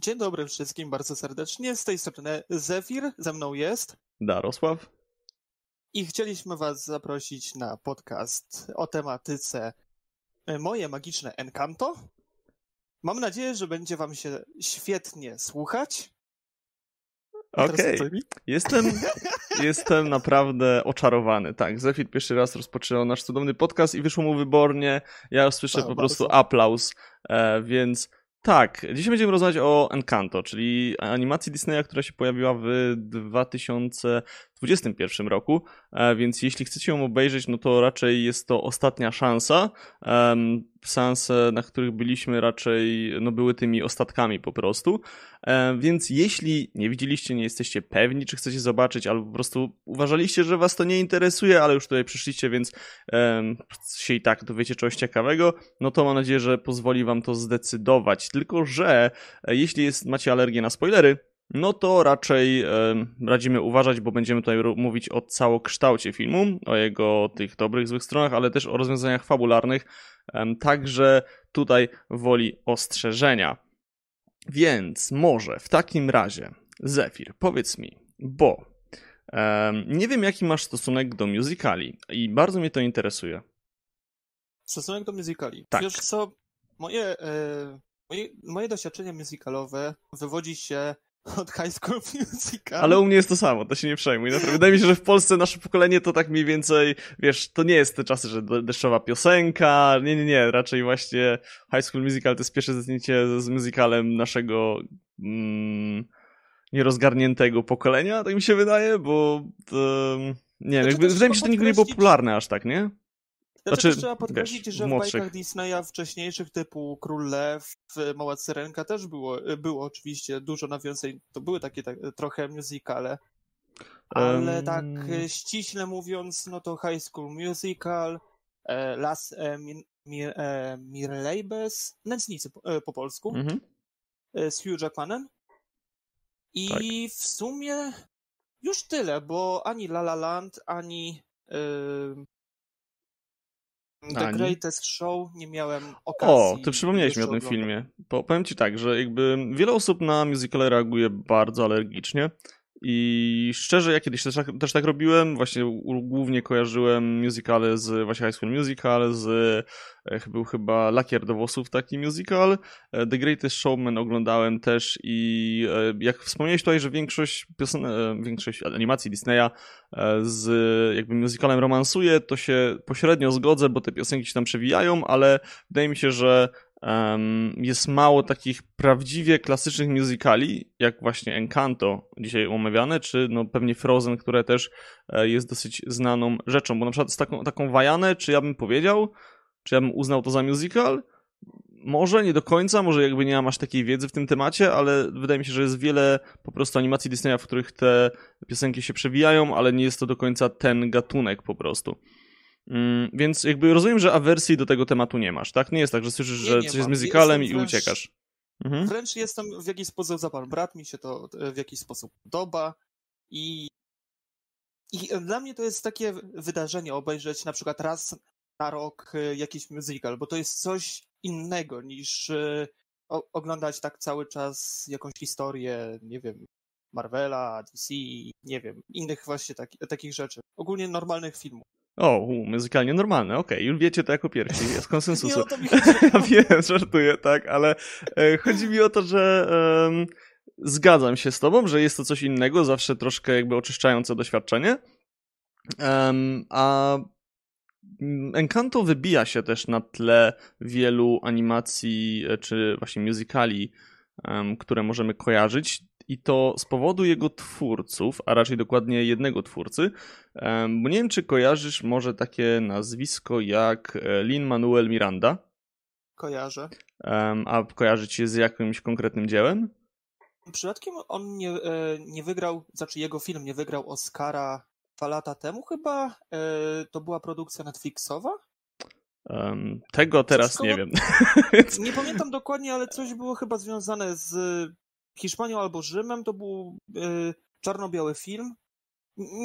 Dzień dobry wszystkim bardzo serdecznie. Z tej strony Zefir, ze mną jest Darosław. I chcieliśmy Was zaprosić na podcast o tematyce e, Moje magiczne Encanto. Mam nadzieję, że będzie Wam się świetnie słuchać. Okej. Okay. Jestem, jestem naprawdę oczarowany. Tak, Zefir pierwszy raz rozpoczynał nasz cudowny podcast i wyszło mu wybornie. Ja słyszę po prostu aplauz, e, więc tak, dzisiaj będziemy rozmawiać o Encanto, czyli animacji Disneya, która się pojawiła w 2021 roku, e, więc jeśli chcecie ją obejrzeć, no to raczej jest to ostatnia szansa. Seanse, na których byliśmy raczej no były tymi ostatkami po prostu. E, więc jeśli nie widzieliście, nie jesteście pewni, czy chcecie zobaczyć, albo po prostu uważaliście, że was to nie interesuje, ale już tutaj przyszliście, więc się i tak dowiecie czegoś ciekawego, no to mam nadzieję, że pozwoli wam to zdecydować. Tylko, że e, jeśli jest, macie alergię na spoilery, no to raczej radzimy uważać, bo będziemy tutaj mówić o całokształcie filmu, o jego tych dobrych, złych stronach, ale też o rozwiązaniach fabularnych, także tutaj woli ostrzeżenia. Więc może w takim razie, Zefir, powiedz mi, bo nie wiem jaki masz stosunek do musicali i bardzo mnie to interesuje. Stosunek do musicali? Tak. Wiesz co, moje, e, moje, moje doświadczenie musicalowe wywodzi się od High School Musical. Ale u mnie jest to samo, to się nie przejmuj. Naprawdę. Wydaje mi się, że w Polsce nasze pokolenie to tak mniej więcej, wiesz, to nie jest te czasy, że deszczowa piosenka, nie, nie, nie, raczej właśnie High School Musical to jest pierwsze zetknięcie z musicalem naszego mm, nierozgarniętego pokolenia, tak mi się wydaje, bo to, nie wiem, znaczy, wydaje mi się, że to nigdy nie było popularne aż tak, nie? Znaczy, trzeba podkreślić, wiesz, że w bajkach Disneya wcześniejszych typu Król Lew, Mała Syrenka też było, było oczywiście dużo nawiązań, to były takie tak, trochę musicale, ale um... tak ściśle mówiąc, no to High School Musical, e, Las e, Mir, e, Mirleibes, Nędznicy po, e, po polsku, mhm. e, z Hugh Jackmanem i tak. w sumie już tyle, bo ani La La Land, ani The Ani. Greatest Show nie miałem okazji. O, ty przypomniałeś mi o tym filmie. powiem ci tak, że jakby wiele osób na musicale reaguje bardzo alergicznie. I szczerze, ja kiedyś też, tak, też tak robiłem, właśnie głównie kojarzyłem musicale z właśnie High School Musical, z e, był chyba Lakier do włosów taki musical. E, The Greatest Showman oglądałem też i e, jak wspomniałeś tutaj, że większość piosen... większość animacji Disneya z jakby musicalem romansuje, to się pośrednio zgodzę, bo te piosenki się tam przewijają, ale wydaje mi się, że Um, jest mało takich prawdziwie klasycznych musicali, jak właśnie Encanto dzisiaj omawiane, czy no pewnie Frozen, które też e, jest dosyć znaną rzeczą, bo na przykład z taką, taką Wajanę, czy ja bym powiedział, czy ja bym uznał to za musical? Może, nie do końca, może jakby nie mam aż takiej wiedzy w tym temacie, ale wydaje mi się, że jest wiele po prostu animacji Disneya, w których te piosenki się przewijają, ale nie jest to do końca ten gatunek po prostu. Mm, więc jakby rozumiem, że awersji do tego tematu nie masz, tak? Nie jest tak, że słyszysz, że coś jest musicalem i wręcz, uciekasz. Mhm. Wręcz jestem w jakiś sposób za pan brat, mi się to w jakiś sposób podoba i, i dla mnie to jest takie wydarzenie obejrzeć na przykład raz na rok e, jakiś musical, bo to jest coś innego niż e, oglądać tak cały czas jakąś historię, nie wiem, Marvela, DC, nie wiem, innych właśnie tak, takich rzeczy. Ogólnie normalnych filmów. O, muzykalnie normalne, okej, okay. już wiecie to jako pierwsi, jest konsensusu. Nie, o to mi ja wiem, żartuję, tak, ale e, chodzi mi o to, że zgadzam się z tobą, że jest to coś innego, zawsze troszkę jakby oczyszczające doświadczenie, a Encanto wybija się też na tle wielu animacji, e, czy właśnie musicali, które możemy kojarzyć i to z powodu jego twórców, a raczej dokładnie jednego twórcy, nie wiem, czy kojarzysz może takie nazwisko jak e, Lin-Manuel Miranda? Kojarzę. A kojarzy cię z jakimś konkretnym dziełem? Przypadkiem on nie, e, nie wygrał, znaczy jego film nie wygrał Oscara dwa lata temu chyba? E, to była produkcja Netflixowa? Um, tego teraz nie wiem. Nie pamiętam dokładnie, ale coś było chyba związane z Hiszpanią albo Rzymem. To był y, czarno-biały film.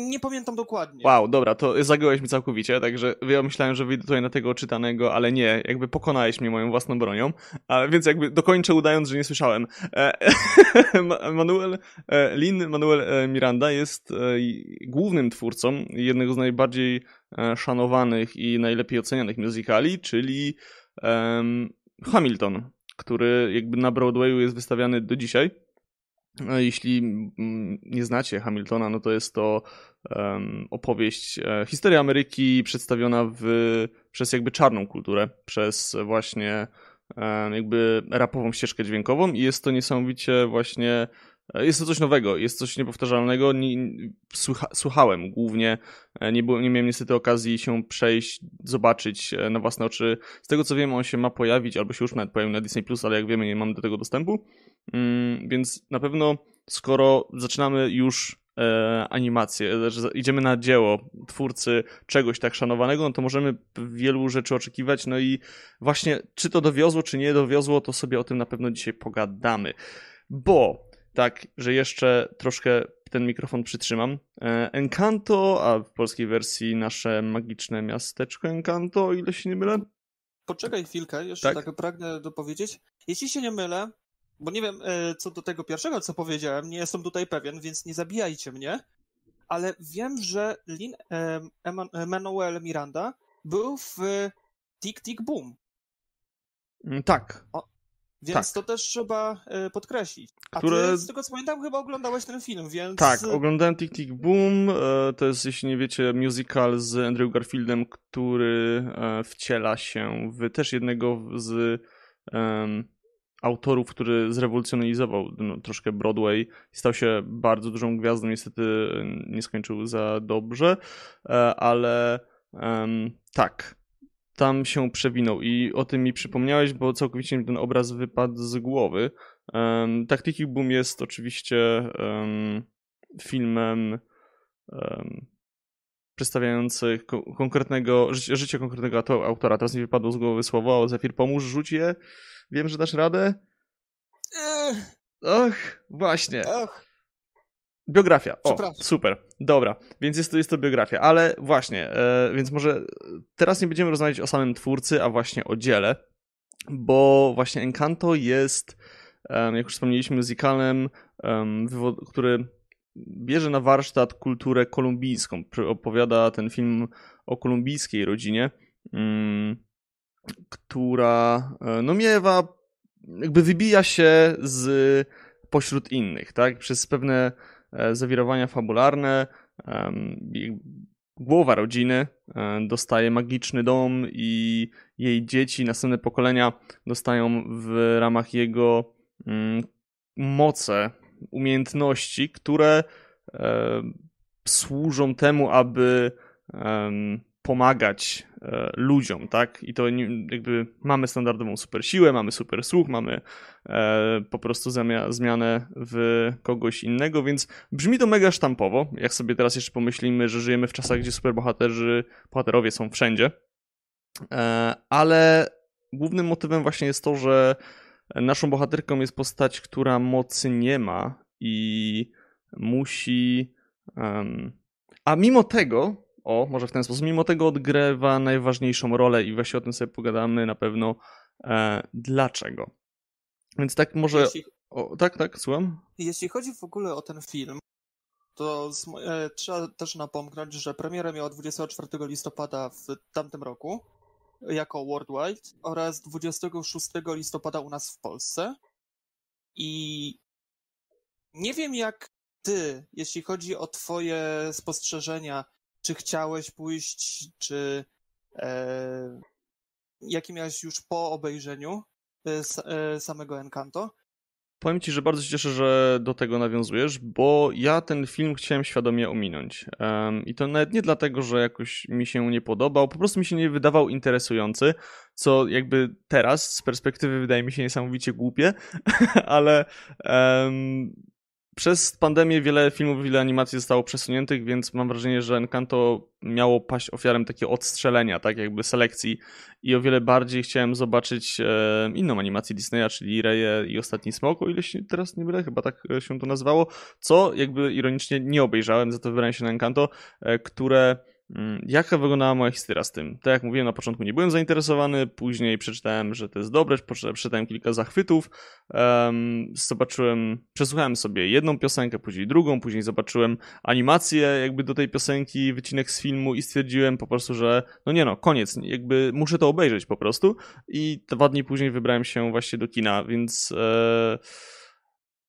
Nie pamiętam dokładnie. Wow, dobra, to zagiąłeś mi całkowicie, także ja myślałem, że wyjdę tutaj na tego czytanego, ale nie, jakby pokonałeś mnie moją własną bronią, a więc jakby dokończę udając, że nie słyszałem. E, Manuel, e, Lin Manuel e, Miranda jest głównym twórcą jednego z najbardziej szanowanych i najlepiej ocenianych musicali, czyli Hamilton, który jakby na Broadwayu jest wystawiany do dzisiaj. Jeśli mm, nie znacie Hamiltona, no to jest to um, opowieść, e, historia Ameryki przedstawiona w, przez jakby czarną kulturę, przez właśnie jakby rapową ścieżkę dźwiękową i jest to niesamowicie właśnie e, jest to coś nowego, jest coś niepowtarzalnego. Nie, słucha, słuchałem głównie, e, nie, było, nie miałem niestety okazji się przejść, zobaczyć na własne oczy. Z tego co wiem, on się ma pojawić, albo się już nawet pojawił na Disney Plus, ale jak wiemy, nie mam do tego dostępu. Mm, więc na pewno, skoro zaczynamy już e, animację, że idziemy na dzieło twórcy czegoś tak szanowanego, no to możemy wielu rzeczy oczekiwać. No i właśnie, czy to dowiozło, czy nie dowiozło, to sobie o tym na pewno dzisiaj pogadamy. Bo tak, że jeszcze troszkę ten mikrofon przytrzymam. E, Encanto, a w polskiej wersji nasze magiczne miasteczko Encanto, ile się nie mylę. Poczekaj chwilkę, jeszcze tak, tak pragnę dopowiedzieć. Jeśli się nie mylę, bo nie wiem e, co do tego pierwszego, co powiedziałem, nie jestem tutaj pewien, więc nie zabijajcie mnie, ale wiem, że Lin Emanuel Miranda był w Tick Tick Boom. Mm, tak. O, więc tak. to też trzeba e, podkreślić. A Które... ty, z tego co pamiętam, chyba oglądałeś ten film, więc... Tak, oglądałem Tick Tick Boom. E, to jest, jeśli nie wiecie, musical z Andrew Garfieldem, który wciela się w też jednego z um, autorów, który zrewolucjonizował no, troszkę Broadway stał się bardzo dużą gwiazdą. Niestety nie skończył za dobrze, e, ale um, tak, tam się przewinął i o tym mi przypomniałeś, bo całkowicie mi ten obraz wypadł z głowy. Um, Tactical Boom jest oczywiście um, filmem przedstawiający konkretnego, życie, życie konkretnego autora. Teraz mi wypadło z głowy słowo, Zefir, pomóż, rzuć je. Wiem, że dasz radę? Och, właśnie. Och. Biografia. O, super. Dobra, więc jest to, jest to biografia, ale właśnie, e, więc może teraz nie będziemy rozmawiać o samym twórcy, a właśnie o dziele, bo właśnie Encanto jest, jak już wspomnieliśmy, muzykalem, który bierze na warsztat kulturę kolumbijską. Opowiada ten film o kolumbijskiej rodzinie, mm, która e, no miewa, jakby wybija się z pośród innych, tak? Przez pewne e, zawirowania fabularne głowa rodziny e, dostaje magiczny dom i jej dzieci, następne pokolenia dostają w ramach jego mm, moce, umiejętności, które służą temu, aby pomagać e, ludziom, tak? I to jakby mamy standardową super siłę, mamy super słuch, mamy e, po prostu zmianę w kogoś innego, więc brzmi to mega sztampowo. Jak sobie teraz jeszcze pomyślimy, że żyjemy w czasach, gdzie superbohaterzy, bohaterowie są wszędzie. E, ale głównym motywem właśnie jest to, że naszą bohaterką jest postać, która mocy nie ma i musi. Um, a mimo tego o, może w ten sposób. Mimo tego odgrywa najważniejszą rolę i właśnie o tym sobie pogadamy na pewno e, dlaczego. Więc tak może... Jeśli... O, tak, tak, słucham? Jeśli chodzi w ogóle o ten film, to z, e, trzeba też napomknąć, że premierę miała 24 listopada w tamtym roku jako Worldwide oraz 26 listopada u nas w Polsce. I nie wiem jak ty, jeśli chodzi o twoje spostrzeżenia czy chciałeś pójść, czy e, jaki miałeś już po obejrzeniu e, e, samego Encanto? Powiem ci, że bardzo się cieszę, że do tego nawiązujesz, bo ja ten film chciałem świadomie ominąć. Um, I to nawet nie dlatego, że jakoś mi się nie podobał, po prostu mi się nie wydawał interesujący, co jakby teraz z perspektywy wydaje mi się niesamowicie głupie, ale um, przez pandemię wiele filmów, wiele animacji zostało przesuniętych, więc mam wrażenie, że Encanto miało paść ofiarem takiego odstrzelenia, tak jakby selekcji. I o wiele bardziej chciałem zobaczyć e, inną animację Disneya, czyli Reje i Ostatni Smok, o ile teraz nie mylę, chyba tak się to nazywało, co jakby ironicznie nie obejrzałem, za to wybrałem się na Encanto, e, które Mm, jaka wyglądała moja historia z tym? Tak jak mówiłem na początku, nie byłem zainteresowany, później przeczytałem, że to jest dobre, przeczytałem kilka zachwytów, um, zobaczyłem, przesłuchałem sobie jedną piosenkę, później drugą, później zobaczyłem animację jakby do tej piosenki, wycinek z filmu i stwierdziłem po prostu, że no nie no, koniec, jakby muszę to obejrzeć po prostu i dwa dni później wybrałem się właśnie do kina, więc e,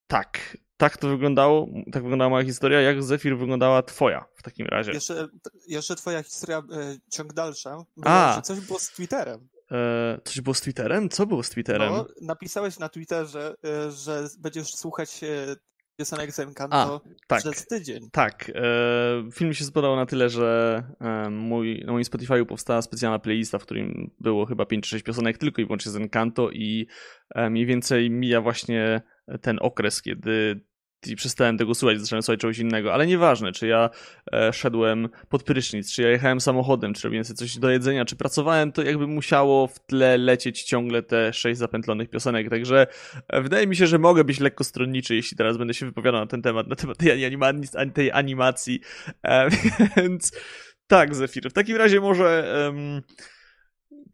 tak, tak to wyglądało, tak wyglądała moja historia. Jak Zephyr wyglądała twoja w takim razie? Jeszcze, jeszcze twoja historia, e, ciąg dalszy. A. coś było z Twitterem. E, coś było z Twitterem? Co było z Twitterem? No, napisałeś na Twitterze, e, że będziesz słuchać e, piosenek z Encanto tak, przez tydzień. Tak. E, film mi się spodobał na tyle, że e, mój, na moim Spotify'u powstała specjalna playlista, w którym było chyba 5 czy 6 piosenek tylko i wyłącznie z Encanto i e, mniej więcej mija właśnie ten okres, kiedy i przestałem tego słuchać, zacząłem słuchać czegoś innego, ale nieważne, czy ja e, szedłem pod prysznic, czy ja jechałem samochodem, czy robiłem sobie coś do jedzenia, czy pracowałem, to jakby musiało w tle lecieć ciągle te sześć zapętlonych piosenek, także e, wydaje mi się, że mogę być lekko stronniczy, jeśli teraz będę się wypowiadał na ten temat, na temat tej, animacji, tej animacji, e, więc tak, Zefir, w takim razie może... Um,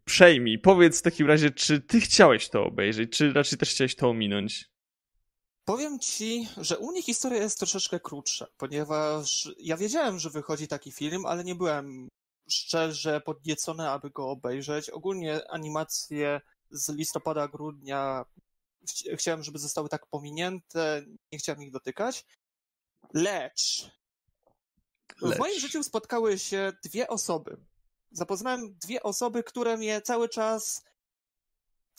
przejmij, powiedz w takim razie, czy ty chciałeś to obejrzeć, czy raczej też chciałeś to ominąć? Powiem ci, że u nich historia jest troszeczkę krótsza, ponieważ ja wiedziałem, że wychodzi taki film, ale nie byłem szczerze podniecony, aby go obejrzeć. Ogólnie animacje z listopada, grudnia chciałem, żeby zostały tak pominięte, nie chciałem ich dotykać. Lecz, Lecz. w moim życiu spotkały się dwie osoby. Zapoznałem dwie osoby, które mnie cały czas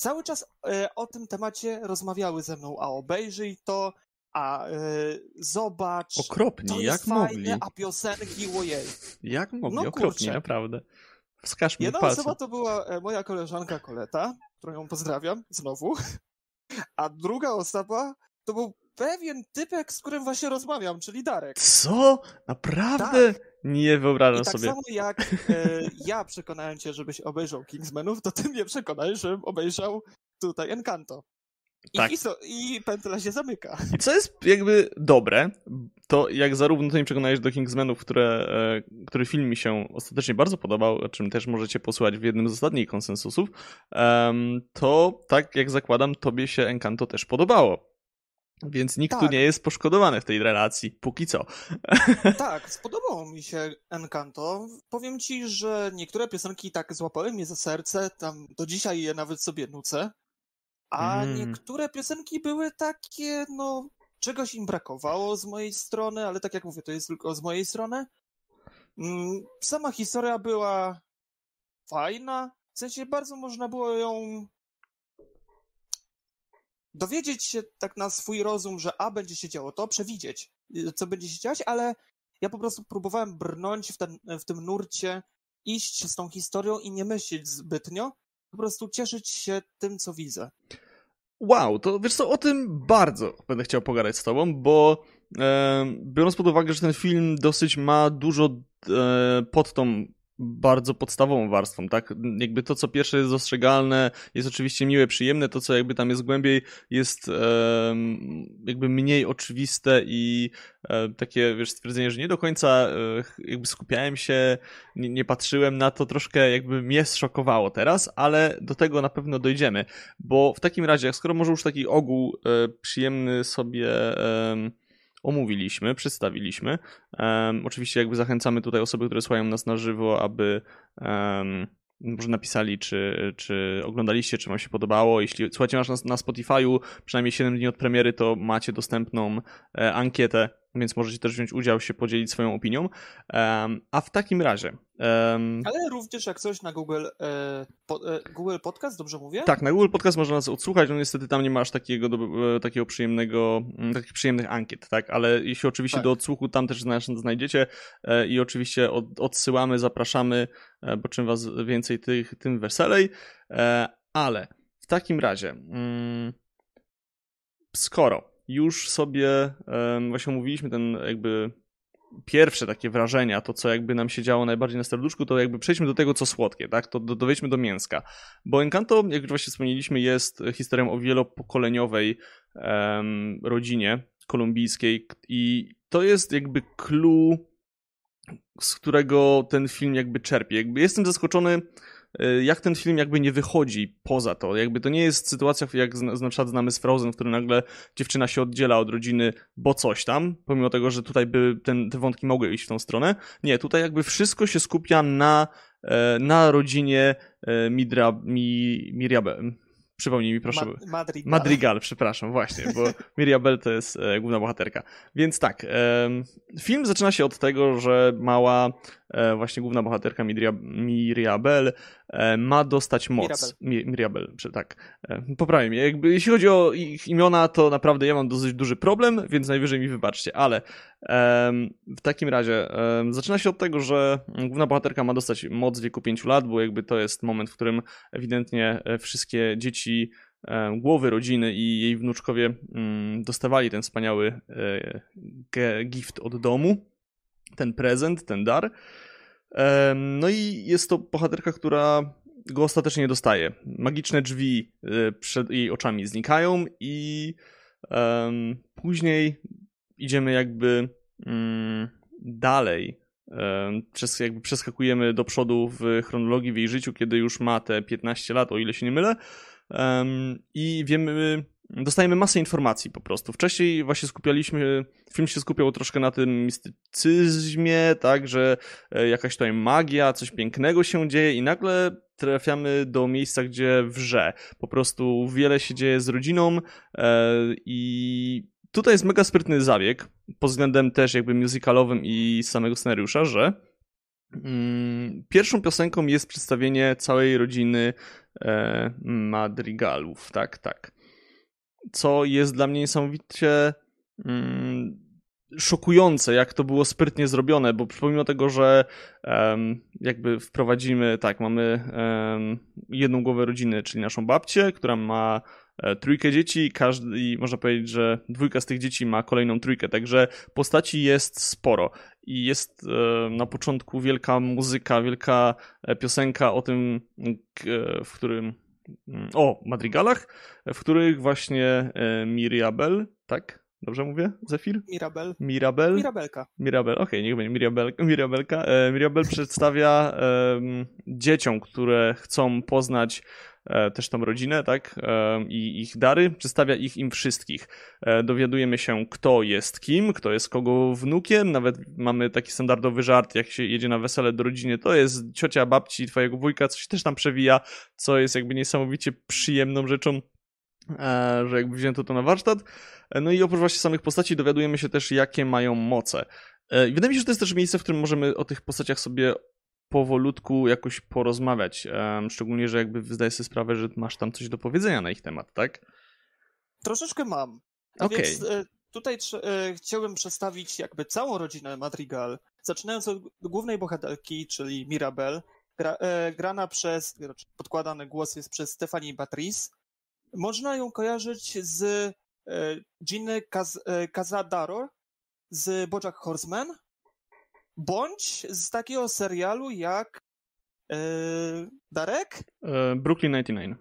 cały czas e, o tym temacie rozmawiały ze mną, a obejrzyj to, a e, zobacz. Okropnie, to jak fajne, mogli? A piosenki, ojej. Jak mogli? No, Okropnie, kurczę. naprawdę. Wskaż mi Jedna palce. osoba to była e, moja koleżanka Koleta, którą ją pozdrawiam znowu, a druga osoba to był pewien typek, z którym właśnie rozmawiam, czyli Darek. Co? Naprawdę? Tak. Nie wyobrażam I tak sobie. Tak samo jak e, ja przekonałem cię, żebyś obejrzał Kingsmanów, to ty mnie przekonałeś, żebym obejrzał tutaj Encanto. I, tak. i, so, I pętla się zamyka. I co jest jakby dobre, to jak zarówno ty mnie przekonałeś do Kingsmanów, które, e, który film mi się ostatecznie bardzo podobał, o czym też możecie posłuchać w jednym z ostatnich konsensusów, to tak jak zakładam, tobie się Encanto też podobało. Więc nikt tak. tu nie jest poszkodowany w tej relacji, póki co. Tak, spodobało mi się Encanto. Powiem ci, że niektóre piosenki tak złapały mnie za serce, tam do dzisiaj je nawet sobie nucę, a mm. niektóre piosenki były takie, no, czegoś im brakowało z mojej strony, ale tak jak mówię, to jest tylko z mojej strony. Mm, sama historia była fajna, w sensie bardzo można było ją dowiedzieć się tak na swój rozum, że a będzie się działo to, przewidzieć, y, co będzie się dziać, ale ja po prostu próbowałem brnąć w, ten, w tym nurcie, iść z tą historią i nie myśleć zbytnio, po prostu cieszyć się tym, co widzę. Wow, to wiesz co, o tym bardzo będę chciał pogadać z tobą, bo e, biorąc pod uwagę, że ten film dosyć ma dużo e, pod tą bardzo podstawową warstwą, tak? Jakby to, co pierwsze jest dostrzegalne, jest oczywiście miłe, przyjemne, to, co jakby tam jest głębiej, jest e, jakby mniej oczywiste i e, takie, wiesz, stwierdzenie, że nie do końca e, jakby skupiałem się, nie, nie, patrzyłem na to, troszkę jakby mnie zszokowało teraz, ale do tego na pewno dojdziemy, bo w takim razie, skoro może już taki ogół e, przyjemny sobie omówiliśmy, przedstawiliśmy. Um, oczywiście jakby zachęcamy tutaj osoby, które słuchają nas na żywo, aby um, może napisali, czy, czy oglądaliście, czy wam się podobało. Jeśli słuchacie nas na, Spotify'u, przynajmniej 7 dni od premiery, to macie dostępną e, ankietę więc możecie też wziąć udział, się podzielić swoją opinią. Um, a w takim razie. Um, Ale również jak coś na Google, e, po, e, Google Podcast, dobrze mówię? Tak, na Google Podcast można nas odsłuchać, no niestety tam nie masz takiego, do, e, takiego przyjemnego, takich przyjemnych ankiet, tak? Ale jeśli oczywiście tak. do odsłuchu tam też znajdziecie e, i oczywiście od, odsyłamy, zapraszamy, bo czym was więcej, tych, tym weselej. E, ale w takim razie, mm, skoro już sobie właśnie mówiliśmy ten jakby pierwsze takie wrażenia, to co jakby nam się działo najbardziej na serduszku, to jakby przejdźmy do tego, co słodkie, tak? To do, dowiedźmy do mięska. Bo Encanto, jak już właśnie wspomnieliśmy, jest historią o wielopokoleniowej rodzinie kolumbijskiej i to jest jakby clue, z którego ten film jakby czerpie. Jakby jestem zaskoczony Y, jak ten film jakby nie wychodzi poza to. Jakby to nie jest sytuacja, jak na przykład znamy z Frozen, w którym nagle dziewczyna się oddziela od rodziny, bo coś tam, pomimo tego, że tutaj by ten, te wątki mogły iść w tą stronę. Nie, tutaj jakby wszystko się skupia na, e, na rodzinie e, Midra, Mi, Przypomnij mi proszę. Ma Madrigal. Madrigal, przepraszam, właśnie, bo Mirabel to jest e, główna bohaterka. Więc tak, film zaczyna się od tego, że mała właśnie główna bohaterka Miriabel e, ma dostać moc. Mirabel, Mirabel tak. E, poprawię mnie. Jakby, jeśli chodzi o ich imiona, to naprawdę ja mam dosyć duży problem, więc najwyżej mi wybaczcie, ale w takim razie zaczyna się od tego, że główna bohaterka ma dostać moc w wieku 5 lat, bo jakby to jest moment, w którym ewidentnie e, wszystkie dzieci głowy rodziny i jej wnuczkowie mm, dostawali ten wspaniały gift od domu, ten prezent, ten dar. No i jest to bohaterka, która go ostatecznie dostaje. Magiczne drzwi e, przed jej oczami znikają i później idziemy jakby um, dalej. Przez, jakby przeskakujemy do przodu w chronologii w jej życiu, kiedy już ma te 15 lat, o ile się nie mylę. I wiemy, dostajemy masę informacji po prostu. Wcześniej właśnie skupialiśmy, film się skupiał troszkę na tym mistycyzmie, tak, że e, jakaś tutaj magia, coś pięknego się dzieje i nagle trafiamy do miejsca, gdzie wrze. Po prostu wiele się dzieje z rodziną e, i tutaj jest mega sprytny zabieg pod względem też jakby musicalowym i samego scenariusza, że mm, Pierwszą piosenką jest przedstawienie całej rodziny e, Madrigalów, tak, tak co jest dla mnie niesamowicie mm, szokujące, jak to było sprytnie zrobione, bo pomimo tego, że um, jakby wprowadzimy, tak, mamy um, jedną głowę rodziny, czyli naszą babcię, która ma e, trójkę dzieci każdy, i można powiedzieć, że dwójka z tych dzieci ma kolejną trójkę, także postaci jest sporo. I jest e, na początku wielka muzyka, wielka e, piosenka o tym, w którym o madrigalach, w których właśnie e, Miriabel, tak? Dobrze mówię, Zefir? Mirabel. Mirabel? Mirabelka. Mirabel, okej, okay, niech będzie Mirabel, Mirabelka. E, Mirabel przedstawia um, dzieciom, które chcą poznać też tą rodzinę, tak, e, i ich dary, przedstawia ich im wszystkich. E, dowiadujemy się, kto jest kim, kto jest kogo wnukiem, nawet mamy taki standardowy żart, jak się jedzie na wesele do rodziny, to jest ciocia, babci, twojego wujka, coś też tam przewija, co jest jakby niesamowicie przyjemną rzeczą, że jakby wzięto to na warsztat. No i oprócz właśnie samych postaci dowiadujemy się też, jakie mają moce. Wydaje mi się, że to jest też miejsce, w którym możemy o tych postaciach sobie powolutku jakoś porozmawiać. Szczególnie, że jakby zdaję sobie sprawę, że masz tam coś do powiedzenia na ich temat, tak? Troszeczkę mam. A okay. więc e, tutaj e, chciałbym przedstawić jakby całą rodzinę Madrigal, zaczynając od głównej bohaterki, czyli Mirabel, gra, e, grana przez, znaczy podkładany głos jest przez Stephanie Batrice. Można ją kojarzyć z Ginny Kaz, Cazadaro z Bojack Horseman, bądź z takiego serialu jak yy, Darek? E, Brooklyn 99.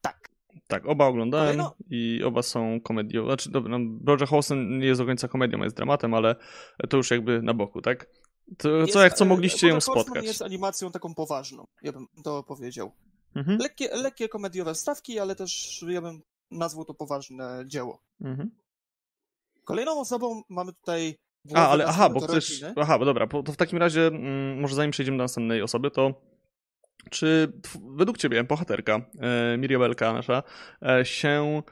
Tak. Tak, oba oglądałem no. i oba są komedią. Znaczy, dobra, no, Bojack Horseman nie jest do końca komedią, jest dramatem, ale to już jakby na boku, tak? To, jest, co jak co mogliście ją spotkać? Jest animacją taką poważną, ja bym to powiedział. Mhm. Lekkie, lekkie komediowe stawki, ale też ja bym nazwał to poważne dzieło. Mhm. Kolejną osobą mamy tutaj a, ale aha, bo chcesz. Aha, bo dobra, to w takim razie, mm, może zanim przejdziemy do następnej osoby, to czy według ciebie bohaterka, e, Miriabelka nasza, e, się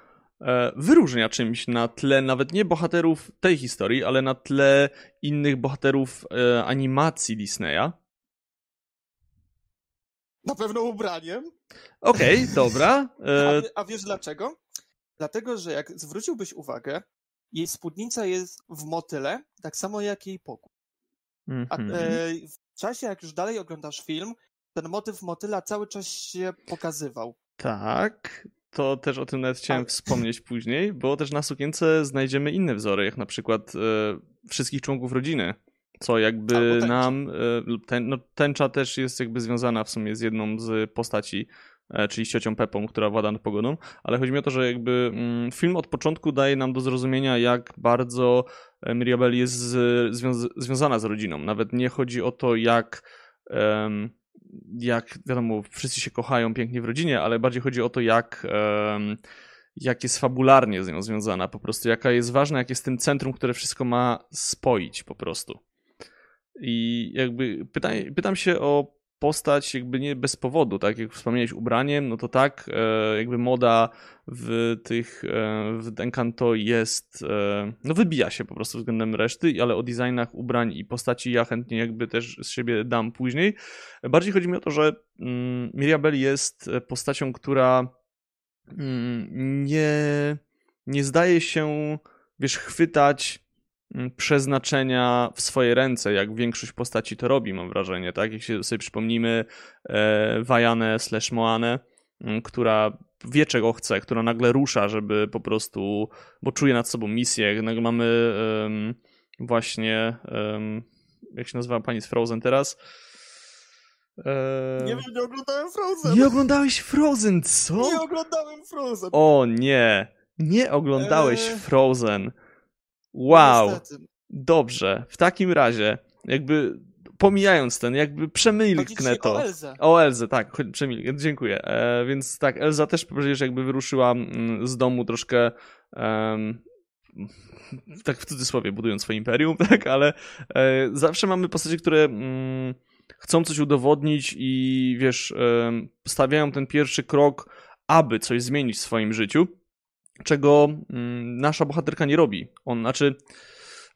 e, wyróżnia czymś na tle nawet nie bohaterów tej historii, ale na tle innych bohaterów e, animacji Disneya? Na pewno ubraniem. Okej, okay, dobra. E, a, a wiesz dlaczego? Dlatego, że jak zwróciłbyś uwagę, jej spódnica jest w motyle, tak samo jak jej pokój. Mm -hmm. A mhm. e, w czasie, jak już dalej oglądasz film, ten motyw motyla cały czas się pokazywał. Tak. to też o tym nawet chciałem tak. wspomnieć później, bo też na sukience znajdziemy inne wzory, jak na przykład e, wszystkich członków rodziny, co jakby nam, e, ten, no, tęcza też jest jakby związana w sumie z jedną z postaci, czyli z ciocią Pepą, która włada nad pogodą, ale chodzi mi o to, że jakby mm, film od początku daje nam do zrozumienia, jak bardzo e, Mirabel jest związana z rodziną. Nawet nie chodzi o to, jak jak wiadomo, wszyscy się kochają pięknie w rodzinie, ale bardziej chodzi o to, jak, jak jest fabularnie z nią związana, po prostu jaka jest ważna, jak jest tym centrum, które wszystko ma spoić po prostu. I jakby pytam, pytam się o postać jakby nie bez powodu, tak jak wspomniałeś ubraniem, no to tak, e, jakby moda w tych, e, w Encanto jest, e, no wybija się po prostu względem reszty, ale o designach ubrań i postaci ja chętnie jakby też z siebie dam później. Bardziej chodzi mi o to, że mm, Mirabel jest postacią, która mm, nie, nie zdaje się, wiesz, chwytać przeznaczenia w swoje ręce, jak większość postaci to robi, mam wrażenie, tak? Jak się sobie przypomnimy e, Wajanę slash Moanę, mm, która wie czego chce, która nagle rusza, żeby po prostu, bo czuje nad sobą misję, nagle mamy um, właśnie, um, jak się nazywa pani z Frozen teraz? E... Nie wiem, nie oglądałem Frozen. Nie oglądałeś Frozen, co? Nie oglądałem Frozen. O nie, nie oglądałeś e... Frozen. Wow. No Dobrze. W takim razie, jakby pomijając ten, jakby przemilknę to. O Elzę. O Elzę, tak, przemilknę, dziękuję. E, więc tak, Elza też przecież jakby wyruszyła mm, z domu troszkę um, tak w cudzysłowie budując swoje imperium, tak, ale e, zawsze mamy postacie, które mm, chcą coś udowodnić i wiesz, e, stawiają ten pierwszy krok, aby coś zmienić w swoim życiu czego mm, nasza bohaterka nie robi. On, znaczy,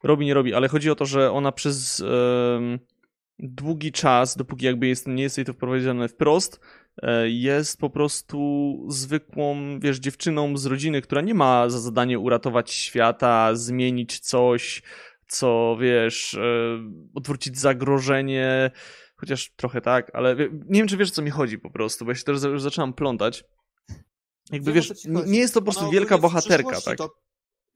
robi, nie robi, ale chodzi o to, że ona przez długi czas, dopóki jakby jest, nie jest jej to wprowadzone wprost, e, jest po prostu zwykłą, wiesz, dziewczyną z rodziny, która nie ma za zadanie uratować świata, zmienić coś, co, wiesz, e, odwrócić zagrożenie, chociaż trochę tak, ale nie wiem, czy wiesz, o co mi chodzi po prostu, bo ja się już zaczynam plątać. Jakby Wiem, wiesz, nie jest to po prostu wielka bohaterka, tak? To,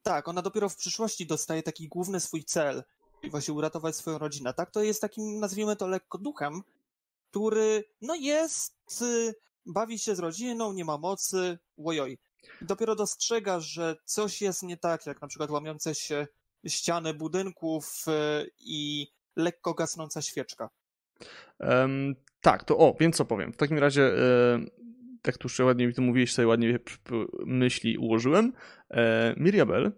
tak, ona dopiero w przyszłości dostaje taki główny swój cel, i właśnie uratować swoją rodzinę, tak? To jest takim, nazwijmy to lekko duchem, który, no jest, y, bawi się z rodziną, nie ma mocy, łojoj. I dopiero dostrzega, że coś jest nie tak, jak na przykład łamiące się ściany budynków y, i lekko gasnąca świeczka. Um, tak, to o, więc co powiem. W takim razie tak tu ładnie mi to mówiłeś, sobie ładnie myśli ułożyłem. E, Miriabel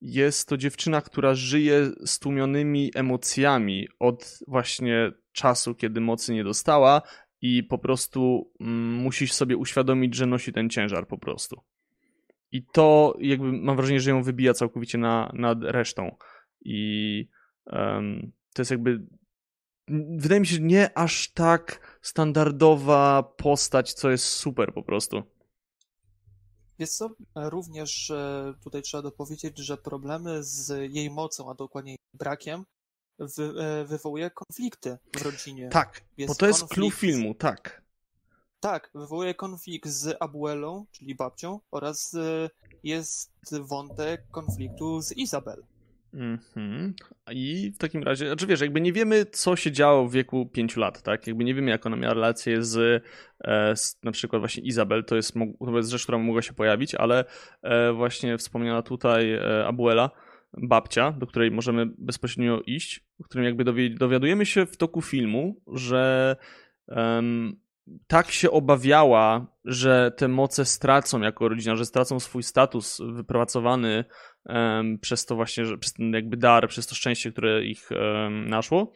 jest to dziewczyna, która żyje stłumionymi emocjami od właśnie czasu, kiedy mocy nie dostała i po prostu mm, musisz sobie uświadomić, że nosi ten ciężar po prostu. I to jakby mam wrażenie, że ją wybija całkowicie na, nad resztą. I um, to jest jakby wydaje mi się, nie aż tak standardowa postać, co jest super po prostu. Wiesz co, również e, tutaj trzeba dopowiedzieć, że problemy z jej mocą, a dokładniej brakiem, wy, e, wywołuje konflikty w rodzinie. Tak, jest bo to jest clue filmu, tak. Tak, wywołuje konflikt z Abuelą, czyli babcią, oraz e, jest wątek konfliktu z Izabel. Mhm. I w takim razie, znaczy wiesz, jakby nie wiemy, co się działo w wieku 5 lat, tak? Jakby nie wiemy, jak ona miała relacje z, e, z na przykład właśnie Izabel, to jest, to jest rzecz, która mogła się pojawić, ale e, właśnie wspomniana tutaj e, Abuela, babcia, do której możemy bezpośrednio iść, w którym jakby dowiadujemy się w toku filmu, że um, tak się obawiała, że te moce stracą jako rodzina, że stracą swój status wypracowany um, przez to właśnie, że, przez ten jakby dar, przez to szczęście, które ich um, naszło,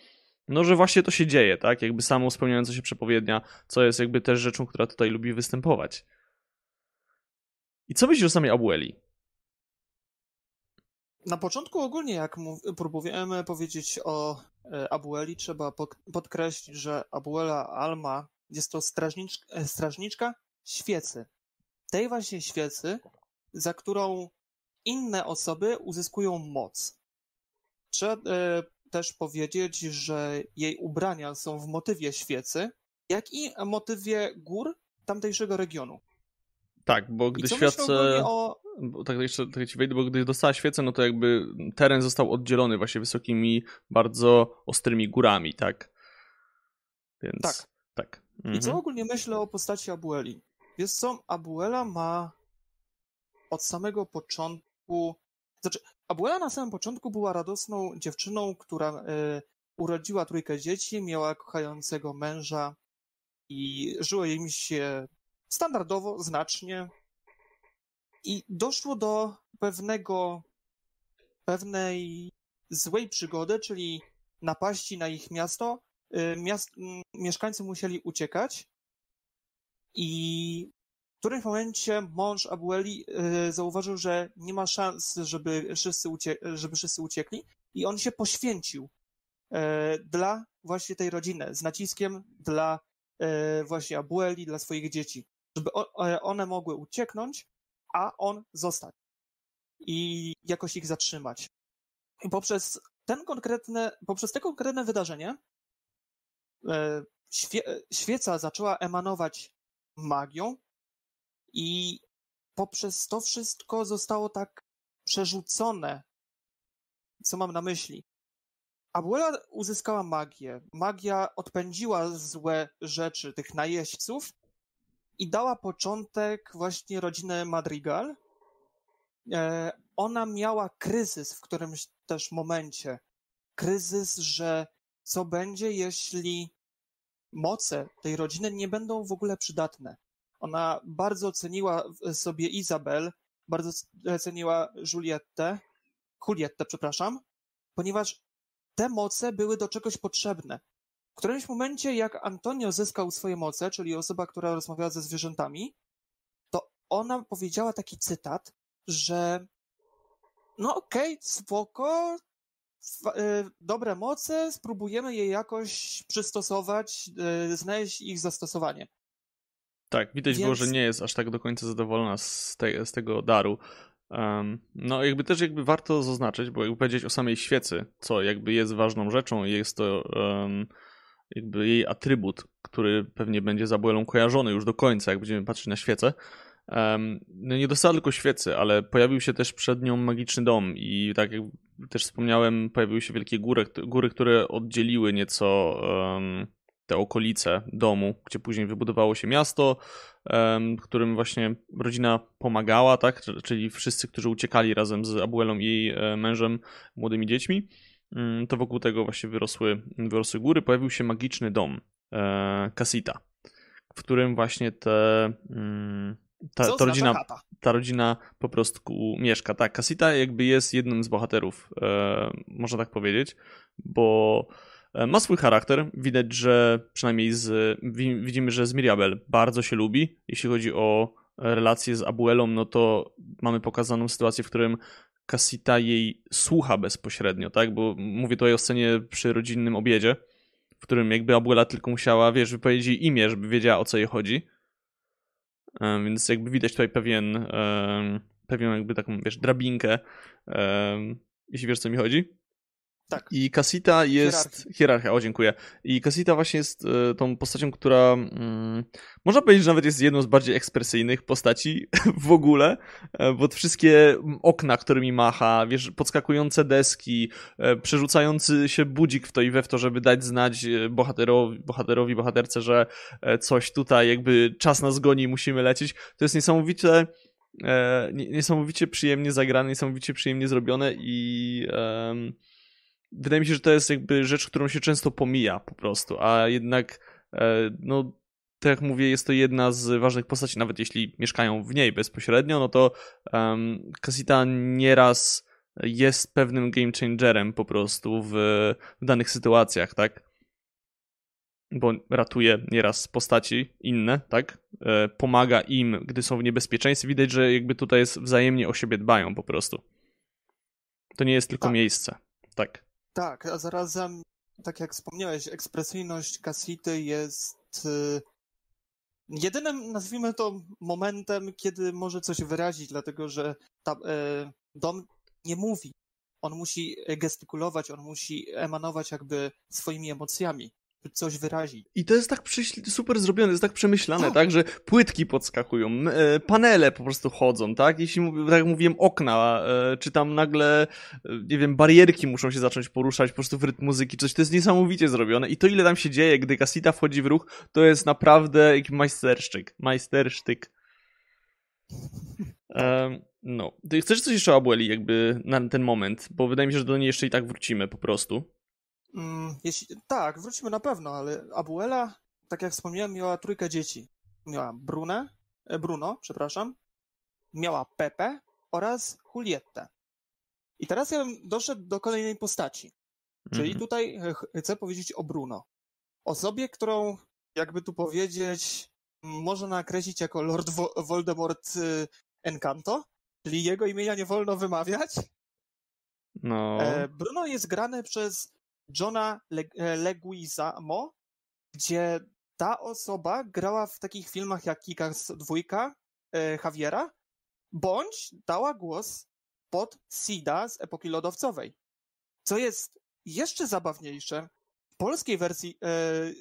no że właśnie to się dzieje, tak? Jakby samo spełniająca się przepowiednia, co jest jakby też rzeczą, która tutaj lubi występować. I co myślisz o samej Abueli? Na początku ogólnie, jak próbujemy powiedzieć o e, Abueli, trzeba podkreślić, że Abuela Alma jest to strażnicz, e, strażniczka świecy. Tej właśnie świecy, za którą inne osoby uzyskują moc. Trzeba e, też powiedzieć, że jej ubrania są w motywie świecy, jak i motywie gór tamtejszego regionu. Tak, bo gdy świece... O... Tak, jeszcze tak ci wejdę, bo gdy dostała świecę, no to jakby teren został oddzielony właśnie wysokimi, bardzo ostrymi górami, tak? Więc... Tak. tak. Mhm. I co mhm. ogólnie myślę o postaci Abueli? Wiesz co, Abuela ma od samego początku... Znaczy, Abuela na samym początku była radosną dziewczyną, która y, urodziła trójkę dzieci, miała kochającego męża i żyło im się standardowo, znacznie. I doszło do pewnego, pewnej złej przygody, czyli napaści na ich miasto. Y, miast, mieszkańcy musieli uciekać i w którymś momencie mąż Abueli y, zauważył, że nie ma szans, żeby wszyscy, ucie żeby wszyscy uciekli i on się poświęcił y, dla właśnie tej rodziny, z naciskiem dla właśnie Abueli, dla swoich dzieci żeby e, one mogły ucieknąć, a on zostać i jakoś ich zatrzymać. I poprzez ten konkretne, poprzez te konkretne wydarzenie e, świe, świeca zaczęła emanować magią i poprzez to wszystko zostało tak przerzucone. Co mam na myśli? Abuela uzyskała magię. Magia odpędziła złe rzeczy, tych najeźdźców, i dała początek właśnie rodzinę Madrigal. E, ona miała kryzys w którymś też momencie. Kryzys, że co będzie, jeśli moce tej rodziny nie będą w ogóle przydatne. Ona bardzo ceniła sobie Izabel, bardzo ceniła Julietę, Julietę, przepraszam, ponieważ te moce były do czegoś potrzebne. W którymś momencie, jak Antonio zyskał swoje moce, czyli osoba, która rozmawiała ze zwierzętami, to ona powiedziała taki cytat, że no okej, okay, spoko, dobre moce, spróbujemy je jakoś przystosować, y, znaleźć ich zastosowanie. Tak, widać Więc... było, że nie jest aż tak do końca zadowolona z, te, z tego daru. Um, no jakby też jakby warto zaznaczyć, bo jakby powiedzieć o samej świecy, co jakby jest ważną rzeczą i jest to um, jakby jej atrybut, który pewnie będzie za Abuelą kojarzony już do końca, jak będziemy patrzeć na świecę. No nie dostała tylko świecy, ale pojawił się też przed nią magiczny dom i tak jak też wspomniałem, pojawiły się wielkie góry, góry które oddzieliły nieco te okolice domu, gdzie później wybudowało się miasto, um, którym właśnie rodzina pomagała, tak? Czyli wszyscy, którzy uciekali razem z Abuelą i jej e, mężem, młodymi dziećmi. Mm, to wokół tego właśnie wyrosły, wyrosły góry. Pojawił się magiczny dom e, Casita, w którym właśnie te, mm, ta, ta, rodzina, ta rodzina po prostu mieszka. Tak, Casita jakby jest jednym z bohaterów, e, można tak powiedzieć, bo e, ma swój charakter. Widać, że przynajmniej z, widzimy, że z Miriabel bardzo się lubi. Jeśli chodzi o relacje z Abuelą, no to mamy pokazaną sytuację, w którym Casita jej słucha bezpośrednio, tak? Bo mówię tutaj o scenie przy rodzinnym obiedzie, w którym jakby Abuela tylko musiała, wiesz, wypowiedzieć imię, żeby wiedziała o co jej chodzi. Więc jakby widać tutaj pewien, pewien jakby taką, wiesz, drabinkę, jeśli wiesz, co mi chodzi. Tak. I Casita jest. Hierarchia. Hierarchia, o dziękuję. I Casita właśnie jest e, tą postacią, która mm, można powiedzieć, że nawet jest jedną z bardziej ekspresyjnych postaci w ogóle, e, bo wszystkie okna, którymi macha, wiesz, podskakujące deski, e, przerzucający się budzik w to i we w to, żeby dać znać e, bohaterowi, bohaterowi bohaterce, że e, coś tutaj jakby czas nas goni, musimy lecieć. To jest niesamowicie. E, niesamowicie przyjemnie zagrane, niesamowicie przyjemnie zrobione i wydaje mi się, że to jest jakby rzecz, którą się często pomija po prostu, a jednak e, no tak jak mówię, jest to jedna z ważnych postaci, nawet jeśli mieszkają w niej bezpośrednio, no to um, Casita nieraz jest pewnym game changerem po prostu w, w danych sytuacjach, tak? Bo ratuje nieraz postaci inne, tak? E, pomaga im, gdy są w niebezpieczeństwie. Widać, że jakby tutaj jest wzajemnie o siebie dbają po prostu. To nie jest tylko tak. miejsce. Tak. Tak, a zarazem, tak jak wspomniałeś, ekspresyjność Casity jest y, jedynym, nazwijmy to, momentem, kiedy może coś wyrazić, dlatego że ta, y, dom nie mówi. On musi gestykulować, on musi emanować jakby swoimi emocjami. Coś wyrazić. I to jest tak super zrobione, jest tak przemyślane, tak, tak że płytki podskakują, e, panele po prostu chodzą, tak? Jeśli, tak jak mówiłem, okna, e, czy tam nagle, e, nie wiem, barierki muszą się zacząć poruszać po prostu w rytm muzyki, coś, to jest niesamowicie zrobione i to ile tam się dzieje, gdy kasita wchodzi w ruch, to jest naprawdę jak majstersztyk, majstersztyk. Um, no. Ty chcesz coś jeszcze o Abueli jakby na ten moment? Bo wydaje mi się, że do niej jeszcze i tak wrócimy po prostu. Mm, jeśli, tak, wrócimy na pewno, ale Abuela, tak jak wspomniałem, miała trójkę dzieci. Miała Brunę, e, Bruno, przepraszam, miała Pepe oraz Julietę. I teraz ja bym doszedł do kolejnej postaci. Czyli mhm. tutaj chcę powiedzieć o Bruno. Osobie, którą, jakby tu powiedzieć, można nakreślić jako Lord Voldemort y, Encanto, czyli jego imienia nie wolno wymawiać. No. E, Bruno jest grany przez Johna e, Leguizamo, gdzie ta osoba grała w takich filmach jak Kikas dwójka e, Javiera, bądź dała głos pod Sida z epoki lodowcowej. Co jest jeszcze zabawniejsze, w polskiej wersji e,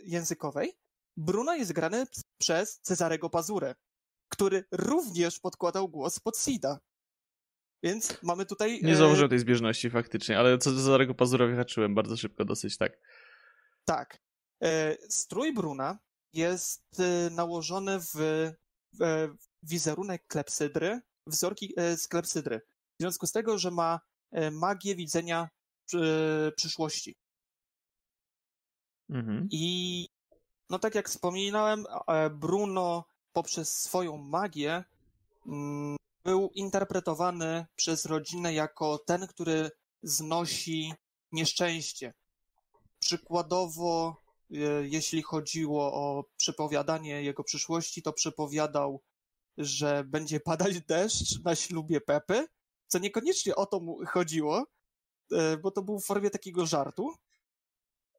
językowej Bruno jest grany przez Cezarego Pazurę, który również podkładał głos pod Sida. Więc mamy tutaj... Nie zauważyłem tej zbieżności faktycznie, ale co do Cezarego Pazura wyhaczyłem bardzo szybko, dosyć tak. Tak. E, strój Bruna jest e, nałożony w, wizerunek klepsydry, wzorki e, z klepsydry. W związku z tego, że ma magię widzenia przyszłości. Mhm. I no tak jak wspominałem, Bruno poprzez swoją magię mm, był interpretowany przez rodzinę jako ten, który znosi nieszczęście. Przykładowo, e, jeśli chodziło o przepowiadanie jego przyszłości, to przepowiadał, że będzie padać deszcz na ślubie Pepy, co niekoniecznie o to mu chodziło, e, bo to był w formie takiego żartu.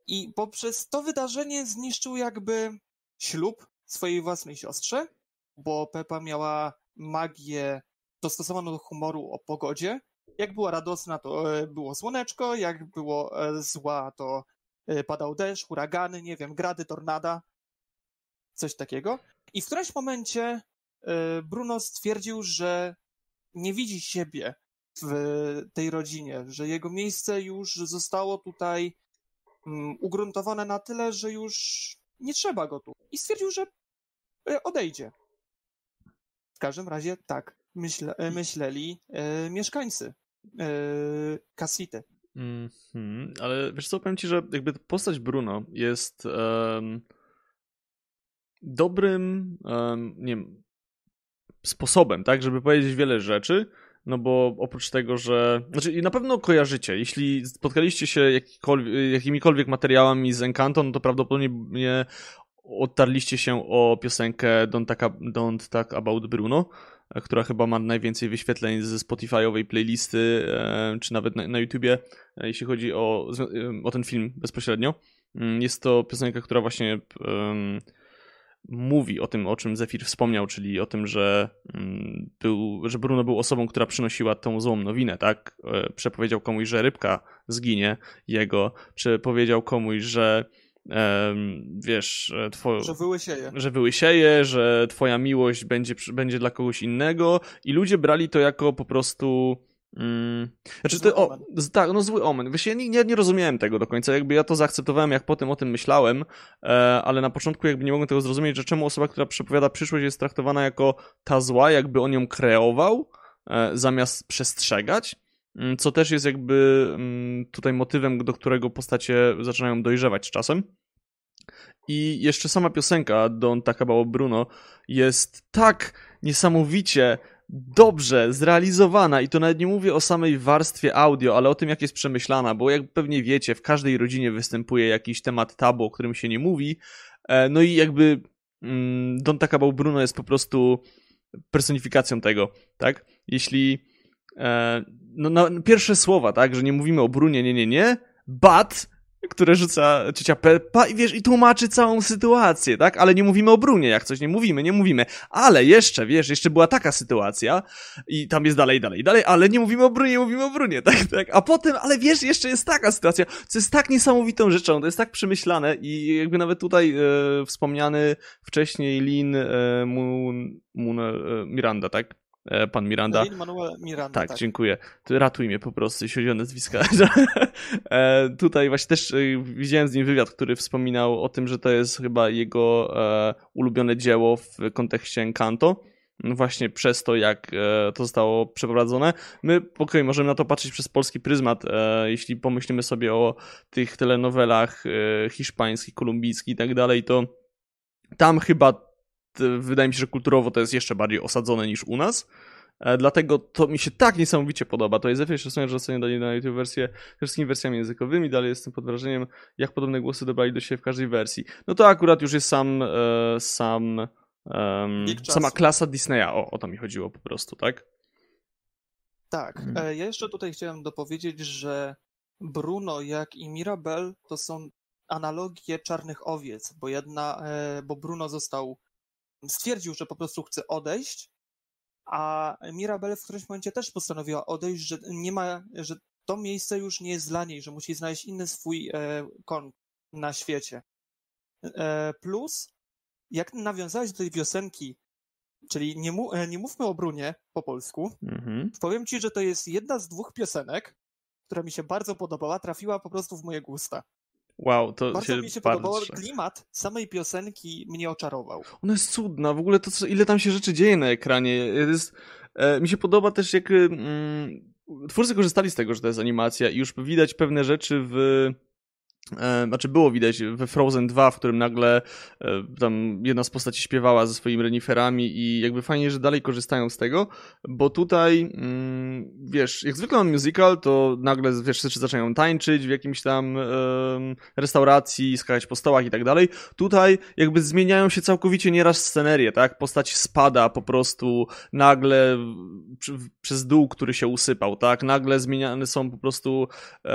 I poprzez to wydarzenie zniszczył jakby ślub swojej własnej siostrze, bo Pepa miała magię dostosowaną do humoru o pogodzie. Jak była radosna, to e, było słoneczko, jak było e, zła, to e, padał deszcz, huragany, nie wiem, grady, tornada, coś takiego. I w którymś momencie Bruno stwierdził, że nie widzi siebie w tej rodzinie, że jego miejsce już zostało tutaj mm, ugruntowane na tyle, że już nie trzeba go tu. I stwierdził, że odejdzie. W każdym razie tak myśle, e, myśleli e, mieszkańcy e. Mm -hmm. Ale wiesz co, powiem ci, że jakby postać Bruno jest um, dobrym um, nie wiem, sposobem, tak, żeby powiedzieć wiele rzeczy, no bo oprócz tego, że. Znaczy, na pewno kojarzycie. Jeśli spotkaliście się jakimikolwiek materiałami z Encanto, no to prawdopodobnie odtarliście się o piosenkę Don't Talk, About Bruno, która chyba ma najwięcej wyświetleń ze Spotify'owej playlisty, e, czy nawet na, na YouTubie, e, jeśli chodzi o, o ten film bezpośrednio. Mm, jest to piosenka, która właśnie um, mówi o tym, o czym Zephyr wspomniał, czyli o tym, że, um, był, że Bruno był osobą, która przynosiła tą złą nowinę, tak? Przepowiedział komuś, że rybka zginie jego, przepowiedział komuś, że wiesz, two... że wyłysieje. Że wyłysieje, że twoja miłość będzie, będzie dla kogoś innego i ludzie brali to jako po prostu... Mm, znaczy, to, o, tak, no zły omen. Wiesz, ja nie, nie, nie rozumiałem tego do końca. Jakby ja to zaakceptowałem, jak potem o tym myślałem, e, ale na początku jakby nie mogłem tego zrozumieć, że czemu osoba, która przepowiada przyszłość jest traktowana jako ta zła, jakby on ją kreował, e, zamiast przestrzegać. Mm, co też jest jakby mm, tutaj motywem, do którego postacie zaczynają dojrzewać z czasem. I jeszcze sama piosenka Don't Talk About Bruno jest tak niesamowicie dobrze zrealizowana i to nawet nie mówię o samej warstwie audio, ale o tym, jak jest przemyślana, bo jak pewnie wiecie, w każdej rodzinie występuje jakiś temat tabu, o którym się nie mówi, e, no i jakby mm, Don't Talk About Bruno jest po prostu personifikacją tego, tak? Jeśli e, no, no, pierwsze słowa, tak, że nie mówimy o Brunie, nie, nie, nie, but które rzuca ciocia Peppa i wiesz, i tłumaczy całą sytuację, tak? Ale nie mówimy o Brunie, jak coś nie mówimy, nie mówimy. Ale jeszcze, wiesz, jeszcze była taka sytuacja i tam jest dalej, dalej, dalej, ale nie mówimy o Brunie, nie mówimy o Brunie, tak, tak. A potem, ale wiesz, jeszcze jest taka sytuacja, co jest tak niesamowitą rzeczą, to jest tak przemyślane i jakby nawet tutaj e, wspomniany wcześniej Lin e, Moon, Moon e, Miranda, tak? E, pan Miranda. Manuel Miranda. Tak, tak, dziękuję. Ratuj mnie po prostu, jeśli chodzi o nazwiska. E, tutaj właśnie też e, widziałem z nim wywiad, który wspominał o tym, że to jest chyba jego ulubione dzieło w kontekście Encanto. Właśnie przez to, jak to zostało przeprowadzone. My okej, możemy na to patrzeć przez polski pryzmat, jeśli pomyślimy sobie o tych telenowelach hiszpańskich, kolumbijskich i tak dalej, to tam chyba wydaje mi się, że kulturowo to jest jeszcze bardziej osadzone niż u nas. E, dlatego to mi się tak niesamowicie podoba. To jest efekt szacunek, że ostatnio dali na YouTube wersję wszystkimi wersjami językowymi. Dalej jestem pod wrażeniem, jak podobne głosy dobrali do siebie w każdej wersji. No to akurat już jest sam, e, sam sama klasa Disneya. O, o to mi chodziło po prostu, tak? Tak. Mhm. E, ja jeszcze tutaj chciałem dopowiedzieć, że Bruno, jak i Mirabel to są analogie czarnych owiec, bo jedna, bo Bruno został stwierdził, że po prostu chce odejść, a Mirabel w którymś momencie też postanowiła odejść, że nie ma, że to miejsce już nie jest dla niej, że musi znaleźć inny swój e, kąt na świecie. E, plus, jak nawiązałeś do tej wiosenki, czyli nie, mu, e, nie mówmy o Brunie po polsku, mhm. powiem ci, że to jest jedna z dwóch piosenek, która mi się bardzo podobała, trafiła po prostu w moje gusta. Wow, to bardzo się mi się podobało. Klimat samej piosenki mnie oczarował. Ona jest cudna, w ogóle to, co, ile tam się rzeczy dzieje na ekranie. Jest, e, mi się podoba też, jak mm, twórcy korzystali z tego, że to jest animacja i już widać pewne rzeczy w znaczy było widać we Frozen 2, w którym nagle e, tam jedna z postaci śpiewała ze swoimi reniferami i jakby fajnie, że dalej korzystają z tego, bo tutaj mm, wiesz, jak zwykle mam musical, to nagle wiesz, wszyscy zaczynają tańczyć w jakimś tam restauracji, skakać po stołach i tak dalej. Tutaj jakby zmieniają się całkowicie nieraz scenerie, tak? Postać spada po prostu nagle przez dół, który się usypał, tak? Nagle zmieniane są po prostu e,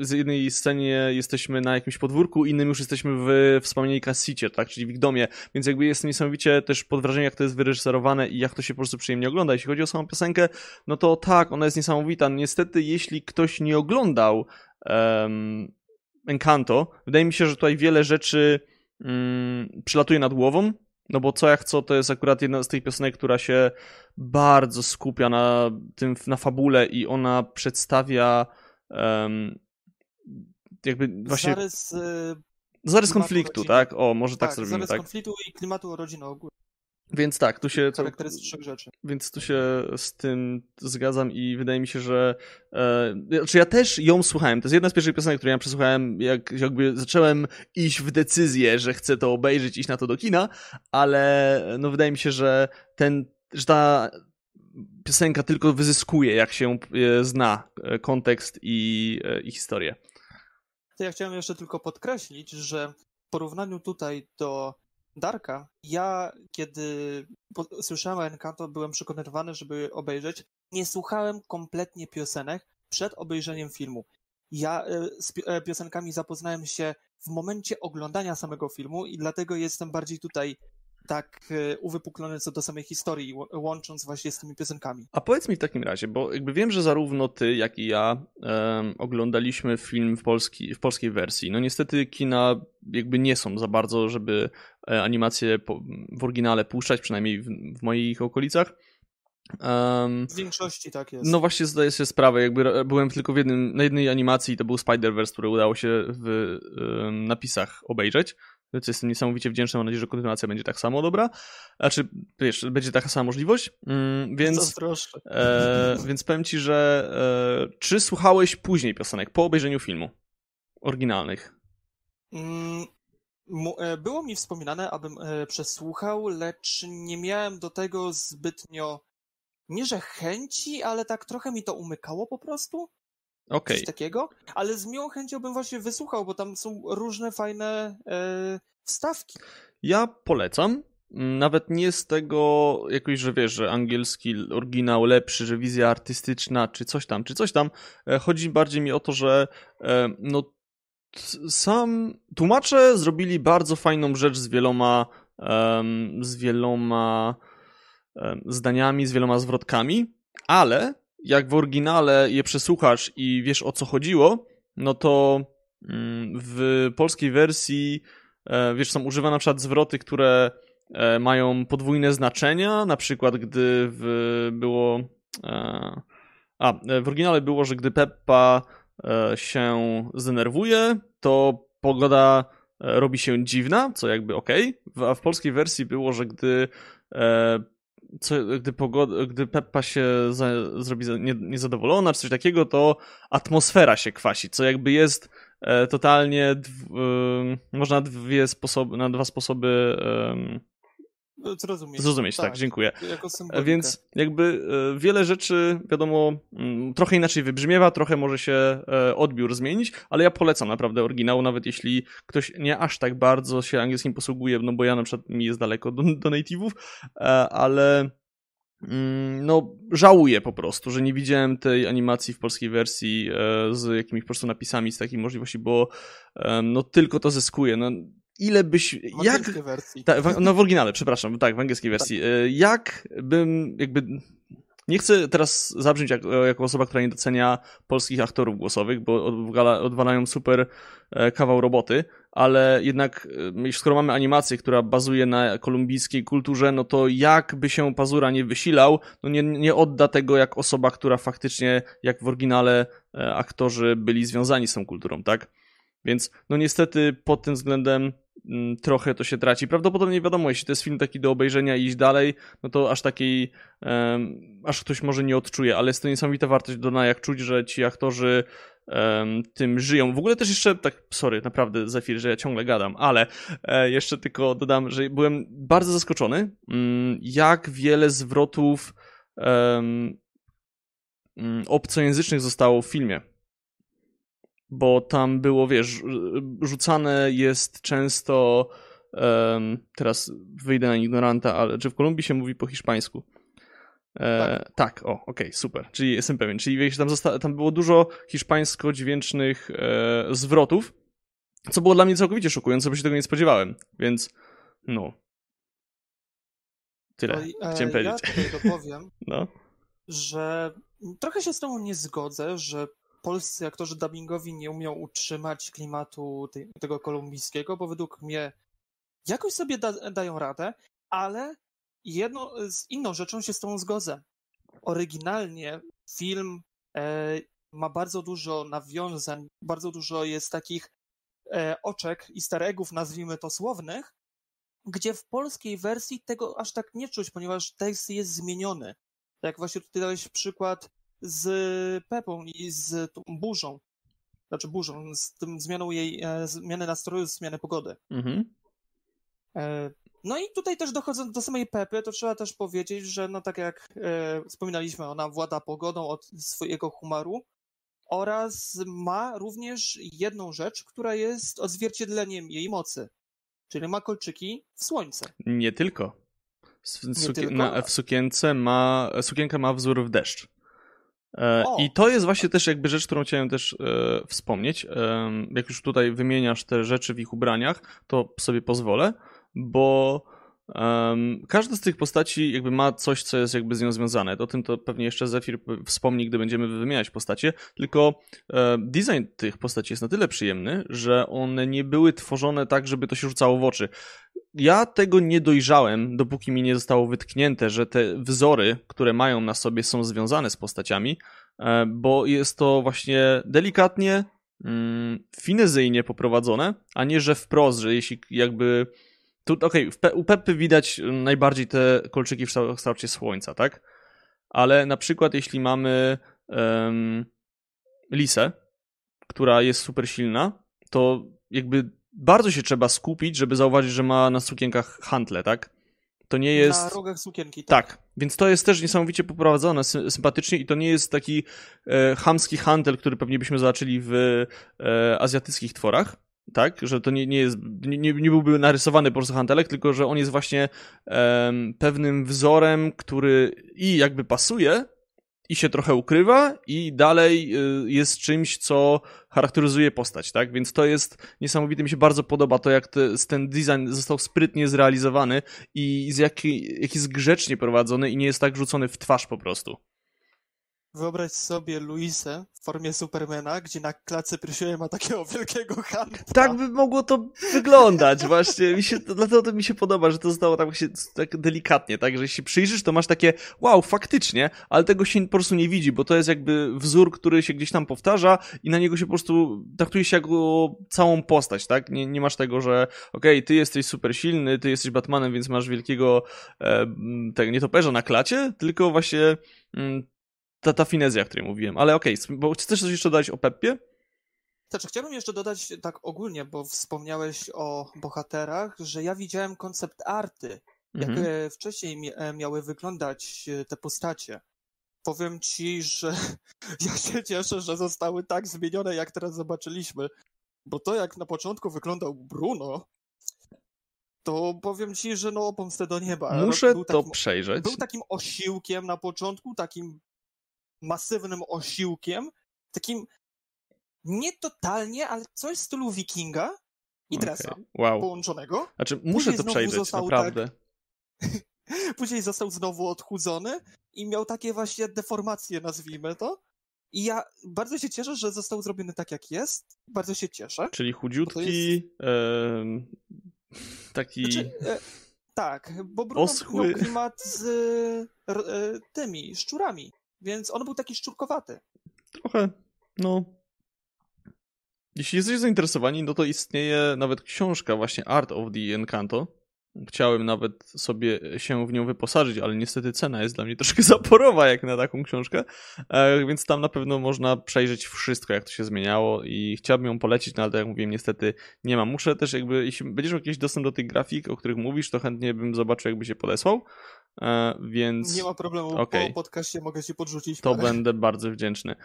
z jednej scenie jesteśmy na jakimś podwórku, innym już jesteśmy w wspomnianej kasicie, tak, czyli w ich domie, więc jakby jest niesamowicie też pod wrażeniem, jak to jest wyreżyserowane i jak to się po prostu przyjemnie ogląda. Jeśli chodzi o samą piosenkę, no to tak, ona jest niesamowita. Niestety, jeśli ktoś nie oglądał um, Encanto, wydaje mi się, że tutaj wiele rzeczy um, przylatuje nad głową, no bo co jak co, to jest akurat jedna z tych piosenek, która się bardzo skupia na tym, na fabule i ona przedstawia um, jakby właśnie... Zarys, e, zarys konfliktu, tak? O, może tak, tak zrobimy, zarys tak? konfliktu i klimatu rodziny ogólnie. Więc tak, tu się. Charakterystycznych rzeczy. Więc tu się z tym zgadzam i wydaje mi się, że. E, znaczy ja też ją słuchałem. To jest jedna z pierwszych piosenek, które ja przesłuchałem, jak jakby zacząłem iść w decyzję, że chcę to obejrzeć, iść na to do kina, ale no wydaje mi się, że ten, że ta piosenka tylko wyzyskuje, jak się e, zna e, kontekst i, i historię to ja chciałem jeszcze tylko podkreślić, że w porównaniu tutaj do Darka, ja kiedy słyszałem Encanto, byłem przekonywany, żeby obejrzeć. Nie słuchałem kompletnie piosenek przed obejrzeniem filmu. Ja e, z e, piosenkami zapoznałem się w momencie oglądania samego filmu i dlatego jestem bardziej tutaj tak e, uwypuklony co do samej historii, łącząc właśnie z tymi piosenkami. A powiedz mi w takim razie, bo jakby wiem, że zarówno ty, jak i ja um, oglądaliśmy film w, polski, w polskiej wersji. No niestety kina jakby nie są za bardzo, żeby e, animacje po, w oryginale puszczać, przynajmniej w, w moich okolicach. Um, w większości tak jest. No właśnie zdaję sobie sprawę, jakby byłem tylko w jednym, na jednej animacji, to był Spider-Verse, który udało się w um, napisach obejrzeć. Więc jestem niesamowicie wdzięczny, mam nadzieję, że kontynuacja będzie tak samo dobra. Znaczy, wiesz, będzie taka sama możliwość. Mm, więc, e, więc powiem ci, że e, czy słuchałeś później piosenek po obejrzeniu filmu oryginalnych? Mm, e, było mi wspominane, abym e, przesłuchał, lecz nie miałem do tego zbytnio nie że chęci, ale tak trochę mi to umykało po prostu. Okay. Coś takiego, ale z miłą chęcią bym właśnie wysłuchał, bo tam są różne fajne e, wstawki. Ja polecam. Nawet nie z tego jakoś, że wiesz, że angielski oryginał lepszy, że wizja artystyczna, czy coś tam, czy coś tam. E, chodzi bardziej mi o to, że e, no sam tłumacze zrobili bardzo fajną rzecz z wieloma um, z wieloma um, zdaniami, z wieloma zwrotkami, ale jak w oryginale je przesłuchasz i wiesz o co chodziło, no to mm, w polskiej wersji e, wiesz, są używane na przykład zwroty, które e, mają podwójne znaczenia, na przykład gdy w, było e, a, w oryginale było, że gdy Peppa się zdenerwuje, to pogoda robi się dziwna, co jakby ok, a w polskiej wersji było, że gdy co, gdy, pogoda, gdy Peppa się za, zrobi nie, niezadowolona czy coś takiego, to atmosfera się kwasi, co jakby jest e, totalnie, dw, e, można dwie sposoby, na dwa sposoby e, Zrozumieć. Zrozumieć, tak, tak dziękuję. Więc jakby e, wiele rzeczy, wiadomo, mm, trochę inaczej wybrzmiewa, trochę może się e, odbiór zmienić, ale ja polecam naprawdę oryginał, nawet jeśli ktoś nie aż tak bardzo się angielskim posługuje, no bo ja na przykład mi jest daleko do, do native'ów, e, ale mm, no, żałuję po prostu, że nie widziałem tej animacji w polskiej wersji z jakimiś po prostu napisami z takiej możliwości, bo no tylko to zyskuje. No, ile byś... W jak, wersji. Ta, w, no w oryginale, przepraszam, tak, w angielskiej wersji. Tak. Jak bym jakby... Nie chcę teraz zabrzmieć jak, jako osoba, która nie docenia polskich aktorów głosowych, bo odwalają super e, kawał roboty, ale jednak e, skoro mamy animację, która bazuje na kolumbijskiej kulturze, no to jak by się Pazura nie wysilał, no nie, nie odda tego jak osoba, która faktycznie, jak w oryginale aktorzy byli związani z tą kulturą, tak? Więc no niestety pod tym względem trochę to się traci. Prawdopodobnie nie wiadomo, jeśli to jest film taki do obejrzenia i iść dalej, no to aż takiej, um, aż ktoś może nie odczuje, ale jest to niesamowita wartość do jak czuć, że ci aktorzy um, tym żyją. W ogóle też jeszcze, tak, sorry, naprawdę Zefir, że ja ciągle gadam, ale e, jeszcze tylko dodam, że byłem bardzo zaskoczony, um, jak wiele zwrotów um, obcojęzycznych zostało w filmie bo tam było, wiesz, rzucane jest często, um, teraz wyjdę na ignoranta, ale czy w Kolumbii się mówi po hiszpańsku? E, tak. tak. o, okej, okay, super. Czyli jestem pewien. Czyli wiesz, tam, tam było dużo hiszpańsko-dźwięcznych e, zwrotów, co było dla mnie całkowicie szokujące, bo się tego nie spodziewałem. Więc, no. Tyle. No Chciałem e, powiedzieć. Ja tutaj dopowiem, no. że trochę się z tobą nie zgodzę, że polscy aktorzy dubbingowi nie umią utrzymać klimatu tej, tego kolumbijskiego, bo według mnie jakoś sobie da, dają radę, ale jedno, z inną rzeczą się z tą zgodzę. Oryginalnie film e, ma bardzo dużo nawiązań, bardzo dużo jest takich e, oczek, easter eggów, nazwijmy to słownych, gdzie w polskiej wersji tego aż tak nie czuć, ponieważ tekst jest zmieniony. Jak właśnie tutaj dałeś przykład z Pepą i z tą burzą. Znaczy burzą, z tym zmianą jej, e, zmiany nastroju, zmiany pogody. Mhm. E, no i tutaj też dochodząc do samej Pepy, to trzeba też powiedzieć, że no tak jak e, wspominaliśmy, ona włada pogodą od swojego humoru oraz ma również jedną rzecz, która jest odzwierciedleniem jej mocy, czyli ma kolczyki w słońce. Nie tylko. Nie tylko. Na, w sukience ma, sukienka ma wzór w deszcz. E, I to jest właśnie też jakby rzecz, którą chciałem też e, wspomnieć. E, jak już tutaj wymieniasz te rzeczy w ich ubraniach, to sobie pozwolę, bo um, każda z tych postaci jakby ma coś, co jest jakby z nią związane. O tym to pewnie jeszcze Zephyr wspomni, gdy będziemy wymieniać postacie, tylko e, design tych postaci jest na tyle przyjemny, że one nie były tworzone tak, żeby to się rzucało w oczy ja tego nie dojrzałem, dopóki mi nie zostało wytknięte, że te wzory, które mają na sobie, są związane z postaciami, e, bo jest to właśnie delikatnie, mm, finezyjnie poprowadzone, a nie, że wprost, że jeśli jakby. Tu, okej, okay, u Peppy widać najbardziej te kolczyki w kształcie słońca, tak? Ale na przykład, jeśli mamy um, Lisę, która jest super silna, to jakby bardzo się trzeba skupić, żeby zauważyć, że ma na sukienkach hantle, tak? To nie jest. Na rogach sukienki, tak. Tak, więc to jest też niesamowicie poprowadzone, sy sympatycznie i to nie jest taki e, chamski hantel, który pewnie byśmy zobaczyli w e, azjatyckich tworach, tak? Że to nie, nie jest, nie, nie byłby narysowany po prostu hantelek, tylko że on jest właśnie e, pewnym wzorem, który i jakby pasuje, i się trochę ukrywa i dalej y, jest czymś, co charakteryzuje postać, tak? Więc to jest niesamowite, mi się bardzo podoba to, jak te, ten design został sprytnie zrealizowany i z jaki, jak jest grzecznie prowadzony i nie jest tak rzucony w twarz po prostu. Wyobraź sobie Luisę w formie Supermana, gdzie na klatce piersiowej ma takiego wielkiego Hunta. Tak by mogło to wyglądać właśnie. Mi się, dlatego to mi się podoba, że to zostało tak właśnie tak delikatnie, tak, że jeśli przyjrzysz, to masz takie wow, faktycznie, ale tego się po prostu nie widzi, bo to jest jakby wzór, który się gdzieś tam powtarza i na niego się po prostu traktuje się jako całą postać, tak? Nie, nie masz tego, że okej, okay, ty jesteś super silny, ty jesteś Batmanem, więc masz wielkiego e, tego nietoperza na klacie, tylko właśnie mm, ta, ta finezja, o której mówiłem. Ale okej, okay, bo chcesz coś jeszcze dodać o Peppie? Znaczy, chciałbym jeszcze dodać tak ogólnie, bo wspomniałeś o bohaterach, że ja widziałem koncept arty, jak mhm. wcześniej e, miały wyglądać e, te postacie. Powiem ci, że ja się cieszę, że zostały tak zmienione, jak teraz zobaczyliśmy. Bo to, jak na początku wyglądał Bruno, to powiem ci, że no pomstę do nieba. Muszę to przejrzeć. Był takim osiłkiem na początku, takim masywnym osiłkiem, takim nie totalnie, ale coś w stylu wikinga i dresa okay. wow. połączonego. Znaczy, muszę to przejrzeć, naprawdę. Tak... Później został znowu odchudzony i miał takie właśnie deformacje, nazwijmy to. I ja bardzo się cieszę, że został zrobiony tak, jak jest. Bardzo się cieszę. Czyli chudziutki, jest... e, taki... Znaczy, e, tak, bo Bruno oschły. miał klimat z e, tymi szczurami. Więc on był taki szczurkowaty. Trochę, no. Jeśli jesteście zainteresowani, no to istnieje nawet książka właśnie Art of the Encanto. Chciałem nawet sobie się w nią wyposażyć, ale niestety cena jest dla mnie troszkę zaporowa jak na taką książkę, e, więc tam na pewno można przejrzeć wszystko, jak to się zmieniało i chciałbym ją polecić, no ale tak jak mówiłem, niestety nie mam. Muszę też jakby, jeśli będziesz miał jakiś dostęp do tych grafik, o których mówisz, to chętnie bym zobaczył, jakby się podesłał. E, więc... Nie ma problemu, okay. po podcaście mogę ci podrzucić. To parę. będę bardzo wdzięczny.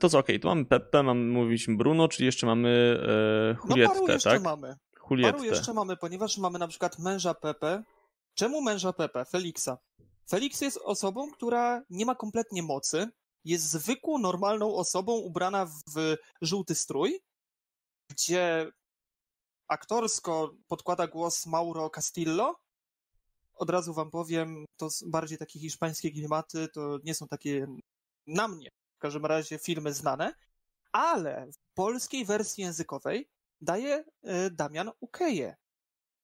To co, okej, okay, tu mamy Pepe, mamy, mówiliśmy Bruno, czyli jeszcze mamy e, Julietę, no, paru jeszcze tak? mamy. Julietę. Paru jeszcze mamy, ponieważ mamy na przykład męża Pepe. Czemu męża Pepe? Felixa. Felix jest osobą, która nie ma kompletnie mocy, jest zwykłą, normalną osobą ubrana w żółty strój, gdzie aktorsko podkłada głos Mauro Castillo, od razu wam powiem, to bardziej takie hiszpańskie klimaty, to nie są takie na mnie, w każdym razie filmy znane, ale w polskiej wersji językowej daje e, Damian Ukeje.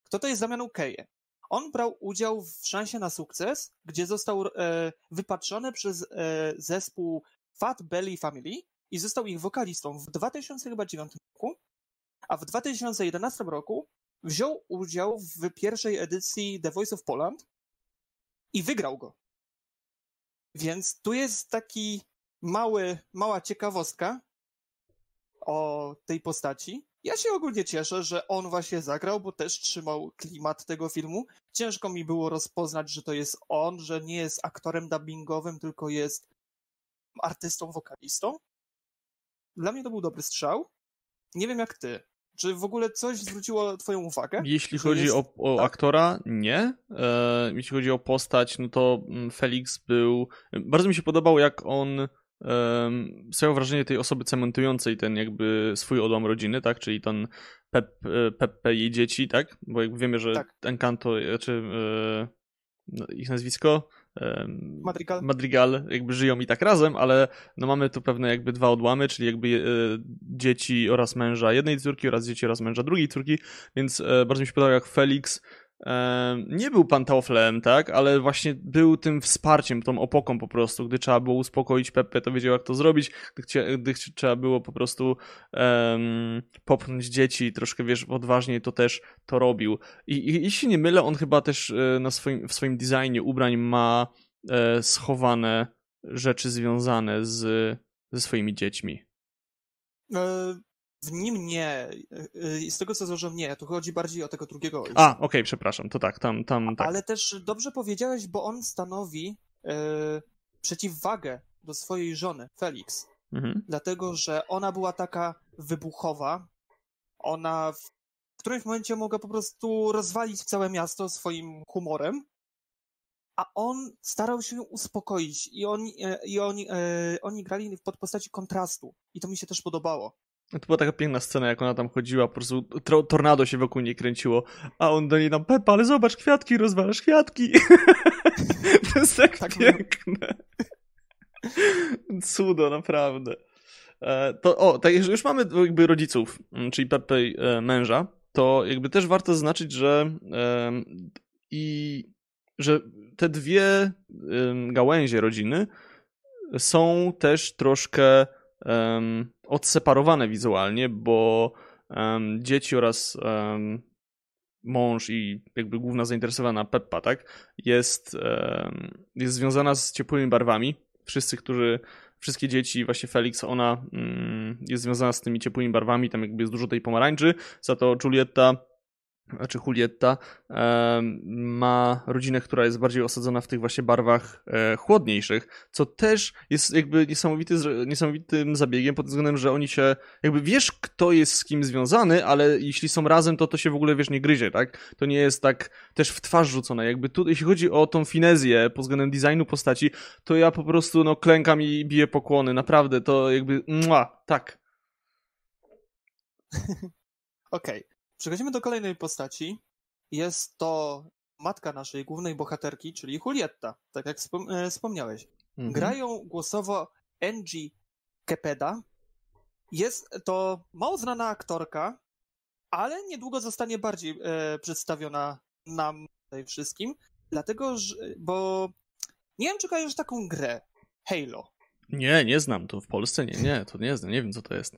Kto to jest Damian Ukeje? On brał udział w Szansie na sukces, gdzie został e, wypatrzony przez e, zespół Fat Belly Family i został ich wokalistą w 2009 roku, a w 2011 roku wziął udział w pierwszej edycji The Voice of Poland i wygrał go. Więc tu jest taki mały, mała ciekawostka o tej postaci. Ja się ogólnie cieszę, że on właśnie zagrał, bo też trzymał klimat tego filmu. Ciężko mi było rozpoznać, że to jest on, że nie jest aktorem dubbingowym, tylko jest artystą, wokalistą. Dla mnie to był dobry strzał. Nie wiem jak ty. Czy w ogóle coś zwróciło Twoją uwagę? Jeśli chodzi jest... o, o tak? aktora, nie. E, jeśli chodzi o postać, no to mm, Felix był. Bardzo mi się podobał, jak on um, sprawiał wrażenie tej osoby cementującej ten jakby swój odłam rodziny, tak? Czyli ten Pep, e, Pepe jej dzieci, tak? Bo jak wiemy, że tak. Encanto, czy e, ich nazwisko Madrigal. Madrigal jakby żyją i tak razem, ale no mamy tu pewne jakby dwa odłamy, czyli jakby e, dzieci oraz męża jednej córki oraz dzieci oraz męża drugiej córki, więc e, bardzo mi się podobało jak Felix nie był pantoflem, tak, ale właśnie był tym wsparciem, tą opoką po prostu, gdy trzeba było uspokoić Pepe, to wiedział jak to zrobić, gdy, gdy trzeba było po prostu um, popchnąć dzieci troszkę, wiesz, odważniej, to też to robił. I, i jeśli nie mylę, on chyba też e, na swoim, w swoim designie ubrań ma e, schowane rzeczy związane z, ze swoimi dziećmi. E, w nim nie. Y, y, z tego co zauważyłem, nie. Tu chodzi bardziej o tego drugiego ojca. A, okej, okay, przepraszam. To tak, tam, tam. Tak. Ale też dobrze powiedziałeś, bo on stanowi e, przeciwwagę do swojej żony, Felix. Mhm. Dlatego, że ona była taka wybuchowa. Ona w którymś momencie mogła po prostu rozwalić całe miasto swoim humorem. a on starał się ją uspokoić i oni, i oni, e, oni grali pod postaci kontrastu i to mi się też podobało. To była taka piękna scena, jak ona tam chodziła, po prostu tornado się wokół niej kręciło, a on do niej tam, Pepa, ale zobacz, kwiatki, rozwalasz kwiatki. to jest tak, tak piękne. Cudo, naprawdę. E, to, o, tak, już mamy jakby rodziców, mm, czyli Pepe e, męża, to jakby też warto zaznaczyć, że i że te dwie gałęzie rodziny są też troszkę um, odseparowane wizualnie, bo um, dzieci oraz um, mąż i jakby główna zainteresowana Peppa, tak, jest, jest związana z ciepłymi barwami. Wszyscy, którzy, wszystkie dzieci, właśnie Felix, ona mm, jest związana z tymi ciepłymi barwami, tam jakby jest dużo tej pomarańczy, za to Julietta znaczy Julietta, ma rodzinę, która jest bardziej osadzona w tych właśnie barwach e, chłodniejszych, co też jest jakby niesamowity, niesamowitym zabiegiem pod względem, że oni się, jakby wiesz kto jest z kim związany, ale jeśli są razem, to to się w ogóle, wiesz, nie gryzie, tak? To nie jest tak też w twarz rzucone. Jakby tu, jeśli chodzi o tą finezję pod względem designu postaci, to ja po prostu, no, klękam i biję pokłony. Naprawdę, to jakby, mua, tak. Okej. Okay. Przechodzimy do kolejnej postaci. Jest to matka naszej głównej bohaterki, czyli Julietta, tak jak e, wspomniałeś. Mhm. Grają głosowo Angie Kepeda. Jest to mało znana aktorka, ale niedługo zostanie bardziej e, przedstawiona nam tutaj wszystkim, dlatego, że, bo nie wiem, czy kojarzysz taką grę, Halo. Nie, nie znam, to w Polsce nie, nie, to nie znam, nie wiem co to jest.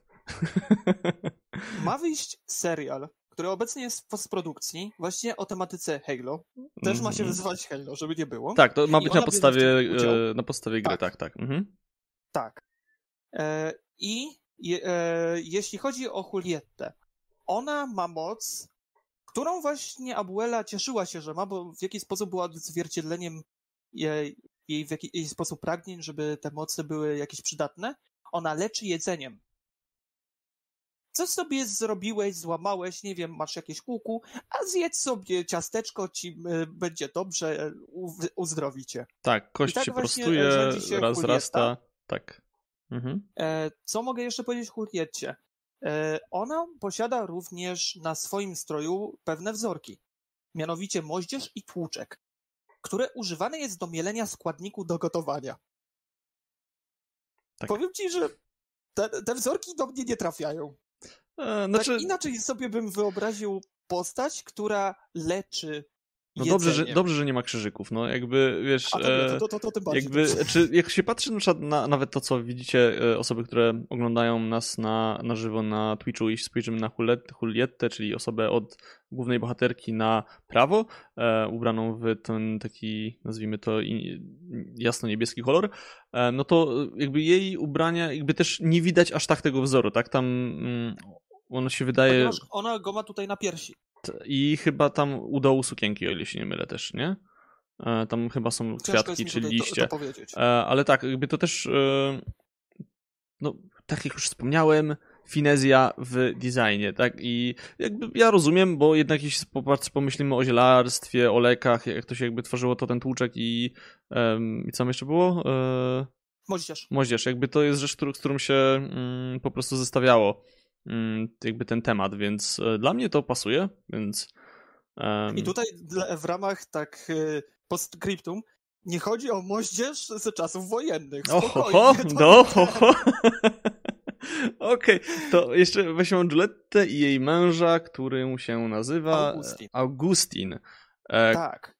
Ma wyjść serial który obecnie jest w postprodukcji, właśnie o tematyce Halo. Też ma się mhm. nazywać Halo, żeby nie było. Tak, to ma być na podstawie, e, na podstawie gry, tak, tak. Tak. Mhm. tak. E, I e, jeśli chodzi o Julietę, ona ma moc, którą właśnie Abuela cieszyła się, że ma, bo w jakiś sposób była odzwierciedleniem jej, jej w jakiś sposób pragnień, żeby te moce były jakieś przydatne. Ona leczy jedzeniem co sobie zrobiłeś, złamałeś, nie wiem, masz jakieś kuku, a zjedz sobie ciasteczko, ci y, będzie dobrze, uzdrowi cię. Tak, kość tak się prostuje, się raz rasta, tak. Mhm. E, co mogę jeszcze powiedzieć Julietcie? E, ona posiada również na swoim stroju pewne wzorki, mianowicie moździerz i tłuczek, które używane jest do mielenia składniku do gotowania. Tak. Powiem ci, że te, te wzorki do mnie nie trafiają. E, znaczy... Tak inaczej sobie bym wyobraził postać, która leczy no dobrze że, dobrze, że nie ma krzyżyków, no jakby, wiesz, A, to, to, to, to, jakby, czy jak się patrzy na na nawet to, co widzicie, e, osoby, które oglądają nas na, na żywo na Twitchu i spojrzymy na Julietę, czyli osobę od głównej bohaterki na prawo, e, ubraną w ten taki, nazwijmy to, jasno-niebieski kolor, e, no to jakby jej ubrania, jakby też nie widać aż tak tego wzoru, tak? Tam mm, ono się wydaje... Ponieważ ona go ma tutaj na piersi. I chyba tam u dołu sukienki, o ile się nie mylę też, nie? E, tam chyba są kwiatki czy liście. To, to e, ale tak, jakby to też, e, no, tak jak już wspomniałem, finezja w designie, tak? I jakby ja rozumiem, bo jednak jeśli pomyślimy o zielarstwie, o lekach, jak to się jakby tworzyło, to ten tłuczek i, i co tam jeszcze było? Moździerz. Moździerz, jakby to jest rzecz, z którą się mm, po prostu zestawiało. Mm, jakby ten temat, więc e, dla mnie to pasuje, więc... Um... I tutaj w ramach tak e, postscriptum nie chodzi o moździerz ze czasów wojennych. Oho, no, Okej, okay. to jeszcze weźmiemy Juliette i jej męża, który się nazywa Augustin. Augustin e, tak.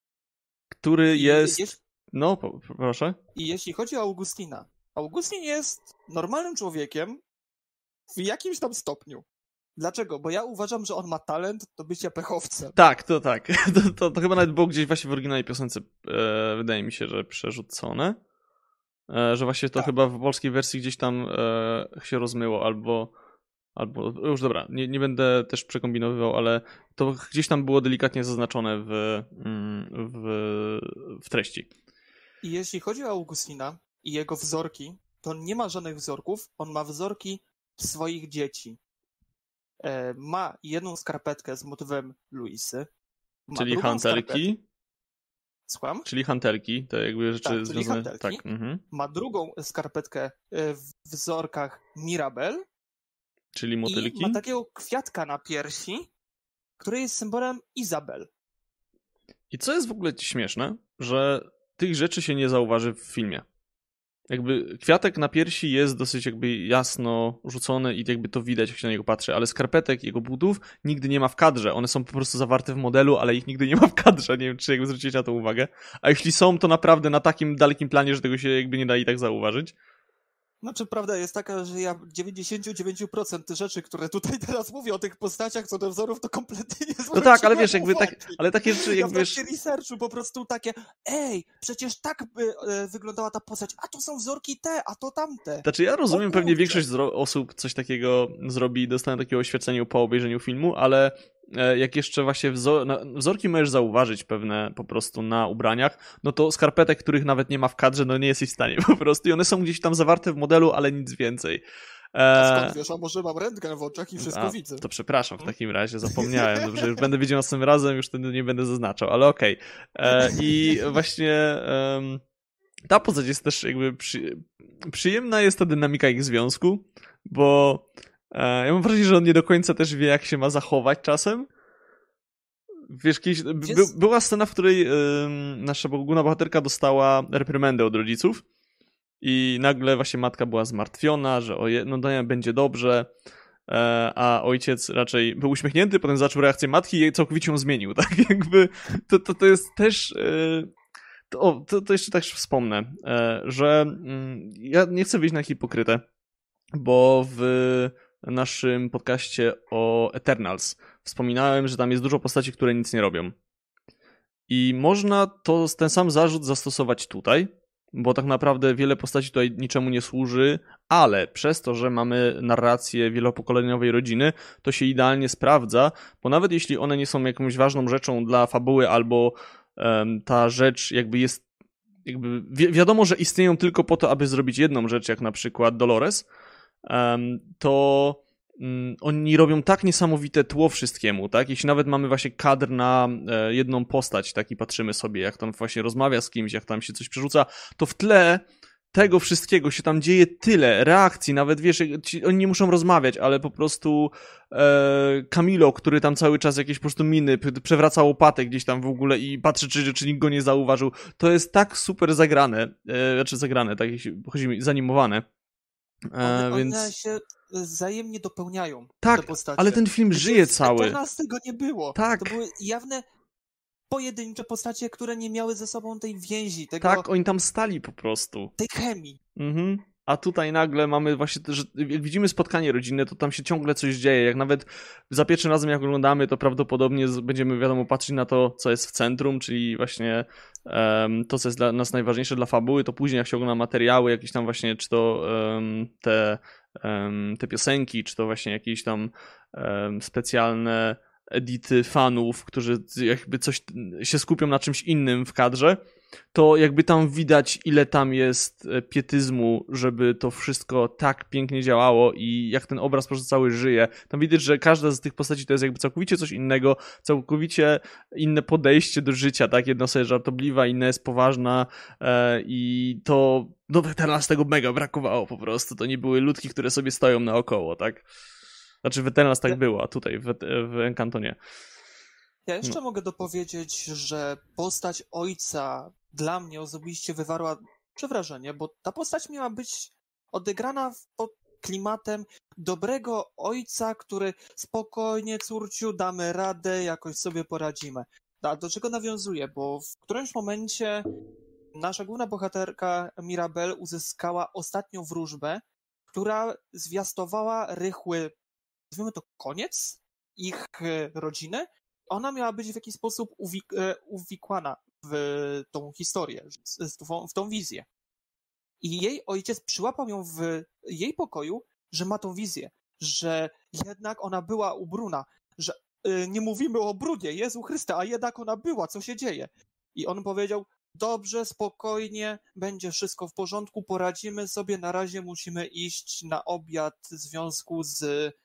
Który I jest... jest... No, proszę. I jeśli chodzi o Augustina, Augustin jest normalnym człowiekiem, w jakimś tam stopniu. Dlaczego? Bo ja uważam, że on ma talent do bycia pechowcem. Tak, to tak. To, to, to chyba nawet było gdzieś właśnie w oryginalnej piosence, e, wydaje mi się, że przerzucone. E, że właśnie to tak. chyba w polskiej wersji gdzieś tam e, się rozmyło, albo albo już dobra, nie, nie będę też przekombinowywał, ale to gdzieś tam było delikatnie zaznaczone w, mm, w, w treści. I jeśli chodzi o Augustina i jego wzorki, to on nie ma żadnych wzorków, on ma wzorki swoich dzieci. E, ma jedną skarpetkę z motywem Luisy. Czyli hantelki? Słucham? Czyli hantelki, to jakby rzeczy tak, związane... Hantelki. Tak, mhm. Ma drugą skarpetkę e, w wzorkach Mirabel. Czyli motylki? I ma takiego kwiatka na piersi, który jest symbolem Izabel. I co jest w ogóle śmieszne, że tych rzeczy się nie zauważy w filmie. Jakby kwiatek na piersi jest dosyć jakby jasno rzucony i jakby to widać, jak się na niego patrzy, ale skarpetek, jego butów nigdy nie ma w kadrze. One są po prostu zawarte w modelu, ale ich nigdy nie ma w kadrze. Nie wiem, czy jakby zwrócicie na to uwagę. A jeśli są, to naprawdę na takim dalekim planie, że tego się jakby nie da i tak zauważyć. Znaczy, prawda jest taka, że ja 99% rzeczy, które tutaj teraz mówię o tych postaciach co do wzorów, to kompletnie nie No tak, ale wiesz, jakby tak, ale takie rzeczy jakby... Ja w researchu po prostu takie, ej, przecież tak by e, wyglądała ta postać, a tu są wzorki te, a to tamte. Znaczy, ja rozumiem, pewnie większość osób coś takiego zrobi i takiego oświecenia po obejrzeniu filmu, ale jak jeszcze właśnie wzor wzorki możesz zauważyć pewne po prostu na ubraniach, no to skarpetek, których nawet nie ma w kadrze, no nie jesteś w stanie po prostu i one są gdzieś tam zawarte w modelu, ale nic więcej. A skąd wiesz, a może mam rentgen w oczach i wszystko a, widzę. To przepraszam w hmm? takim razie, zapomniałem. Dobrze, już będę widział następnym razem, już wtedy nie będę zaznaczał, ale okej. Okay. E, I właśnie um, ta postać jest też jakby przy, przyjemna jest ta dynamika ich związku, bo E, ja mam wrażenie, że on nie do końca też wie, jak się ma zachować czasem. Wiesz, kiedyś, by, była scena, w której nasza główna bohaterka dostała reprymendę od rodziców i nagle właśnie matka była zmartwiona, że oje, no Dania będzie dobrze, e, a ojciec raczej był uśmiechnięty, potem zaczął reakcję matki i całkowicie ją zmienił, tak jakby to, to, to jest też... E, to, to, to jeszcze też wspomnę, że mm, ja nie chcę wyjść na hipokrytę, bo w naszym podcaście o Eternals wspominałem, że tam jest dużo postaci, które nic nie robią. I można to, ten sam zarzut zastosować tutaj, bo tak naprawdę wiele postaci tutaj niczemu nie służy, ale przez to, że mamy narrację wielopokoleniowej rodziny, to się idealnie sprawdza, bo nawet jeśli one nie są jakąś ważną rzeczą dla fabuły, albo um, ta rzecz jakby jest, jakby wi wiadomo, że istnieją tylko po to, aby zrobić jedną rzecz, jak na przykład Dolores, to mm, oni robią tak niesamowite tło wszystkiemu, tak? Jeśli nawet mamy właśnie kadr na e, jedną postać, tak? I patrzymy sobie, jak tam właśnie rozmawia z kimś, jak tam się coś przerzuca, to w tle tego wszystkiego się tam dzieje tyle, reakcji, nawet wiesz, oni nie muszą rozmawiać, ale po prostu e, Camilo, który tam cały czas jakieś po prostu miny, przewraca łopatę gdzieś tam w ogóle i patrzy, czy, czy nikt go nie zauważył, to jest tak super zagrane, e, znaczy zagrane, tak chodzi mi, zanimowane, one, e, więc... one się wzajemnie dopełniają. Tak, ale ten film żyje cały. nas tego nie było. Tak. To były jawne pojedyncze postacie, które nie miały ze sobą tej więzi. Tego, tak, oni tam stali po prostu. Tej chemii. Mhm a tutaj nagle mamy właśnie, że jak widzimy spotkanie rodzinne, to tam się ciągle coś dzieje. Jak nawet za pierwszym razem, jak oglądamy, to prawdopodobnie będziemy, wiadomo, patrzeć na to, co jest w centrum, czyli właśnie um, to, co jest dla nas najważniejsze dla fabuły, to później jak się ogląda materiały, jakieś tam właśnie, czy to um, te, um, te piosenki, czy to właśnie jakieś tam specjalne edity fanów, którzy jakby coś się skupią na czymś innym w kadrze, to jakby tam widać, ile tam jest e, pietyzmu, żeby to wszystko tak pięknie działało i jak ten obraz po prostu cały żyje. Tam widać, że każda z tych postaci to jest jakby całkowicie coś innego, całkowicie inne podejście do życia, tak? Jedna sobie żartobliwa, inna jest poważna e, i to, no teraz tego mega brakowało po prostu. To nie były ludki, które sobie stoją naokoło, tak? Znaczy w Eternals tak było, a tutaj w, w Encantonie. Ja jeszcze no. mogę dopowiedzieć, że postać ojca dla mnie osobiście wywarła przewrażenie, bo ta postać miała być odegrana pod klimatem dobrego ojca, który spokojnie, córciu, damy radę, jakoś sobie poradzimy. A do czego nawiązuje? Bo w którymś momencie nasza główna bohaterka Mirabel uzyskała ostatnią wróżbę, która zwiastowała rychły, nazwijmy to koniec ich e, rodziny. Ona miała być w jakiś sposób uwik e, uwikłana w tą historię, w tą wizję. I jej ojciec przyłapał ją w jej pokoju, że ma tą wizję, że jednak ona była u Bruna, że y, nie mówimy o brudzie, Jezu Chryste, a jednak ona była, co się dzieje? I on powiedział, dobrze, spokojnie, będzie wszystko w porządku, poradzimy sobie, na razie musimy iść na obiad w związku z E,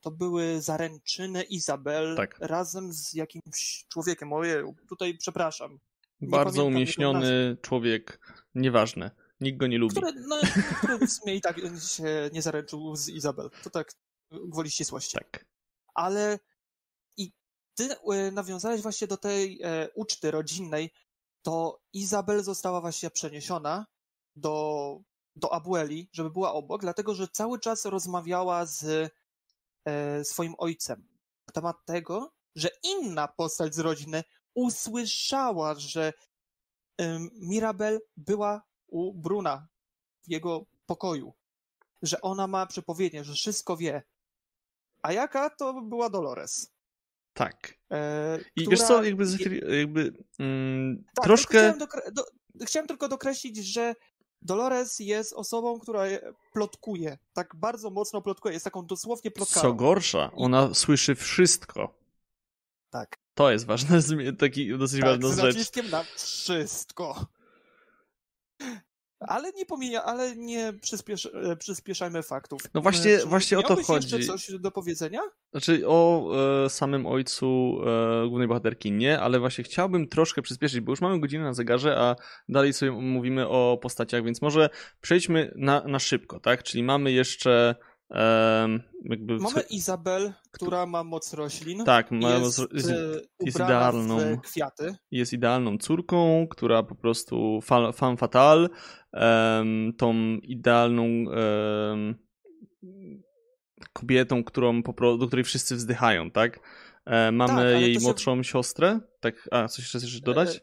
to były zaręczyny Izabel tak. razem z jakimś człowiekiem. Ojej, tutaj przepraszam. Bardzo umieśniony człowiek, nieważne. Nikt go nie lubi. Który, no, który w sumie i tak się nie zaręczył z Izabel. To tak gwoli ścisłości. Tak. Ale i ty e, nawiązałeś właśnie do tej e, uczty rodzinnej, to Izabel została właśnie przeniesiona do, do Abueli, żeby była obok, dlatego że cały czas rozmawiała z e, swoim ojcem na temat tego, że inna postać z rodziny usłyszała, że e, Mirabel była u Bruna w jego pokoju, że ona ma przepowiednie, że wszystko wie. A jaka to była Dolores? Tak. E, I która... wiesz co, jakby, jakby mm, tak, troszkę... Chciałem, do... chciałem, tylko dokreślić, że Dolores jest osobą, która plotkuje. Tak bardzo mocno plotkuje. Jest taką dosłownie plotkarą. Co gorsza, ona słyszy wszystko. Tak. To jest ważne, taki dosyć tak, ważna rzecz. Z na wszystko. Ale nie pomija, ale nie przyspiesz, e, przyspieszajmy faktów. No właśnie, Czy właśnie o to chodzi. jeszcze coś do powiedzenia? Znaczy o e, samym ojcu e, głównej bohaterki nie, ale właśnie chciałbym troszkę przyspieszyć, bo już mamy godzinę na zegarze, a dalej sobie mówimy o postaciach, więc może przejdźmy na, na szybko, tak? Czyli mamy jeszcze jakby... Mamy Izabel, która ma moc roślin. Tak, ma jest, jest, jest idealną. kwiaty. Jest idealną córką, która po prostu fan fatal, um, tą idealną um, kobietą, którą po, do której wszyscy wzdychają, tak? E, mamy tak, jej się... młodszą siostrę. Tak, a coś jeszcze chcesz dodać? E,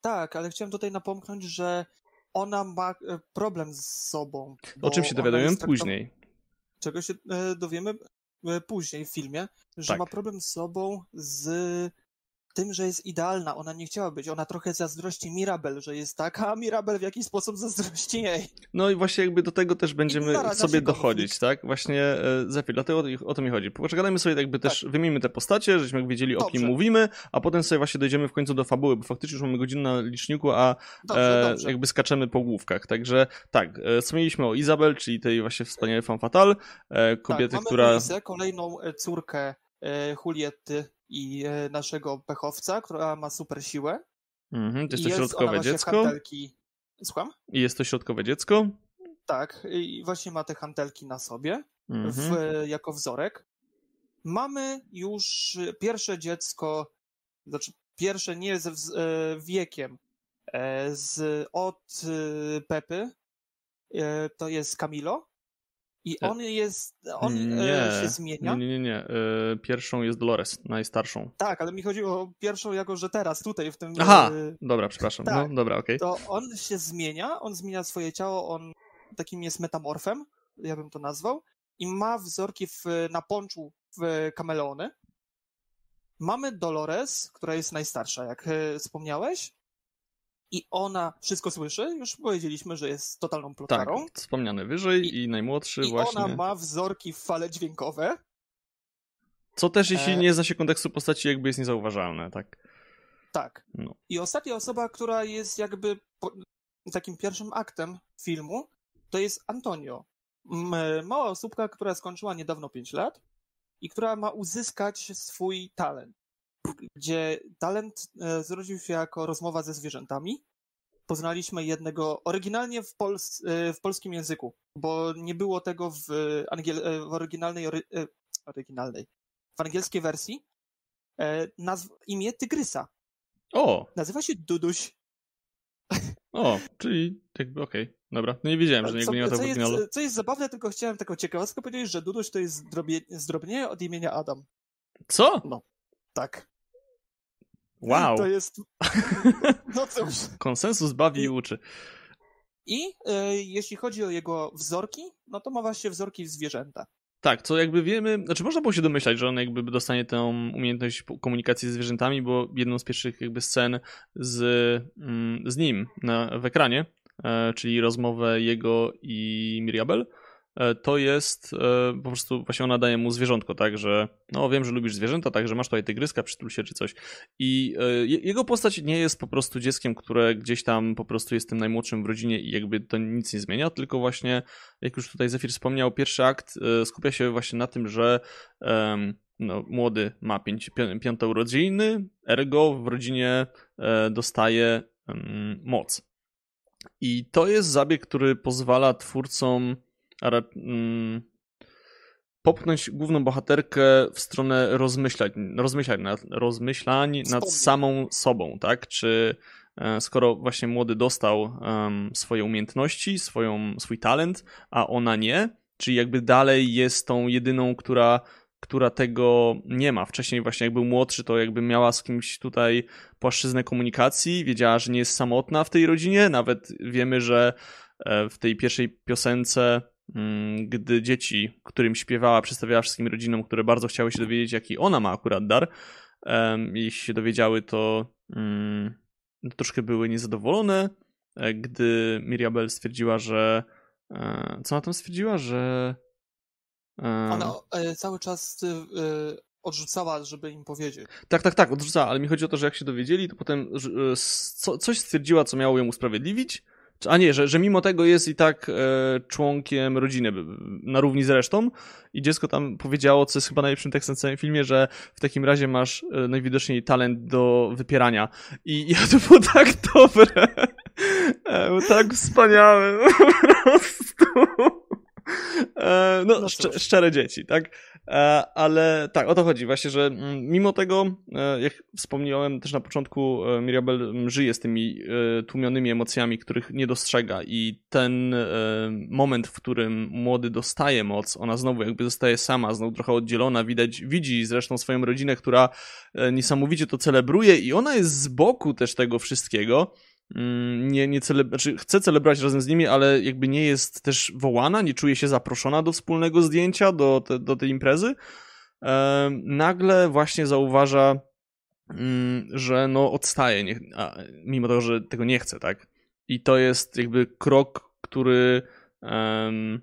tak, ale chciałem tutaj napomknąć, że ona ma e, problem z sobą. O czym się dowiadujemy później czego się e, dowiemy e, później w filmie, że tak. ma problem z sobą, z tym, że jest idealna. Ona nie chciała być. Ona trochę zazdrości Mirabel, że jest taka, a Mirabel w jakiś sposób zazdrości jej. No i właśnie jakby do tego też będziemy sobie dochodzić, tak? Właśnie e, Zephyr, dlatego o, to mi chodzi. Poczekajmy sobie jakby też, tak. wymijmy te postacie, żebyśmy wiedzieli Dobrze. o kim mówimy, a potem sobie właśnie dojdziemy w końcu do fabuły, bo faktycznie już mamy godzinę na liczniku, a dobrze, e, dobrze. jakby skaczemy po główkach. Także tak, e, wspomnieliśmy o Izabel, czyli tej właśnie wspaniałej fan e, kobiety, tak, mamy która... Luisę, kolejną e, córkę e, Juliety i e, naszego pechowca, która ma super siłę. Mhm, to jest to środkowe dziecko. Hantelki... Słucham? I jest to środkowe dziecko. Tak, i właśnie ma te hantelki na sobie mhm. w, jako wzorek. Mamy już pierwsze dziecko, znaczy pierwsze nie ze e, wiekiem, e, z, od Pepy, to jest Camilo. I e, on jest, on e, nie, się zmienia? Nie, nie, nie. E, pierwszą jest Dolores, najstarszą. Tak, ale mi chodzi o pierwszą jako, że teraz, tutaj w tym... Aha, dobra, przepraszam. No, tak, no, dobra, okej. Okay. To on się zmienia, on zmienia swoje ciało, on takim jest metamorfem, ja bym to nazwał, i ma wzorki w, na ponczu w kameleony. Mamy Dolores, która jest najstarsza, jak wspomniałeś, i ona wszystko słyszy. Już powiedzieliśmy, że jest totalną plotkarą. Tak, wspomniane wyżej i, i najmłodszy i właśnie. I ona ma wzorki w fale dźwiękowe. Co też, jeśli e... nie zna się kontekstu postaci, jakby jest niezauważalne, tak? Tak. No. I ostatnia osoba, która jest jakby po... takim pierwszym aktem filmu, to jest Antonio. Mała osóbka, która skończyła niedawno 5 lat i która ma uzyskać swój talent gdzie talent e, zrodził się jako rozmowa ze zwierzętami. Poznaliśmy jednego oryginalnie w, pols e, w polskim języku, bo nie było tego w, angiel e, w oryginalnej, ory oryginalnej, w angielskiej wersji. Nazw imię Tygrysa. O! Nazywa się Duduś. O, czyli jakby okej, okay. dobra. No nie wiedziałem, że co, nie ma to co jest, co jest zabawne, tylko chciałem taką ciekawostkę powiedzieć, że Duduś to jest zdrobie, zdrobnienie od imienia Adam. Co? No, tak. Wow. To jest. No cóż. Konsensus bawi i uczy. I e, jeśli chodzi o jego wzorki, no to ma właśnie wzorki w zwierzęta. Tak, co jakby wiemy, znaczy można było się domyślać, że on jakby dostanie tę umiejętność komunikacji ze zwierzętami, bo jedną z pierwszych jakby scen z, mm, z nim na, w ekranie, e, czyli rozmowę jego i Miriabel, to jest e, po prostu właśnie ona daje mu zwierzątko, tak, że no wiem, że lubisz zwierzęta, tak, że masz tutaj tygryska, przytul się czy coś. I e, jego postać nie jest po prostu dzieckiem, które gdzieś tam po prostu jest tym najmłodszym w rodzinie i jakby to nic nie zmienia, tylko właśnie, jak już tutaj Zefir wspomniał, pierwszy akt skupia się właśnie na tym, że no, młody ma pięć, piąte urodziny, ergo w rodzinie dostaje moc. I to jest zabieg, który pozwala twórcom mm, popchnąć główną bohaterkę w stronę rozmyślań, rozmyślań nad, rozmyślań nad samą sobą, tak? Czy e, skoro właśnie młody dostał um, swoje umiejętności, swoją, swój talent, a ona nie, czyli jakby dalej jest tą jedyną, która która tego nie ma. Wcześniej właśnie jak był młodszy, to jakby miała z kimś tutaj płaszczyznę komunikacji, wiedziała, że nie jest samotna w tej rodzinie, nawet wiemy, że e, w tej pierwszej piosence mm, gdy dzieci, którym śpiewała, przedstawiała wszystkim rodzinom, które bardzo chciały się dowiedzieć, jaki ona ma akurat dar, jeśli się dowiedziały, to mm, troszkę były niezadowolone, e, gdy Mirabel stwierdziła, że e, co ona tam stwierdziła, że ona e, cały czas odrzucała, żeby im powiedzieć. Tak, tak, tak, odrzucała, ale mi chodzi o to, że jak się dowiedzieli, to potem co, coś stwierdziła, co miało ją usprawiedliwić. A nie, że, że mimo tego jest i tak e, członkiem rodziny na równi z resztą i dziecko tam powiedziało, co jest chyba najlepszym tekstem w całym filmie, że w takim razie masz e, najwidoczniej talent do wypierania. I, i to było tak dobre. E, było tak wspaniałe. Po prostu. E, no, no szczere dzieci, tak? E, ale tak, o to chodzi właśnie, że mm, mimo tego, e, jak wspomniałem też na początku, Mirabel żyje z tymi tłumionymi emocjami, których nie dostrzega i ten moment, w którym młody dostaje moc, ona znowu jakby zostaje sama, znowu trochę oddzielona, widać, widzi zresztą swoją rodzinę, która niesamowicie to celebruje i ona jest z boku też tego wszystkiego, Mm, nie, nie cele, znaczy chce celebrować razem z nimi, ale jakby nie jest też wołana, nie czuje się zaproszona do wspólnego zdjęcia, do, te, do tej imprezy, e, nagle właśnie zauważa, mm, że no odstaje, nie, a, mimo tego, że tego nie chce, tak? I to jest jakby krok, który, um,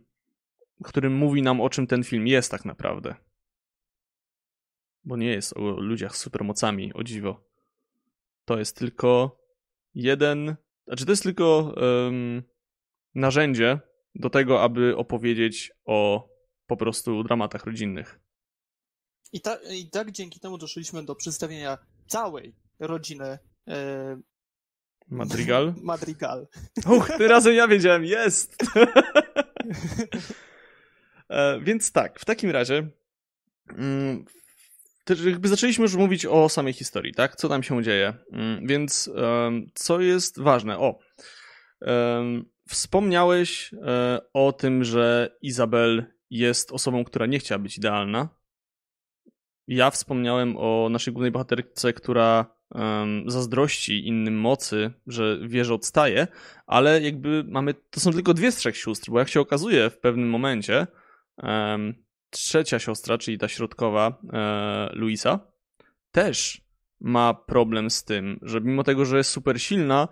który mówi nam, o czym ten film jest tak naprawdę. Bo nie jest o ludziach z supermocami, o dziwo. To jest tylko jeden. Znaczy, to jest tylko um, narzędzie do tego, aby opowiedzieć o po prostu dramatach rodzinnych. I, ta, I tak dzięki temu doszliśmy do przedstawienia całej rodziny e... Madrigal? Madrigal. Uch, tym razem ja wiedziałem, jest! e, więc tak, w takim razie mm, jakby zaczęliśmy już mówić o samej historii, tak? Co tam się dzieje. Mm, więc co jest ważne? O, wspomniałeś um, o tym, że Izabel jest osobą, która nie chciała być idealna. Ja wspomniałem o naszej głównej bohaterce, która zazdrości innym mocy, że wie, że odstaje, ale jakby mamy, to są tylko dwie z trzech sióstr, bo jak się okazuje w pewnym momencie, trzecia siostra, czyli ta środkowa, e, Luisa, też ma problem z tym, że mimo tego, że jest super silna,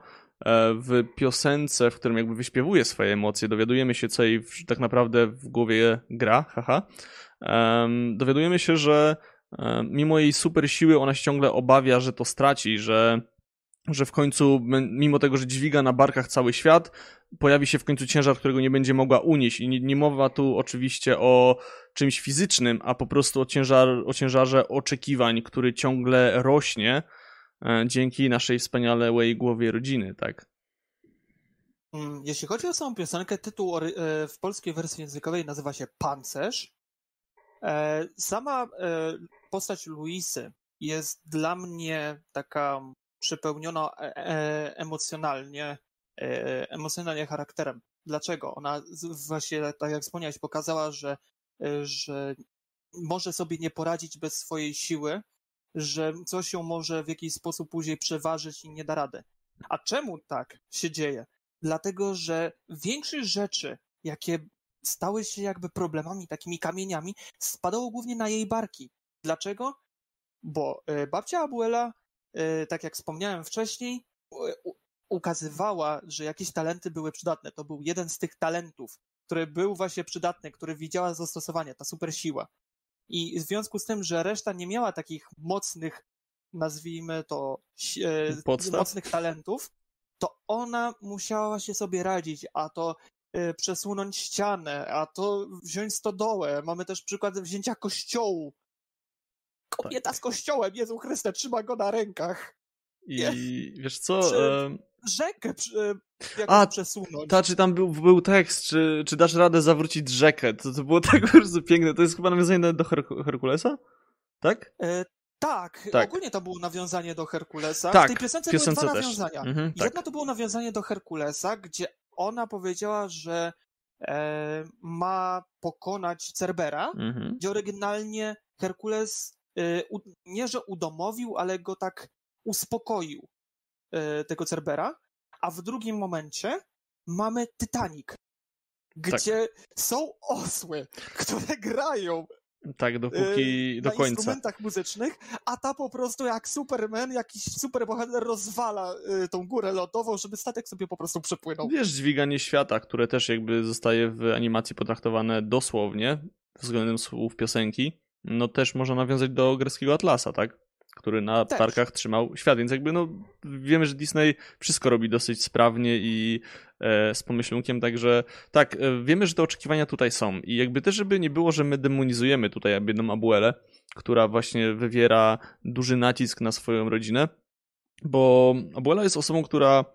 e, w piosence, w którym jakby wyśpiewuje swoje emocje, dowiadujemy się, co jej tak naprawdę w głowie gra, haha, dowiadujemy się, że e, mimo jej super siły ona się ciągle obawia, że to straci, że że w końcu, mimo tego, że dźwiga na barkach cały świat, pojawi się w końcu ciężar, którego nie będzie mogła unieść. I nie, nie mowa tu oczywiście o czymś fizycznym, a po prostu o, ciężar, o ciężarze oczekiwań, który ciągle rośnie e, dzięki naszej wspaniałej głowie rodziny, tak? Mm, jeśli chodzi o samą piosenkę, tytuł e, w polskiej wersji językowej nazywa się Pancerz. E, sama postać Luisy jest dla mnie taka przepełniona emocjonalnie E, emocjonalnie charakterem. Dlaczego? Ona właśnie, tak jak wspomniałeś, pokazała, że, e, że może sobie nie poradzić bez swojej siły, że coś ją może w jakiś sposób później przeważyć i nie da rady. A czemu tak się dzieje? Dlatego, że większość rzeczy, jakie stały się jakby problemami, takimi kamieniami, spadało głównie na jej barki. Dlaczego? Bo e, babcia Abuela, tak jak wspomniałem wcześniej, ukazywała, że jakieś talenty były przydatne. To był jeden z tych talentów, który był właśnie przydatny, który widziała zastosowanie, ta super siła. I w związku z tym, że reszta nie miała takich mocnych, nazwijmy to, e, mocnych talentów, to ona musiała się sobie radzić, a to e, przesunąć ścianę, a to wziąć stodołę. Mamy też przykład wzięcia kościołu. Kobieta tak. z kościołem, Jezu Chryste, trzyma go na rękach. I wiesz co? rzekę jak A, przesunąć. Ta, czy tam był, był tekst, czy, czy dasz radę zawrócić rzekę? To, to było tak bardzo piękne. To jest chyba nawiązanie do Her Herkulesa? Tak? E, tak, tak, ogólnie to było nawiązanie do Herkulesa. Tak, w tej piosence, piosence były dwa też. nawiązania. Mhm, tak. Jedno to było nawiązanie do Herkulesa, gdzie ona powiedziała, że e, ma pokonać Cerbera, mhm. gdzie oryginalnie Herkules e, nie, że udomowił, ale go tak uspokoił e, tego Cerbera, a w drugim momencie mamy Titanic, gdzie tak. są osły, które grają tak, dopóki, yy, do na końca. instrumentach muzycznych, a ta po prostu jak Superman, jakiś superbohater rozwala tą górę lotową, żeby statek sobie po prostu przepłynął. Wiesz, dźwiganie świata, które też jakby zostaje w animacji potraktowane dosłownie względem słów piosenki, no też można nawiązać do greckiego Atlasa, tak? który na Też. tarkach trzymał świat, więc jakby no wiemy, że Disney wszystko robi dosyć sprawnie i e, z pomyślunkiem, także tak, e, wiemy, że te oczekiwania tutaj są i jakby też, żeby nie było, że my demonizujemy tutaj biedną Abuelę, która właśnie wywiera duży nacisk na swoją rodzinę, bo Abuela jest osobą, która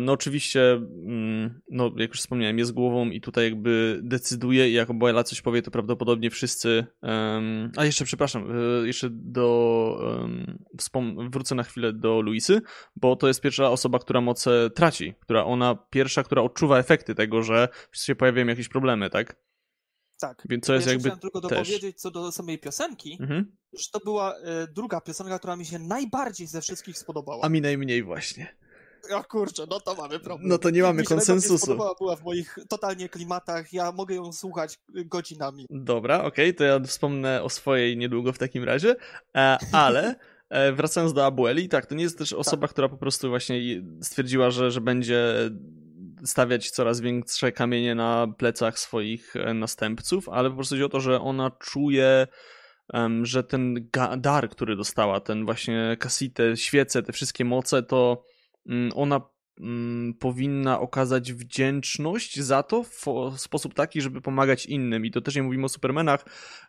no oczywiście, mm, no jak już wspomniałem, jest głową i tutaj jakby decyduje i jak Boyla coś powie, to prawdopodobnie wszyscy... Um, a jeszcze, przepraszam, e, jeszcze do... Um, wrócę na chwilę do Luisy, bo to jest pierwsza osoba, która moce traci, która ona pierwsza, która odczuwa efekty tego, że się pojawiają jakieś problemy, tak? Tak. Więc co jest ja jakby chciałem tylko dopowiedzieć co do samej piosenki, mhm. że to była e, druga piosenka, która mi się najbardziej ze wszystkich spodobała. A mi najmniej właśnie. O kurczę, no to mamy problem. No to nie mamy Mi konsensusu. była w moich totalnie klimatach, ja mogę ją słuchać godzinami. Dobra, okej, okay, to ja wspomnę o swojej niedługo w takim razie, e, ale e, wracając do Abueli, tak, to nie jest też osoba, tak. która po prostu właśnie stwierdziła, że, że będzie stawiać coraz większe kamienie na plecach swoich e, następców, ale po prostu chodzi o to, że ona czuje że ten dar, który dostała, ten właśnie kasitę, świece, te wszystkie moce, to ona mm, powinna okazać wdzięczność za to w sposób taki, żeby pomagać innym. I to też nie mówimy o Supermanach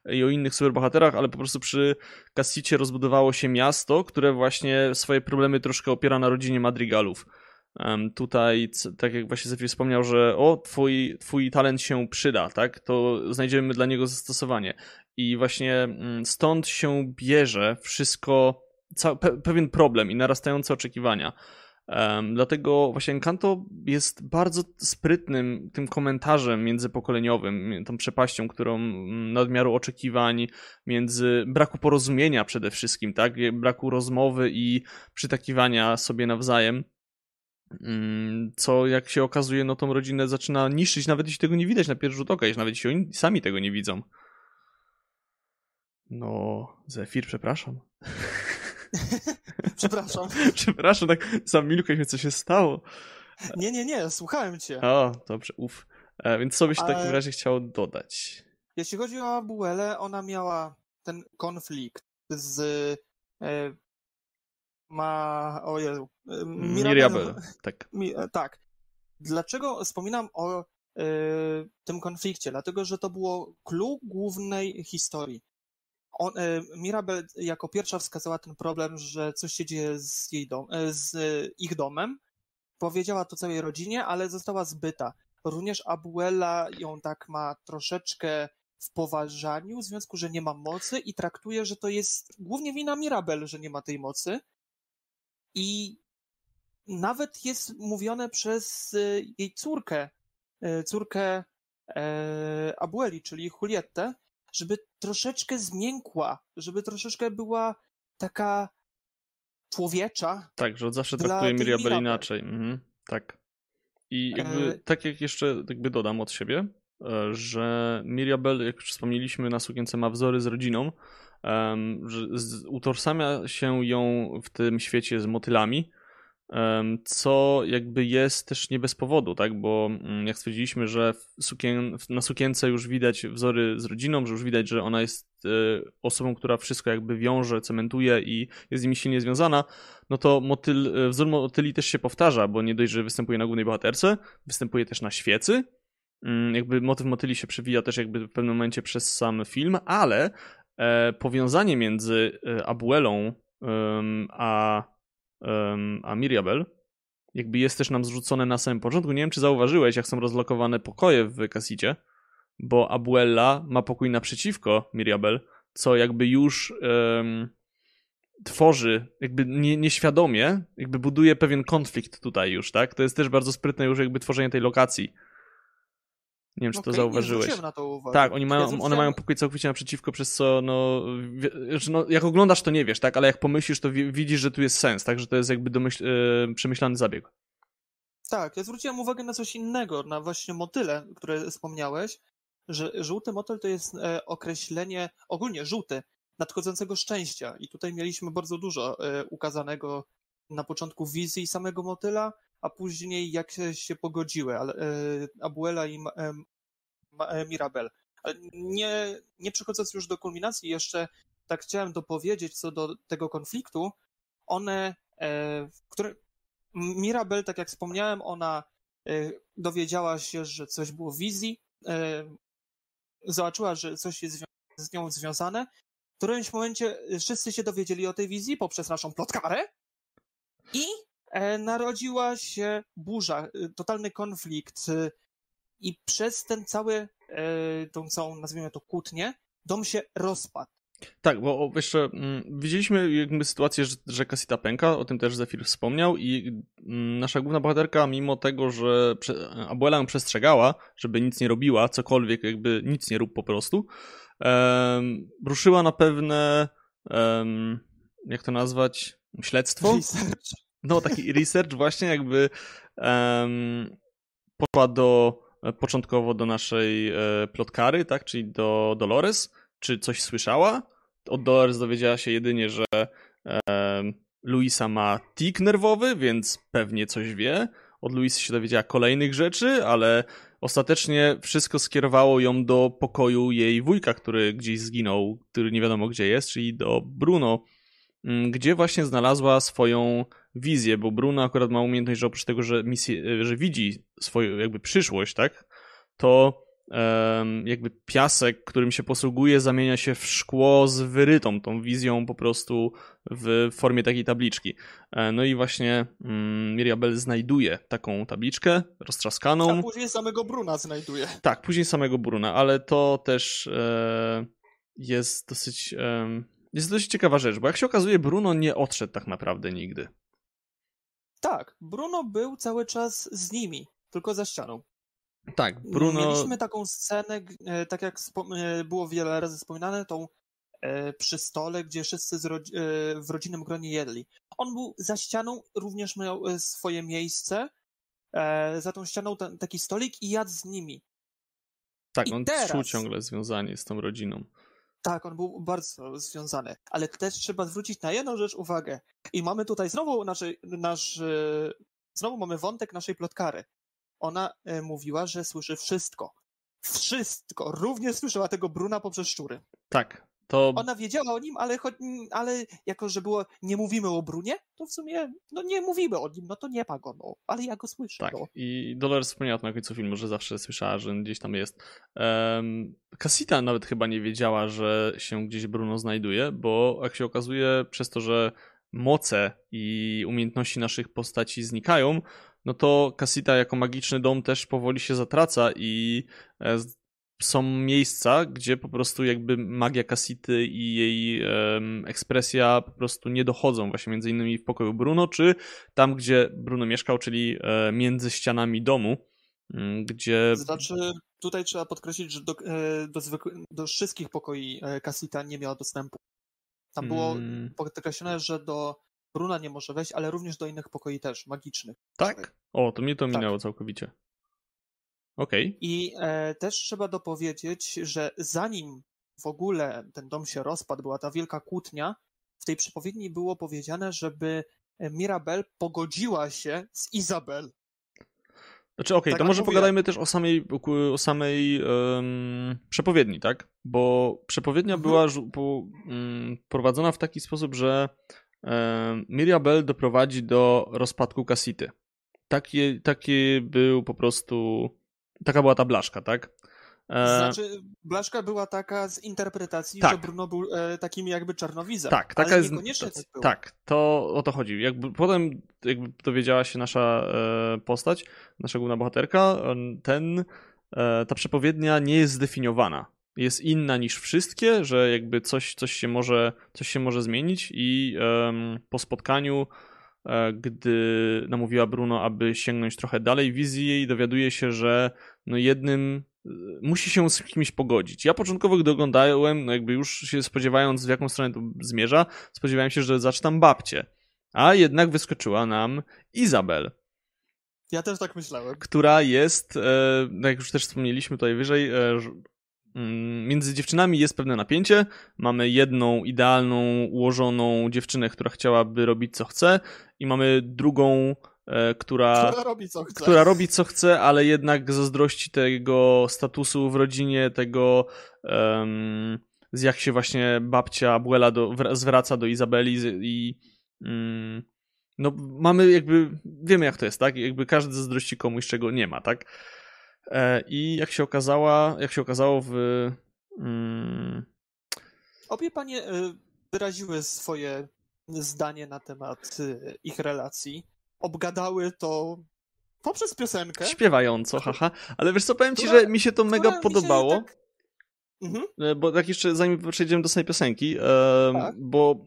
i o innych superbohaterach, ale po prostu przy Cassicie rozbudowało się miasto, które właśnie swoje problemy troszkę opiera na rodzinie Madrigalów. Tutaj, tak jak właśnie Zefir wspomniał, że o, twój, twój talent się przyda, tak, to znajdziemy dla niego zastosowanie. I właśnie mm, stąd się bierze wszystko, pe pewien problem i narastające oczekiwania. Um, dlatego właśnie Encanto jest bardzo sprytnym tym komentarzem międzypokoleniowym, tą przepaścią, którą nadmiaru oczekiwań, między braku porozumienia przede wszystkim, tak? Braku rozmowy i przytakiwania sobie nawzajem. Mm, co jak się okazuje, no tą rodzinę zaczyna niszczyć, nawet jeśli tego nie widać na pierwszy rzut oka, nawet jeśli oni sami tego nie widzą. No, Zefir, przepraszam. Przepraszam. Przepraszam, tak zamilkłeś, co się stało. Nie, nie, nie, słuchałem cię. O, dobrze, uf. E, więc co byś w takim razie chciał dodać? Jeśli chodzi o Abuelę, ona miała ten konflikt z e, ma... o Jezu. E, Mirabel, tak. Mi, e, tak. Dlaczego wspominam o tym konflikcie? Dlatego, że to było clue głównej historii on, e, Mirabel jako pierwsza wskazała ten problem, że coś się dzieje z, jej dom, e, z ich domem. Powiedziała to całej rodzinie, ale została zbyta. Również Abuela ją tak ma troszeczkę w poważaniu, w związku, że nie ma mocy i traktuje, że to jest głównie wina Mirabel, że nie ma tej mocy. I nawet jest mówione przez e, jej córkę, córkę Abueli, czyli Julietę, żeby troszeczkę zmiękła, żeby troszeczkę była taka człowiecza. Tak, że zawsze traktuje Mirabel inaczej. Mhm, tak. I jakby, e... tak jak jeszcze jakby dodam od siebie, e, że Mirabel, jak już wspomnieliśmy, na sukience ma wzory z rodziną, że utożsamia się ją w tym świecie z motylami, co jakby jest też nie bez powodu, tak? Bo mm, jak stwierdziliśmy, że sukien, na sukience już widać wzory z rodziną, że już widać, że ona jest e, osobą, która wszystko jakby wiąże, cementuje i jest z nimi silnie związana, no to motyl, e, wzór motyli też się powtarza, bo nie dość, że występuje na głównej bohaterce, występuje też na świecy, mm, jakby motyw motyli się przewija też jakby w pewnym momencie przez sam film, ale e, powiązanie między Abuelą a a Mirabel jakby jest też nam zrzucone na samym początku. Nie wiem, czy zauważyłeś, jak są rozlokowane pokoje w Kasicie, bo Abuela ma pokój naprzeciwko Mirabel, co jakby już um, tworzy, jakby nie, nieświadomie, jakby buduje pewien konflikt tutaj już, tak? To jest też bardzo sprytne już jakby tworzenie tej lokacji. Nie wiem, czy okay, to zauważyłeś. Nie na to uwagę. Tak, oni mają, ja one mają pokój całkowicie naprzeciwko, przez co no, no, jak oglądasz to nie wiesz, tak, ale jak pomyślisz to widzisz, że tu jest sens, tak, że to jest jakby domyśl, yy, przemyślany zabieg. Tak, ja zwróciłem uwagę na coś innego, na właśnie motyle, które wspomniałeś, że żółty motyl to jest e, określenie, ogólnie żółty, nadchodzącego szczęścia i tutaj mieliśmy bardzo dużo e, ukazanego na początku wizji samego motyla, a później jak się pogodziły ale, e, Abuela i e, Mirabel. Ale nie, nie przechodząc już do kulminacji, jeszcze tak chciałem dopowiedzieć co do tego konfliktu. One, e, które Mirabel, tak jak wspomniałem, ona dowiedziała się, że coś było w wizji, zobaczyła, że coś jest z nią związane. W którymś momencie wszyscy się dowiedzieli o tej wizji poprzez naszą plotkarę i E, narodziła się burza, e, totalny konflikt e, i przez ten cały, tą całą, nazwijmy to kłótnię, dom się rozpadł. Tak, bo jeszcze mm, widzieliśmy jakby sytuację, że, że Casita pęka, o tym też Zephyr wspomniał i mm, nasza główna bohaterka, mimo tego, że prze, Abuela ją przestrzegała, żeby nic nie robiła, cokolwiek, jakby nic nie rób po prostu, um, ruszyła na pewne, jak to nazwać, śledztwo? Research no taki research właśnie jakby um, poszła do początkowo do naszej e, plotkary, tak, czyli do Dolores, czy coś słyszała. Od Dolores dowiedziała się jedynie, że Luisa ma tik nerwowy, więc pewnie coś wie. Od Luisy się dowiedziała kolejnych rzeczy, ale ostatecznie wszystko skierowało ją do pokoju jej wujka, który gdzieś zginął, który nie wiadomo gdzie jest, czyli do Bruno, Mm, gdzie właśnie znalazła swoją wizję, bo Bruno akurat ma umiejętność, że oprócz tego, że, misję, że widzi swoją jakby przyszłość, tak, to um, jakby piasek, którym się posługuje, zamienia się w szkło z wyrytą tą wizją po prostu w formie takiej tabliczki. E, no i właśnie um, Miriabel znajduje taką tabliczkę roztrzaskaną. A później samego Bruna znajduje. Tak, później samego Bruna, ale to też e, jest dosyć... E, jest dość ciekawa rzecz, bo jak się okazuje, Bruno nie odszedł tak naprawdę nigdy. Tak, Bruno był cały czas z nimi, tylko za ścianą. Tak, Bruno. Mieliśmy taką scenę, e, tak jak e, było wiele razy wspominane, tą e, przy stole, gdzie wszyscy w rodzinnym gronie jedli. On był za ścianą, również miał swoje miejsce. Za tą ścianą ten, taki stolik i jadł z nimi. Tak, I on teraz... czuł ciągle związanie z tą rodziną. Tak, on był bardzo związany, ale też trzeba zwrócić na jedną rzecz uwagę. I mamy tutaj znowu nasz, nasz znowu mamy wątek naszej plotkary. Ona e, mówiła, że słyszy wszystko. Wszystko. Również słyszała tego Bruna poprzez szczury. Tak, to... Ona wiedziała o nim, ale, ale jako, że było nie mówimy o Brunie, to w sumie no nie mówimy o nim, no to nie ma go, no, ale ja go słyszę. Tak, no. i Dolores wspomniała na końcu filmu, że zawsze słyszała, że gdzieś tam jest. Um, Casita nawet chyba nie wiedziała, że się gdzieś Bruno znajduje, bo jak się okazuje, przez to, że moce i umiejętności naszych postaci znikają, no to Casita jako magiczny dom też powoli się zatraca i e, są miejsca, gdzie po prostu jakby magia Kasity i jej um, ekspresja po prostu nie dochodzą, właśnie między innymi w pokoju Bruno, czy tam, gdzie Bruno mieszkał, czyli e, między ścianami domu, m, gdzie... Znaczy, tutaj trzeba podkreślić, że do, e, do, zwykły, do wszystkich pokoi Kasita e, nie miała dostępu. Tam było hmm. podkreślone, że do Bruna nie może wejść, ale również do innych pokoi też, magicznych. Tak? O, to mnie to tak. minęło całkowicie. Okay. I e, też trzeba dopowiedzieć, że zanim w ogóle ten dom się rozpadł, była ta wielka kłótnia, w tej przepowiedni było powiedziane, żeby Mirabel pogodziła się z Izabel. Znaczy, okej, okay, tak to może mówię. pogadajmy też o samej, o samej um, przepowiedni, tak? Bo przepowiednia mhm. była po, um, prowadzona w taki sposób, że um, Mirabel doprowadzi do rozpadku Kasity. Taki, taki był po prostu taka była ta blaszka, tak? E, znaczy, Blaszka była taka z interpretacji, tak. że Bruno był e, takim jakby czarnowizem. Tak, taka jest. Tak, tak, to o to chodzi. Jakby potem jakby dowiedziała się nasza e, postać, nasza główna bohaterka, ten, e, ta przepowiednia nie jest zdefiniowana. Jest inna niż wszystkie, że jakby coś, coś, się, może, coś się może zmienić i po spotkaniu gdy namówiła Bruno, aby sięgnąć trochę dalej wizji jej, dowiaduje się, że no jednym musi się z kimś pogodzić. Ja początkowo, gdy oglądałem, no jakby już się spodziewając, w jaką stronę to zmierza, spodziewałem się, że zaczynam babcię. A jednak wyskoczyła nam Izabel. Ja też tak myślałem. Która jest, e, jak już też wspomnieliśmy tutaj wyżej, e, między dziewczynami jest pewne napięcie. Mamy jedną idealną, ułożoną dziewczynę, która chciałaby robić co chce, i mamy drugą E, która, która, robi co chce. która robi co chce, ale jednak zazdrości tego statusu w rodzinie, tego um, z jak się właśnie babcia Abuela do, zwraca do Izabeli i um, no mamy jakby, wiemy jak to jest, tak? Jakby każdy zazdrości komuś, czego nie ma, tak? E, I jak się okazała, jak się okazało w... Um... Obie panie e, wyraziły swoje zdanie na temat ich relacji obgadały to poprzez piosenkę. Śpiewająco, haha. Ale wiesz co, powiem ci, że mi się to mega podobało. Tak... Mhm. E, bo tak jeszcze, zanim przejdziemy do samej piosenki, tak? bo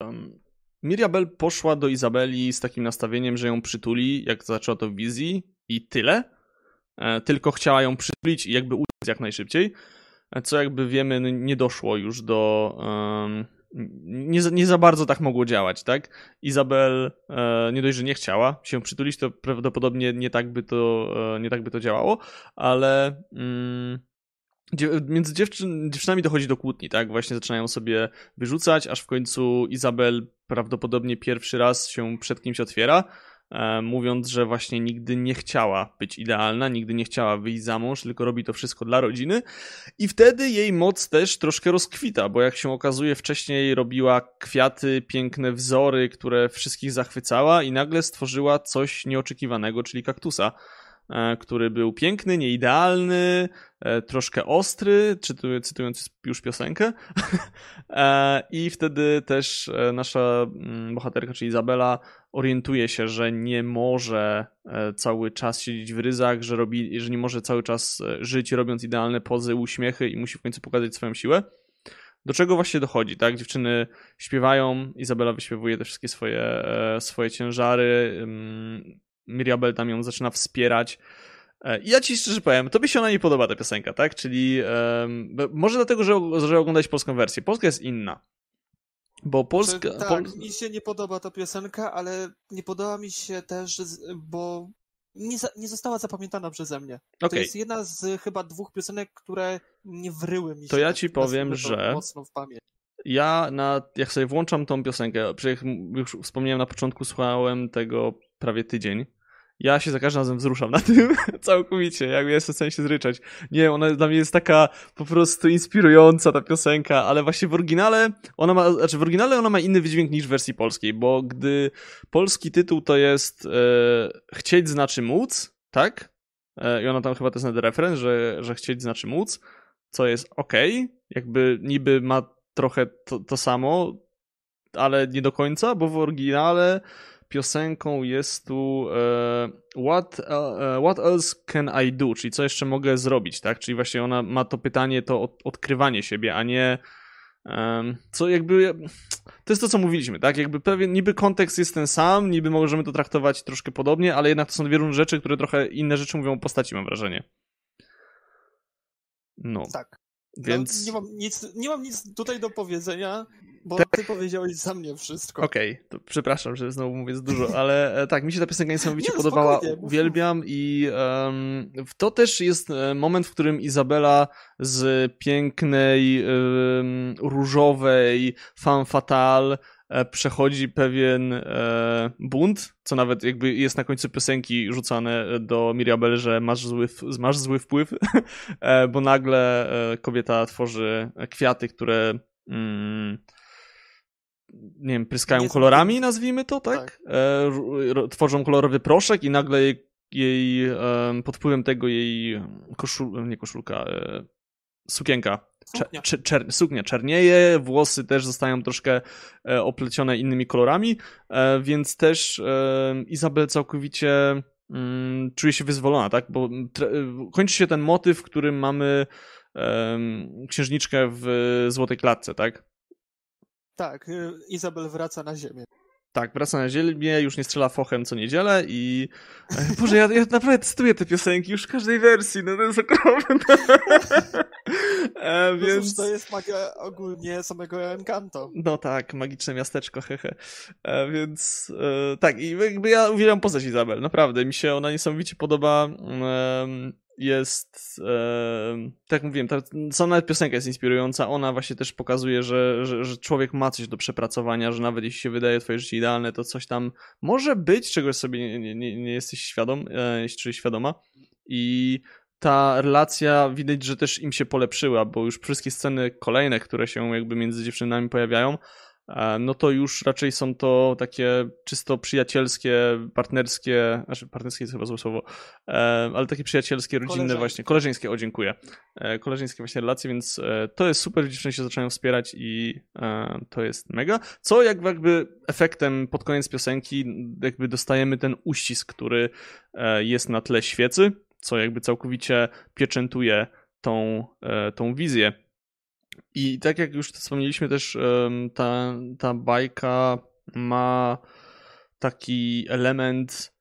um, Mirabel poszła do Izabeli z takim nastawieniem, że ją przytuli, jak zaczęła to w wizji i tyle. E, tylko chciała ją przytulić i jakby uciec jak najszybciej. E, co jakby wiemy, nie doszło już do, nie, nie za bardzo tak mogło działać, tak? Izabel e, nie dość, że nie chciała się przytulić, to prawdopodobnie nie tak by to, e, nie tak by to działało, ale mm, między dziewczyn, dziewczynami dochodzi do kłótni, tak? Właśnie zaczynają sobie wyrzucać, aż w końcu Izabel prawdopodobnie pierwszy raz się przed kimś otwiera mówiąc, że właśnie nigdy nie chciała być idealna, nigdy nie chciała wyjść za mąż, tylko robi to wszystko dla rodziny. I wtedy jej moc też troszkę rozkwita, bo jak się okazuje, wcześniej robiła kwiaty, piękne wzory, które wszystkich zachwycała, i nagle stworzyła coś nieoczekiwanego, czyli kaktusa E, który był piękny, nieidealny, e, troszkę ostry, cytując już piosenkę. E, I wtedy też nasza mm, bohaterka, czyli Izabela, orientuje się, że nie może cały czas siedzieć w ryzach, że, robi, że nie może cały czas żyć robiąc idealne pozy, uśmiechy i musi w końcu pokazać swoją siłę. Do czego właśnie dochodzi, tak? Dziewczyny śpiewają, Izabela wyśpiewuje te wszystkie swoje, swoje ciężary, mm, Mirabel tam ją zaczyna wspierać. E, I ja ci szczerze powiem, tobie się ona nie podoba ta piosenka, tak? Czyli um, może dlatego, że, że oglądałeś polską wersję. Polska jest inna. Bo Polska. Znaczy, tak, Pol... mi się nie podoba ta piosenka, ale nie podoba mi się też, bo nie, nie została zapamiętana przeze mnie. Okay. To jest jedna z chyba dwóch piosenek, które nie wryły mi się. To ja ci powiem, że. Mocno w pamięć. Ja, na, jak sobie włączam tą piosenkę, jak już wspomniałem na początku, słuchałem tego prawie tydzień. Ja się za każdym razem wzruszam na tym całkowicie, jakby jestem w stanie się zryczać. Nie, ona dla mnie jest taka po prostu inspirująca ta piosenka, ale właśnie w oryginale ona ma, znaczy w oryginale ona ma inny wydźwięk niż w wersji polskiej, bo gdy polski tytuł to jest e, chcieć znaczy móc, tak? E, I ona tam chyba to jest nawet referenc, że, że chcieć znaczy móc, co jest ok, jakby niby ma trochę to, to samo, ale nie do końca, bo w oryginale piosenką jest tu e, what, e, what else can I do, czyli co jeszcze mogę zrobić, tak? Czyli właśnie ona ma to pytanie, to od, odkrywanie siebie, a nie co jakby, to jest to, co mówiliśmy, tak? Jakby pewien, niby kontekst jest ten sam, niby możemy to traktować troszkę podobnie, ale jednak to są dwie różne rzeczy, które trochę inne rzeczy mówią o postaci, mam wrażenie. No. Tak. Więc... No, nie, mam nic, nie mam nic tutaj do powiedzenia. Bo tak. ty powiedziałeś za mnie wszystko. Okej, okay, to przepraszam, że znowu mówię za dużo, ale e, tak, mi się ta piosenka niesamowicie nie, no, podobała, uwielbiam i um, to też jest e, moment, w którym Izabela z pięknej, um, różowej femme fatale przechodzi pewien e, bunt, co nawet jakby jest na końcu piosenki rzucane do Mirabel, że masz zły, masz zły wpływ, e, bo nagle e, kobieta tworzy kwiaty, które mm, nie wiem, pryskają kolorami, nazwijmy to, tak? tak. E, tworzą kolorowy proszek i nagle jej jej pod wpływem tego jej koszul, nie koszulka, e, sukienka. Suknia. Czer, czer, suknia czernieje, włosy też zostają troszkę e, oplecione innymi kolorami, e, więc też Izabel całkowicie mm, czuje się wyzwolona, tak? Bo kończy się ten motyw, w którym mamy księżniczkę w złotej klatce, tak? Tak, y, Izabel wraca na ziemię. Tak, wraca na ziemię, już nie strzela fochem co niedzielę i... E, Boże, ja, ja naprawdę testuję te piosenki już w każdej wersji, no to jest okropne. e, no więc... to jest magia ogólnie samego Encanto. No tak, magiczne miasteczko, hehe. E, więc e, tak, i jakby ja uwielbiam postać Izabel, naprawdę, mi się ona niesamowicie podoba jest, e, tak mówiłem, ta, sama nawet piosenka jest inspirująca, ona właśnie też pokazuje, że, że, że, człowiek ma coś do przepracowania, że nawet jeśli się wydaje twoje życie idealne, to coś tam może być, czegoś sobie nie, nie, nie jesteś świadom, e, czy świadoma. I ta relacja widać, że też im się polepszyła, bo już wszystkie sceny kolejne, które się jakby między dziewczynami pojawiają, no to już raczej są to takie czysto przyjacielskie, partnerskie, znaczy partnerskie jest chyba złe słowo, e, ale takie przyjacielskie, rodzinne właśnie, koleżeńskie, o dziękuję, e, koleżeńskie właśnie relacje, więc to jest super, dziewczyny się zaczynają wspierać i to jest mega, co jakby efektem pod koniec piosenki jakby dostajemy ten uścisk, który jest na tle świecy, co jakby całkowicie pieczętuje tą, tą wizję i tak jak już wspomnieliśmy też, ta, ta bajka ma taki element,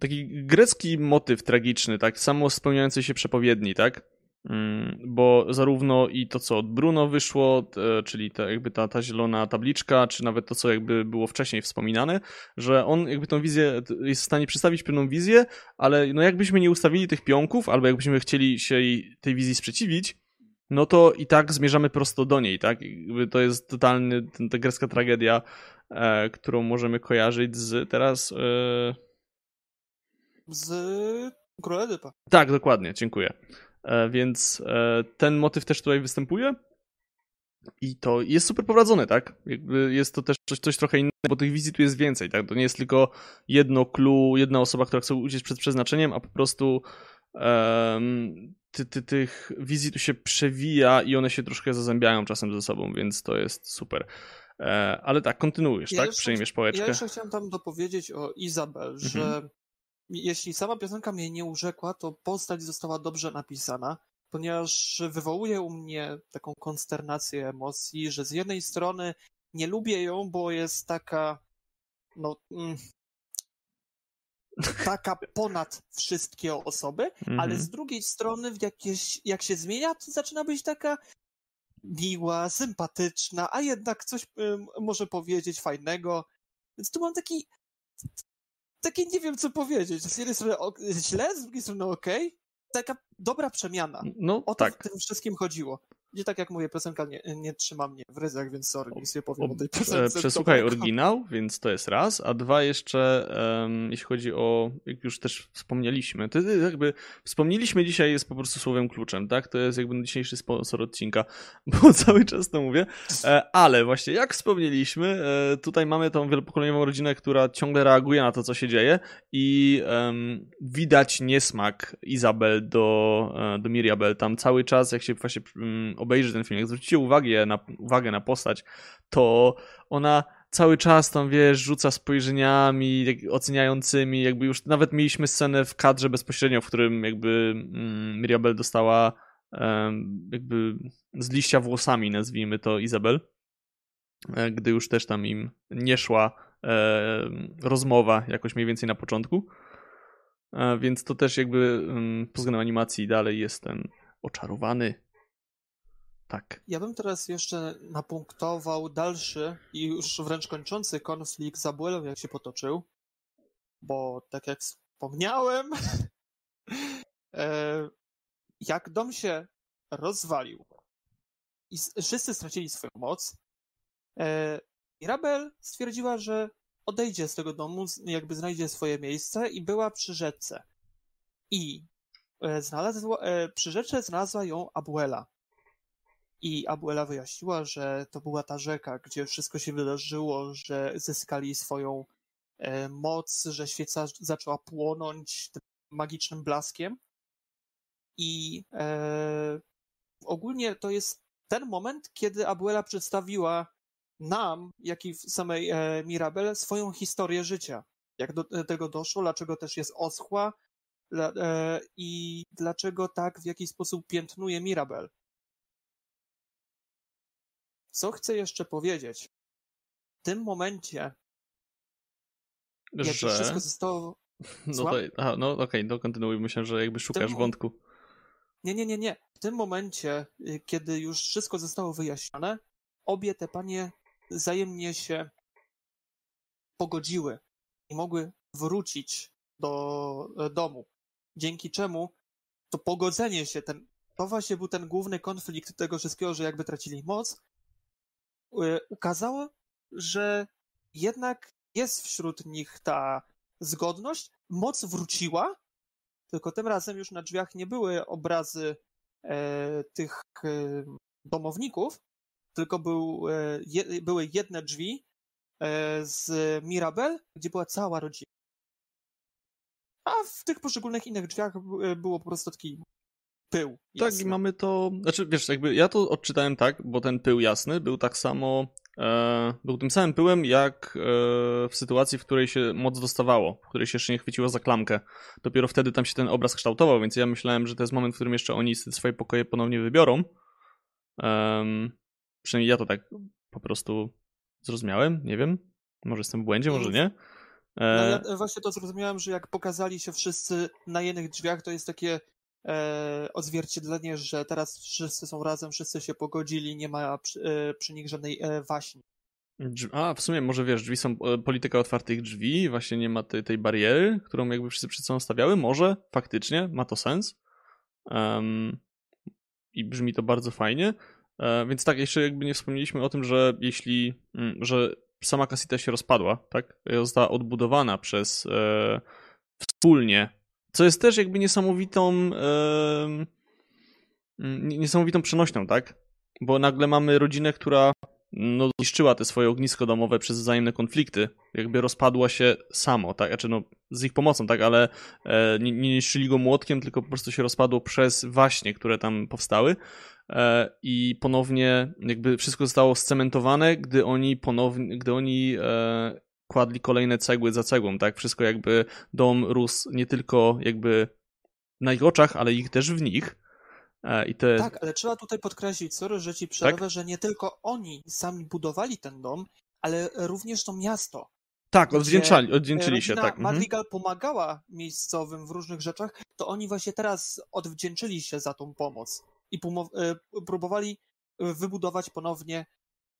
taki grecki motyw tragiczny, tak, samo spełniający się przepowiedni, tak, mm, bo zarówno i to, co od Bruno wyszło, czyli ta, jakby ta, ta zielona tabliczka, czy nawet to, co jakby było wcześniej wspominane, że on jakby tą wizję, jest w stanie przedstawić pewną wizję, ale no jakbyśmy nie ustawili tych pionków, albo jakbyśmy chcieli się tej wizji sprzeciwić, no to i tak zmierzamy prosto do niej, tak? To jest totalny, ta grecka tragedia, e, którą możemy kojarzyć z teraz... E... Z Króla Edypa. Tak, dokładnie, dziękuję. E, więc e, ten motyw też tutaj występuje i to jest super prowadzone, tak? Jakby jest to też coś, coś trochę innego, bo tych wizji tu jest więcej, tak? To nie jest tylko jedno clue, jedna osoba, która chce uciec przed przeznaczeniem, a po prostu um, ty, ty, tych wizji tu się przewija i one się troszkę zazębiają czasem ze sobą, więc to jest super. E, ale tak, kontynuujesz, ja tak? Jeszcze, Przejmiesz pałeczkę. Ja jeszcze chciałem tam dopowiedzieć o Izabel, mhm. że jeśli sama piosenka mnie nie urzekła, to postać została dobrze napisana, ponieważ wywołuje u mnie taką konsternację emocji, że z jednej strony nie lubię ją, bo jest taka no, mm, taka ponad wszystkie osoby, mm ale z drugiej strony w jakieś, jak się zmienia, to zaczyna być taka miła, sympatyczna, a jednak coś y, może powiedzieć fajnego. Więc tu mam taki takie nie wiem co powiedzieć. Z jednej strony źle, z drugiej strony okej. Okay. Taka dobra przemiana. No, o to tak. w tym wszystkim chodziło. Nie tak jak mówię, piosenka nie, nie trzyma mnie w ryzach, więc sorry, nic nie powiem o, o tej piosence. Przesłuchaj oryginał, więc to jest raz, a dwa jeszcze, um, jeśli chodzi o, jak już też wspomnieliśmy, to jakby wspomnieliśmy dzisiaj jest po prostu słowem kluczem, tak? To jest jakby dzisiejszy sponsor odcinka, bo cały czas to mówię, e, ale właśnie jak wspomnieliśmy, e, tutaj mamy tą wielopokoleniową rodzinę, która ciągle reaguje na to, co się dzieje i um, widać niesmak Izabel do, e, do Miriabel tam cały czas, jak się właśnie um, obejrzy ten film, jak zwrócicie uwagę na, uwagę na postać, to ona cały czas tam, wiesz, rzuca spojrzeniami oceniającymi, jakby już nawet mieliśmy scenę w kadrze bezpośrednio, w którym jakby mm, Mirabel dostała um, jakby z liścia włosami, nazwijmy to Izabel, e, gdy już też tam im nie szła e, rozmowa jakoś mniej więcej na początku. E, więc to też jakby um, pod względem animacji dalej jestem oczarowany tak. Ja bym teraz jeszcze napunktował dalszy i już wręcz kończący konflikt z Abuelą, jak się potoczył. Bo tak jak wspomniałem, e, jak dom się rozwalił i wszyscy stracili swoją moc, e, Mirabel stwierdziła, że odejdzie z tego domu, jakby znajdzie swoje miejsce i była przy rzece. I e, znalazła, przy rzece znalazła ją Abuela. I Abuela wyjaśniła, że to była ta rzeka, gdzie wszystko się wydarzyło, że zyskali swoją e, moc, że świeca zaczęła płonąć magicznym blaskiem. I e, ogólnie to jest ten moment, kiedy Abuela przedstawiła nam, jak i samej e, Mirabel, swoją historię życia. Jak do tego doszło, dlaczego też jest oschła dla, e, i dlaczego tak w jakiś sposób piętnuje Mirabel. Co chcę jeszcze powiedzieć? W tym momencie, jak że... wszystko zostało... No, to, aha, no okej, okay, no kontynuuj. Myślę, że jakby szukasz tym... wątku. Nie, nie, nie, nie. W tym momencie, y, kiedy już wszystko zostało wyjaśnione, obie te panie wzajemnie się pogodziły i mogły wrócić do e, domu. Dzięki czemu to pogodzenie się, ten, to właśnie był ten główny konflikt tego wszystkiego, że jakby tracili moc, ukazało, że jednak jest wśród nich ta zgodność, moc wróciła, tylko tym razem już na drzwiach nie były obrazy e, tych e, domowników, tylko był, e, je, były jedne drzwi e, z Mirabel, gdzie była cała rodzina. A w tych poszczególnych innych drzwiach e, było po prostu taki pył. Jasny. Tak, i mamy to. Znaczy, wiesz, jakby ja to odczytałem tak, bo ten pył jasny był tak samo. E, był tym samym pyłem, jak e, w sytuacji, w której się moc dostawało, w której się jeszcze nie chwyciło za klamkę. Dopiero wtedy tam się ten obraz kształtował, więc ja myślałem, że to jest moment, w którym jeszcze oni swoje pokoje ponownie wybiorą. przynajmniej ja to tak po prostu zrozumiałem, nie wiem. Może jestem w błędzie, może nie. No ja e, właśnie to zrozumiałem, że jak pokazali się wszyscy na jednych drzwiach, to jest takie e, odzwierciedlenie, że teraz wszyscy są razem, wszyscy się pogodzili, nie ma przy, e, przy nich żadnej e, waśni. A, w sumie może wiesz, drzwi są e, polityka otwartych drzwi, właśnie nie ma tej, tej bariery, którą jakby wszyscy przed sobą stawiały. Może faktycznie ma to sens. Um, I brzmi to bardzo fajnie. E, więc tak, jeszcze jakby nie wspomnieliśmy o tym, że jeśli, mm, że sama kasita się rozpadła, tak? Została odbudowana przez e, wspólnie, co jest też jakby niesamowitą niesamowitą przenośną, tak? Bo nagle mamy rodzinę, która no, zniszczyła te swoje ognisko domowe przez wzajemne konflikty, jakby rozpadła się samo, tak? Znaczy, no, z ich pomocą, tak? Ale e, nie, nie niszczyli go młotkiem, tylko po prostu się rozpadło przez waśnie, które tam powstały. E, i ponownie jakby wszystko zostało scementowane, gdy oni ponownie, gdy oni e, kładli kolejne cegły za cegłą, tak? Wszystko jakby dom rósł nie tylko jakby na ich oczach, ale ich też w nich. E, I te... Tak, ale trzeba tutaj podkreślić, sorry, że ci przerwę, tak? że nie tylko oni sami budowali ten dom, ale również to miasto. Tak, odwdzięczali, odwdzięczyli się, tak. Mhm. Madrigal pomagała miejscowym w różnych rzeczach, to oni właśnie teraz odwdzięczyli się za tą pomoc i e, próbowali e, wybudować ponownie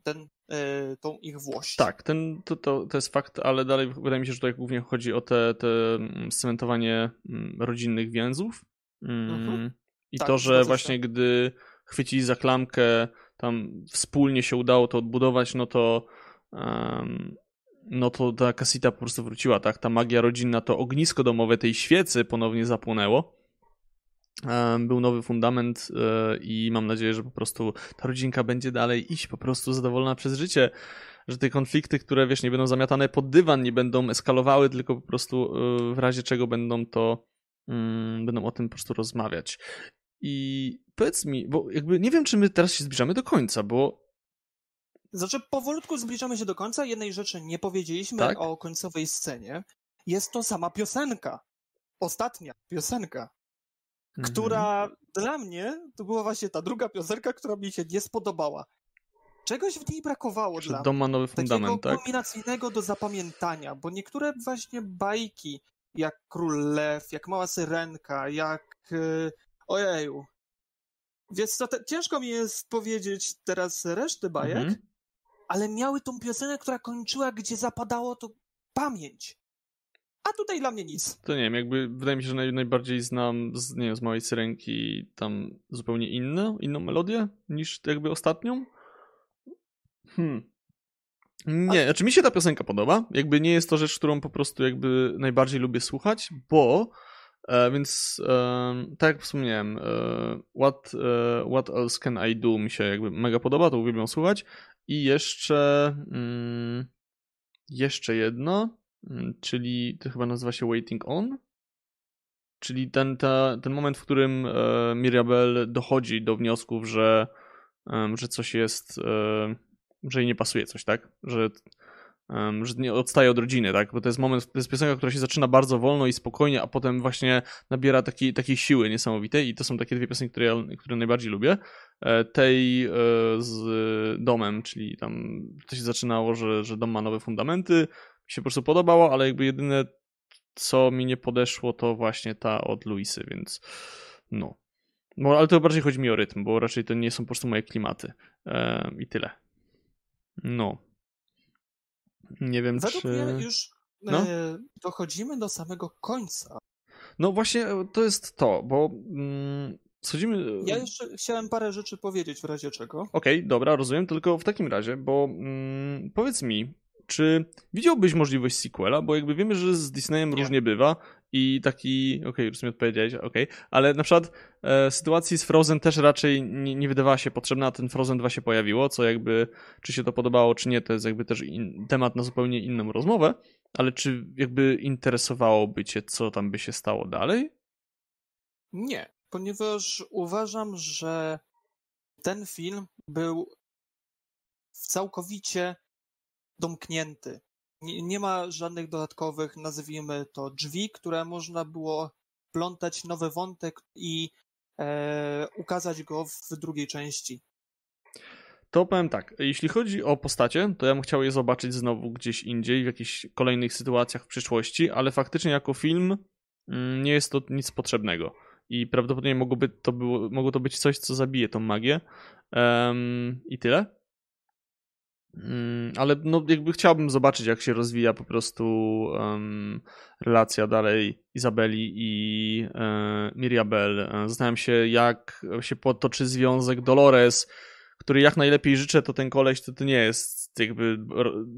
ten, e, tą ich włość. Tak, ten, to, to, to jest fakt, ale dalej wydaje mi się, że tutaj głównie chodzi o te, te mm, scementowanie mm, rodzinnych więzów. Mm, mhm. I tak, to, że właśnie się. gdy chwycili za klamkę, tam wspólnie się udało to odbudować, no to um, no to ta kasita po prostu wróciła, tak? Ta magia rodzinna, to ognisko domowe tej świecy ponownie zapłonęło był nowy fundament e, i mam nadzieję, że po prostu ta rodzinka będzie dalej iść po prostu zadowolona przez życie, że te konflikty, które wiesz, nie będą zamiatane pod dywan, nie będą eskalowały, tylko po prostu e, w razie czego będą to mm, będą o tym po prostu rozmawiać. I powiedz mi, bo jakby nie wiem, czy my teraz się zbliżamy do końca, bo znaczy, powolutku zbliżamy się do końca. Jednej rzeczy nie powiedzieliśmy tak? o końcowej scenie. Jest to sama piosenka. Ostatnia piosenka która mhm. dla mnie to była właśnie ta druga piosenka, która mi się nie spodobała. Czegoś w niej brakowało Przed dla mnie. nowy fundament, takiego kulminacyjnego do zapamiętania, bo niektóre właśnie bajki, jak Król Lew, jak Mała Syrenka, jak... Yy, ojeju. Więc to te, ciężko mi jest powiedzieć teraz reszty bajek, mhm. ale miały tą piosenkę, która kończyła, gdzie zapadało to pamięć a tutaj dla mnie nic. To nie wiem, jakby wydaje mi się, że naj, najbardziej znam z, nie wiem, z małej syrenki tam zupełnie inną, inną melodię niż jakby ostatnią. Hmm. Nie, a... znaczy mi się ta piosenka podoba. Jakby nie jest to rzecz, którą po prostu jakby najbardziej lubię słuchać, bo e, więc e, tak jak wspomniałem, e, what, e, what else can I do mi się jakby mega podoba, to uwielbiam słuchać. I jeszcze mm, jeszcze jedno czyli to chyba nazywa się Waiting On, czyli ten, ta, ten moment, w którym e, Mirabel dochodzi do wniosków, że, że coś jest, e, że jej nie pasuje coś, tak? Że że nie odstaje od rodziny, tak? Bo to jest moment, to jest piosenka, która się zaczyna bardzo wolno i spokojnie, a potem właśnie nabiera takiej, takiej siły niesamowitej i to są takie dwie piosenki, które, ja, które najbardziej lubię. E, tej e, z domem, czyli tam to się zaczynało, że, że dom ma nowe fundamenty, się po prostu podobało, ale jakby jedyne co mi nie podeszło to właśnie ta od Luisy, więc no. no ale to bardziej chodzi mi o rytm, bo raczej to nie są po prostu moje klimaty e, i tyle. No. Nie wiem, Według czy... mnie już no? e, dochodzimy do samego końca. No właśnie e, to jest to, bo mm, schodzimy... Ja jeszcze chciałem parę rzeczy powiedzieć w razie czego. Okej, okay, dobra, rozumiem, tylko w takim razie, bo mm, powiedz mi, czy widziałbyś możliwość sequela? Bo jakby wiemy, że z Disneyem nie. różnie bywa i taki, okej, okay, już mi odpowiedziałeś, okej, okay. ale na przykład e, sytuacji z Frozen też raczej nie, nie, wydawała się potrzebna, a ten Frozen 2 się pojawiło, co jakby, czy się to podobało, czy nie, to jest jakby też in, temat na zupełnie inną rozmowę, ale czy jakby interesowałoby cię, co tam by się stało dalej? Nie, ponieważ uważam, że ten film był całkowicie domknięty. Nie, nie ma żadnych dodatkowych, nazwijmy to, drzwi, które można było plątać nowy wątek i e, ukazać go w drugiej części. To powiem tak, jeśli chodzi o postacie, to ja bym chciał je zobaczyć znowu gdzieś indziej, w jakichś kolejnych sytuacjach w przyszłości, ale faktycznie jako film mm, nie jest to nic potrzebnego. I prawdopodobnie mogłoby to, było, mogło to być coś, co zabije tą magię. Um, I tyle. Mm, ale no jakby chciałbym zobaczyć, jak się rozwija po prostu um, relacja dalej Izabeli i e, Miriabel. E, zastanawiam się, jak się potoczy związek Dolores, który jak najlepiej życzę, to ten koleś to, to nie jest jakby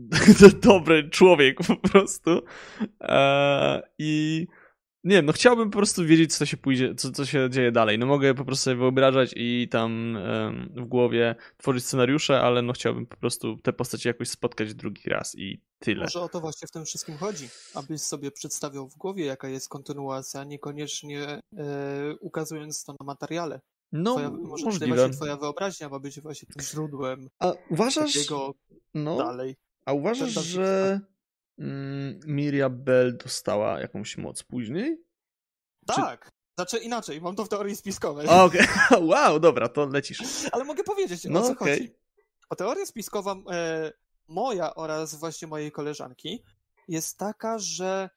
dobry człowiek po prostu. E, I nie wiem, no chciałbym po prostu wiedzieć, co się pójdzie, co, co się dzieje dalej. No mogę po prostu sobie wyobrażać i tam um, w głowie tworzyć scenariusze, ale no chciałbym po prostu te postacie jakoś spotkać drugi raz i tyle. Może o to właśnie w tym wszystkim chodzi, abyś sobie przedstawiał w głowie, jaka jest kontynuacja, niekoniecznie e, ukazując to na materiale. No, twoja, może możliwe. właśnie twoja wyobraźnia ma być właśnie tym źródłem A uważasz, takiego no, dalej. A uważasz, że mm, Miria Bell dostała jakąś moc później? Tak. Czy... Znaczy inaczej, mam to w teorii spiskowej. Okej, okay. wow, dobra, to lecisz. Ale mogę powiedzieć, no, o co okay. chodzi. O teoria spiskowa e, moja oraz właśnie mojej koleżanki jest taka, że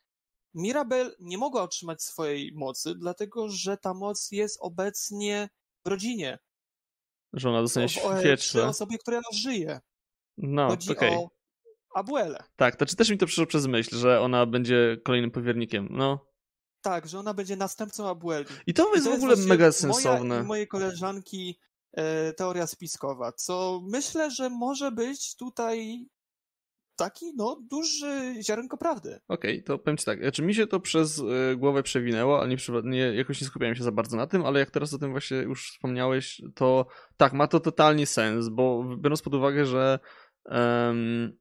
Mirabel nie mogła otrzymać swojej mocy, dlatego że ta moc jest obecnie w rodzinie. Że ona dostanie świeczkę. Przy osobie, która żyje. No, Chodzi okay. Abuelę. Tak, to czy też mi to przyszło przez myśl, że ona będzie kolejnym powiernikiem, no. Tak, że ona będzie następcą Abueli. I to jest I to w ogóle mega sensowne. Moja i mojej koleżanki e, teoria spiskowa, co myślę, że może być tutaj taki, no, duży ziarenko prawdy. Okej, okay, to powiem ci tak, znaczy mi się to przez y, głowę przewinęło, ale nie, nie, jakoś nie skupiałem się za bardzo na tym, ale jak teraz o tym właśnie już wspomniałeś, to tak, ma to totalnie sens, bo biorąc pod uwagę, że um,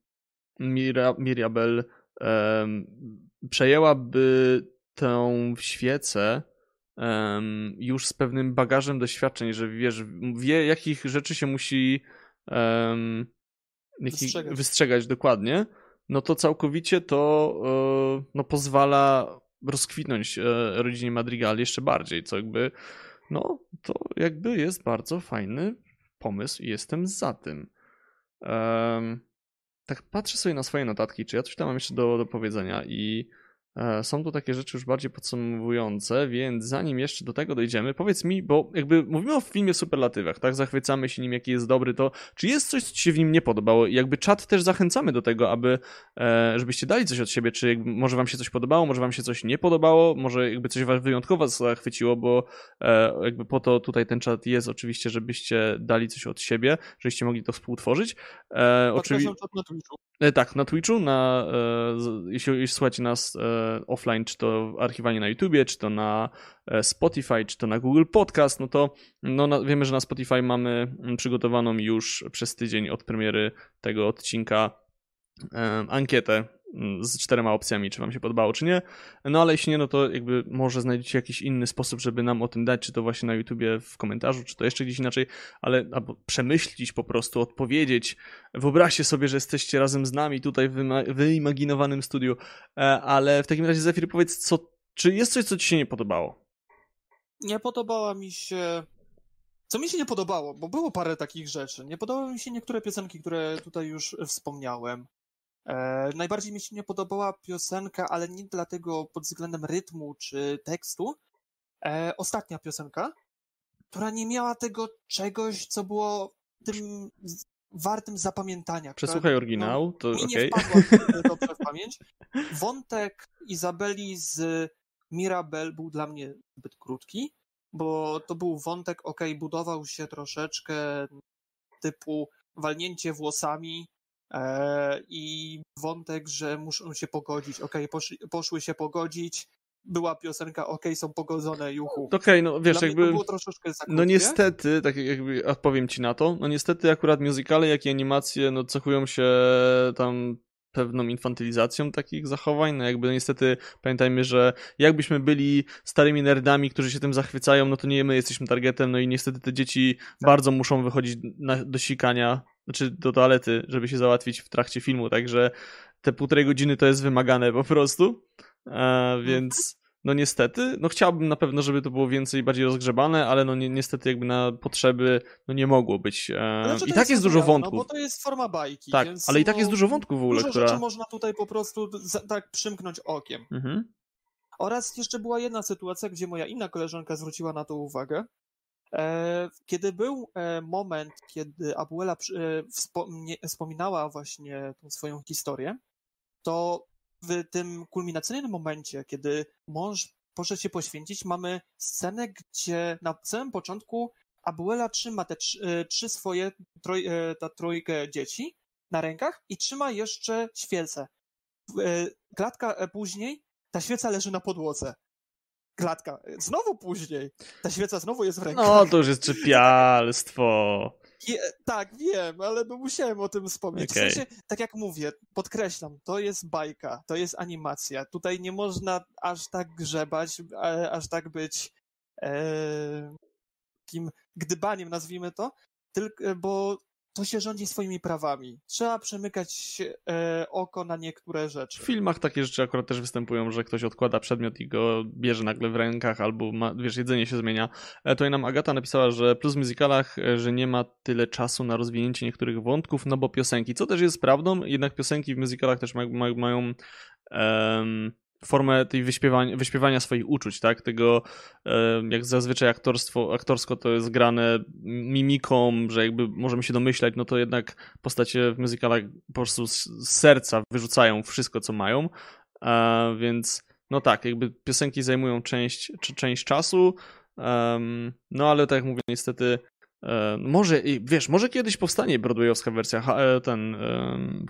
Mira, Miriabel um, przejęłaby tę świecę um, już z pewnym bagażem doświadczeń, że wiesz, wie jakich rzeczy się musi um, wystrzegać. wystrzegać dokładnie, no to całkowicie to e, no, pozwala rozkwitnąć e, rodzinie Madrigal jeszcze bardziej, co jakby no to jakby jest bardzo fajny pomysł i jestem za tym. Um, tak patrzę sobie na swoje notatki, czy ja coś tam mam jeszcze do, do powiedzenia i są to takie rzeczy już bardziej podsumowujące, więc zanim jeszcze do tego dojdziemy, powiedz mi, bo jakby mówimy o filmie superlatywach, tak? Zachwycamy się nim, jaki jest dobry, to czy jest coś, co ci się w nim nie podobało? Jakby czat też zachęcamy do tego, aby, e, żebyście dali coś od siebie, czy jakby, może wam się coś podobało, może wam się coś nie podobało, może jakby coś was wyjątkowo zachwyciło, bo e, jakby po to tutaj ten czat jest oczywiście, żebyście dali coś od siebie, żebyście mogli to współtworzyć. Oczywiście. Tak, na Twitchu, na, jeśli, jeśli słuchacie nas offline, czy to archiwanie na YouTubie, czy to na e, Spotify, czy to na Google Podcast, no to no, na, wiemy, że na Spotify mamy mm, przygotowaną już przez tydzień od premiery tego odcinka e, ankietę z czterema opcjami, czy wam się podobało, czy nie. No ale jeśli nie, no to jakby może znajdziecie jakiś inny sposób, żeby nam o tym dać, czy to właśnie na YouTubie w komentarzu, czy to jeszcze gdzieś inaczej, ale albo przemyślić po prostu, odpowiedzieć. Wyobraźcie sobie, że jesteście razem z nami tutaj w wyimaginowanym studiu, e, ale w takim razie Zefir, powiedz, co, czy jest coś, co ci się nie podobało? Nie podobała mi się co mi się nie podobało, bo było parę takich rzeczy. Nie podobały mi się niektóre piosenki, które tutaj już wspomniałem. E, najbardziej mi się nie podobała piosenka, ale nie dlatego pod względem rytmu czy tekstu. E, ostatnia piosenka, która nie miała tego czegoś, co było tym wartym zapamiętania. Przesłuchaj oryginał, no, to mi okay. nie wpadła dobrze w pamięć. Wątek Izabeli z Mirabel był dla mnie zbyt krótki bo to był wątek, ok, budował się troszeczkę typu walnięcie włosami i wątek, że muszą się pogodzić, ok, poszli, poszły się pogodzić, była piosenka OK, są pogodzone, juchu. Okej, okay, no wiesz, Dla jakby. To było troszeczkę no niestety, tak jakby odpowiem ci na to. No niestety akurat musicale, jak i animacje, no cechują się tam pewną infantylizacją takich zachowań. No jakby niestety pamiętajmy, że jakbyśmy byli starymi nerdami, którzy się tym zachwycają, no to nie my jesteśmy targetem, no i niestety te dzieci tak. bardzo muszą wychodzić na, do sikania, znaczy do toalety, żeby się załatwić w trakcie filmu, także te półtorej godziny to jest wymagane po prostu, e, więc no niestety, no chciałbym na pewno, żeby to było więcej, bardziej rozgrzebane, ale no ni niestety jakby na potrzeby no nie mogło być. E, I tak jest, jest dużo no wątków. No bo to jest forma bajki. Tak, więc, ale i tak jest no, dużo wątków w ogóle, dużo która... rzeczy można tutaj po prostu tak przymknąć okiem. Mhm. Oraz jeszcze była jedna sytuacja, gdzie moja inna koleżanka zwróciła na to uwagę. E, kiedy był e, moment, kiedy Abuela e, wspominała właśnie tą swoją historię, to w tym kulminacyjnym momencie, kiedy mąż poszedł się poświęcić, mamy scenę, gdzie na samym początku Abuela trzyma te trzy, trzy swoje, troj, ta trójkę dzieci na rękach i trzyma jeszcze świecę. Klatka później, ta świeca leży na podłodze. Klatka. Znowu później. Ta świeca znowu jest w rękach. No, to już jest czepialstwo. Je, tak, wiem, ale no musiałem o tym wspomnieć. Okay. W sensie, tak jak mówię, podkreślam, to jest bajka, to jest animacja. Tutaj nie można aż tak grzebać, aż tak być e, takim gdybaniem, nazwijmy to, tylko, bo to się rządzi swoimi prawami. Trzeba przemykać e, oko na niektóre rzeczy. W filmach takie rzeczy akurat też występują, że ktoś odkłada przedmiot i go bierze nagle w rękach, albo ma, wiesz, jedzenie się zmienia. E, tutaj nam Agata napisała, że plus w musicalach, e, że nie ma tyle czasu na rozwinięcie niektórych wątków, no bo piosenki, co też jest prawdą, jednak piosenki w musicalach też ma, ma, mają um, formę tej wyśpiewania, wyśpiewania swoich uczuć, tak? Tego, jak zazwyczaj aktorstwo, aktorsko to jest grane mimiką, że jakby możemy się domyślać, no to jednak postacie w musicalach po prostu z serca wyrzucają wszystko, co mają, więc no tak, jakby piosenki zajmują część, część czasu, no ale tak jak mówię, niestety e, może, wiesz, może kiedyś powstanie broadwayowska wersja, e, ten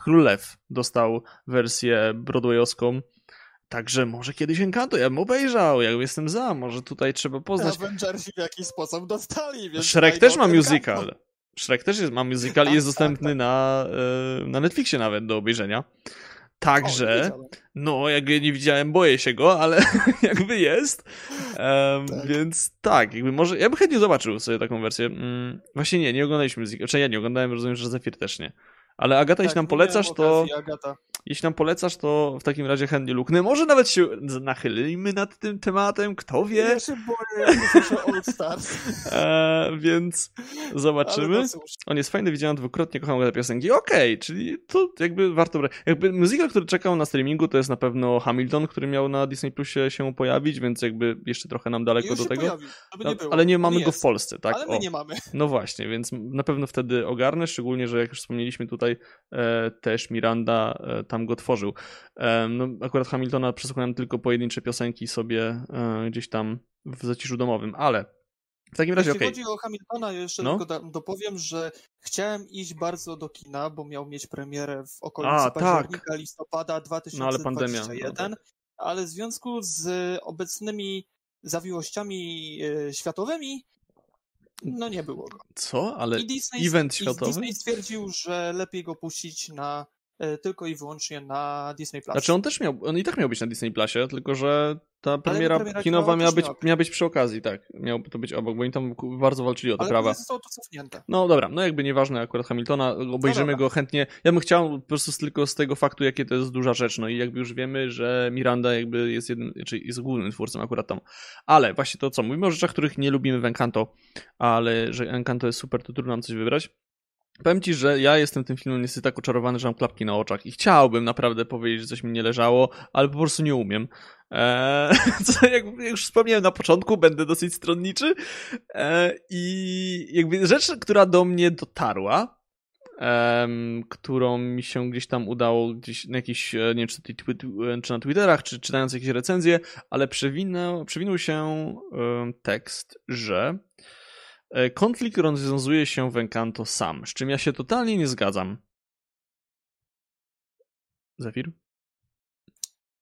Król Lew dostał wersję broadwayowską, Także może kiedyś Encanto, ja bym obejrzał, ja jestem za, może tutaj trzeba poznać. Avengersi w jakiś sposób dostali, więc... Shrek też ma musical. Shrek też jest, ma musical i jest tak, dostępny tak, tak. Na, e, na Netflixie nawet do obejrzenia. Także, o, no, jakby nie widziałem, boję się go, ale jakby jest. Um, tak. Więc tak, jakby może, ja bym chętnie zobaczył sobie taką wersję. Mm, właśnie nie, nie oglądaliśmy muzyki, znaczy ja nie oglądałem, rozumiem, że Zephyr też nie. Ale Agata, tak, jeśli nam polecasz, to. Agata. Jeśli nam polecasz, to w takim razie chętnie luknę. Może nawet się nachylimy nad tym tematem, kto wie. Ja się boję, jak Old Stars. e, więc zobaczymy. On jest fajny, widziałem dwukrotnie, kocham te piosenki. Okej, okay, czyli to jakby warto brać. Jakby muzyka, który czekał na streamingu, to jest na pewno Hamilton, który miał na Disney Plusie się pojawić, więc jakby jeszcze trochę nam daleko do tego. Pojawi, nie ale nie mamy go w Polsce, tak? Ale my o. nie mamy. No właśnie, więc na pewno wtedy ogarnę, szczególnie, że jak już wspomnieliśmy tutaj, e, też Miranda e, tam go tworzył. E, no, akurat Hamiltona przesłuchałem tylko pojedyncze piosenki sobie e, gdzieś tam w zaciszu domowym, ale w takim razie, Jeśli okay. chodzi o Hamiltona, jeszcze no? tylko dopowiem, że chciałem iść bardzo do kina, bo miał mieć premierę w okolicy A, tak. października, tak. listopada 2021, no, ale, pandemia, no, tak. ale w związku z obecnymi zawiłościami światowymi no nie było go. Co? Ale Disney, event światowy? Disney stwierdził, że lepiej go puścić na e, tylko i wyłącznie na Disney Plus. Znaczy on też miał, on i tak miał być na Disney Plusie, tylko że ta premiera, premiera kinowa miała być, miała być przy okazji, tak. Miało to być obok, bo oni tam bardzo walczyli o te Ale prawa. Ale zostało to cofnięte. No dobra, no jakby nieważne akurat Hamiltona, obejrzymy no go chętnie. Ja bym chciał po prostu tylko z tego faktu, jakie to jest duża rzecz, no i jakby już wiemy, że Miranda jakby jest jednym, czy jest głównym twórcą akurat tam. Ale właśnie to co, mówimy o rzeczach, których nie lubimy w Encanto, ale że Encanto jest super, to trudno nam coś wybrać. Powiem ci, że ja jestem tym filmem niestety tak oczarowany, że mam klapki na oczach i chciałbym naprawdę powiedzieć, że coś mi nie leżało, ale po prostu nie umiem. Eee, co jak już wspomniałem na początku, będę dosyć stronniczy. Eee, I jakby rzecz, która do mnie dotarła, którą mi się gdzieś tam udało gdzieś na jakiś, e, nie wiem, czy, czy na Twitterach, czy czytając jakieś recenzje, ale przewinął, przewinął się um, tekst, że E, konflikt rozwiązuje się w Encanto sam, z czym ja się totalnie nie zgadzam. Zefir?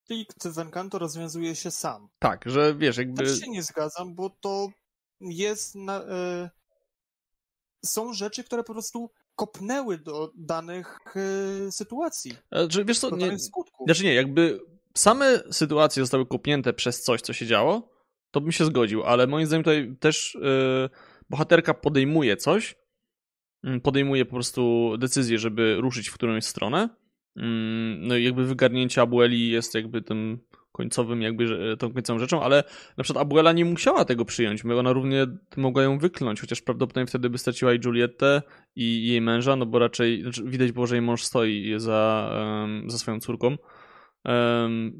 Konflikt w Encanto rozwiązuje się sam. Tak, że wiesz, jakby... Też się nie zgadzam, bo to jest... Na, y... Są rzeczy, które po prostu kopnęły do danych y... sytuacji. Znaczy, wiesz co, nie, znaczy nie, jakby same sytuacje zostały kopnięte przez coś, co się działo, to bym się zgodził, ale moim zdaniem tutaj też... Y bohaterka podejmuje coś, mm, podejmuje po prostu decyzję, żeby ruszyć w którąś stronę. Mm, no i jakby wygarnięcie Abueli jest jakby tym końcowym, jakby tą końcową rzeczą, ale na przykład Abuela nie musiała tego przyjąć, ona równie mogła ją wyklnąć, chociaż prawdopodobnie wtedy by straciła i Julietę i jej męża, no bo raczej znaczy widać było, że jej mąż stoi za, za swoją córką. Um,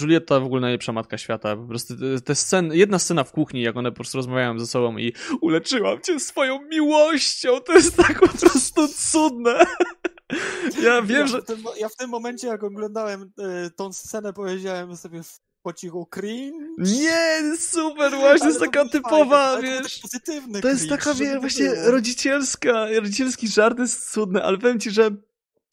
Julieta w ogóle najlepsza matka świata. Po prostu te sceny, jedna scena w kuchni, jak one po prostu rozmawiają ze sobą i uleczyłam cię swoją miłością. To jest tak po prostu cudne. Ja wiem, ja że. W tym, ja w tym momencie, jak oglądałem y, tą scenę, powiedziałem sobie po cichu cringe. Nie, super, właśnie, jest taka typowa, fajne, wiesz. To, pozytywny to jest taka, wiesz, właśnie rodzicielska, rodzicielski żart jest cudny, ale powiem ci, że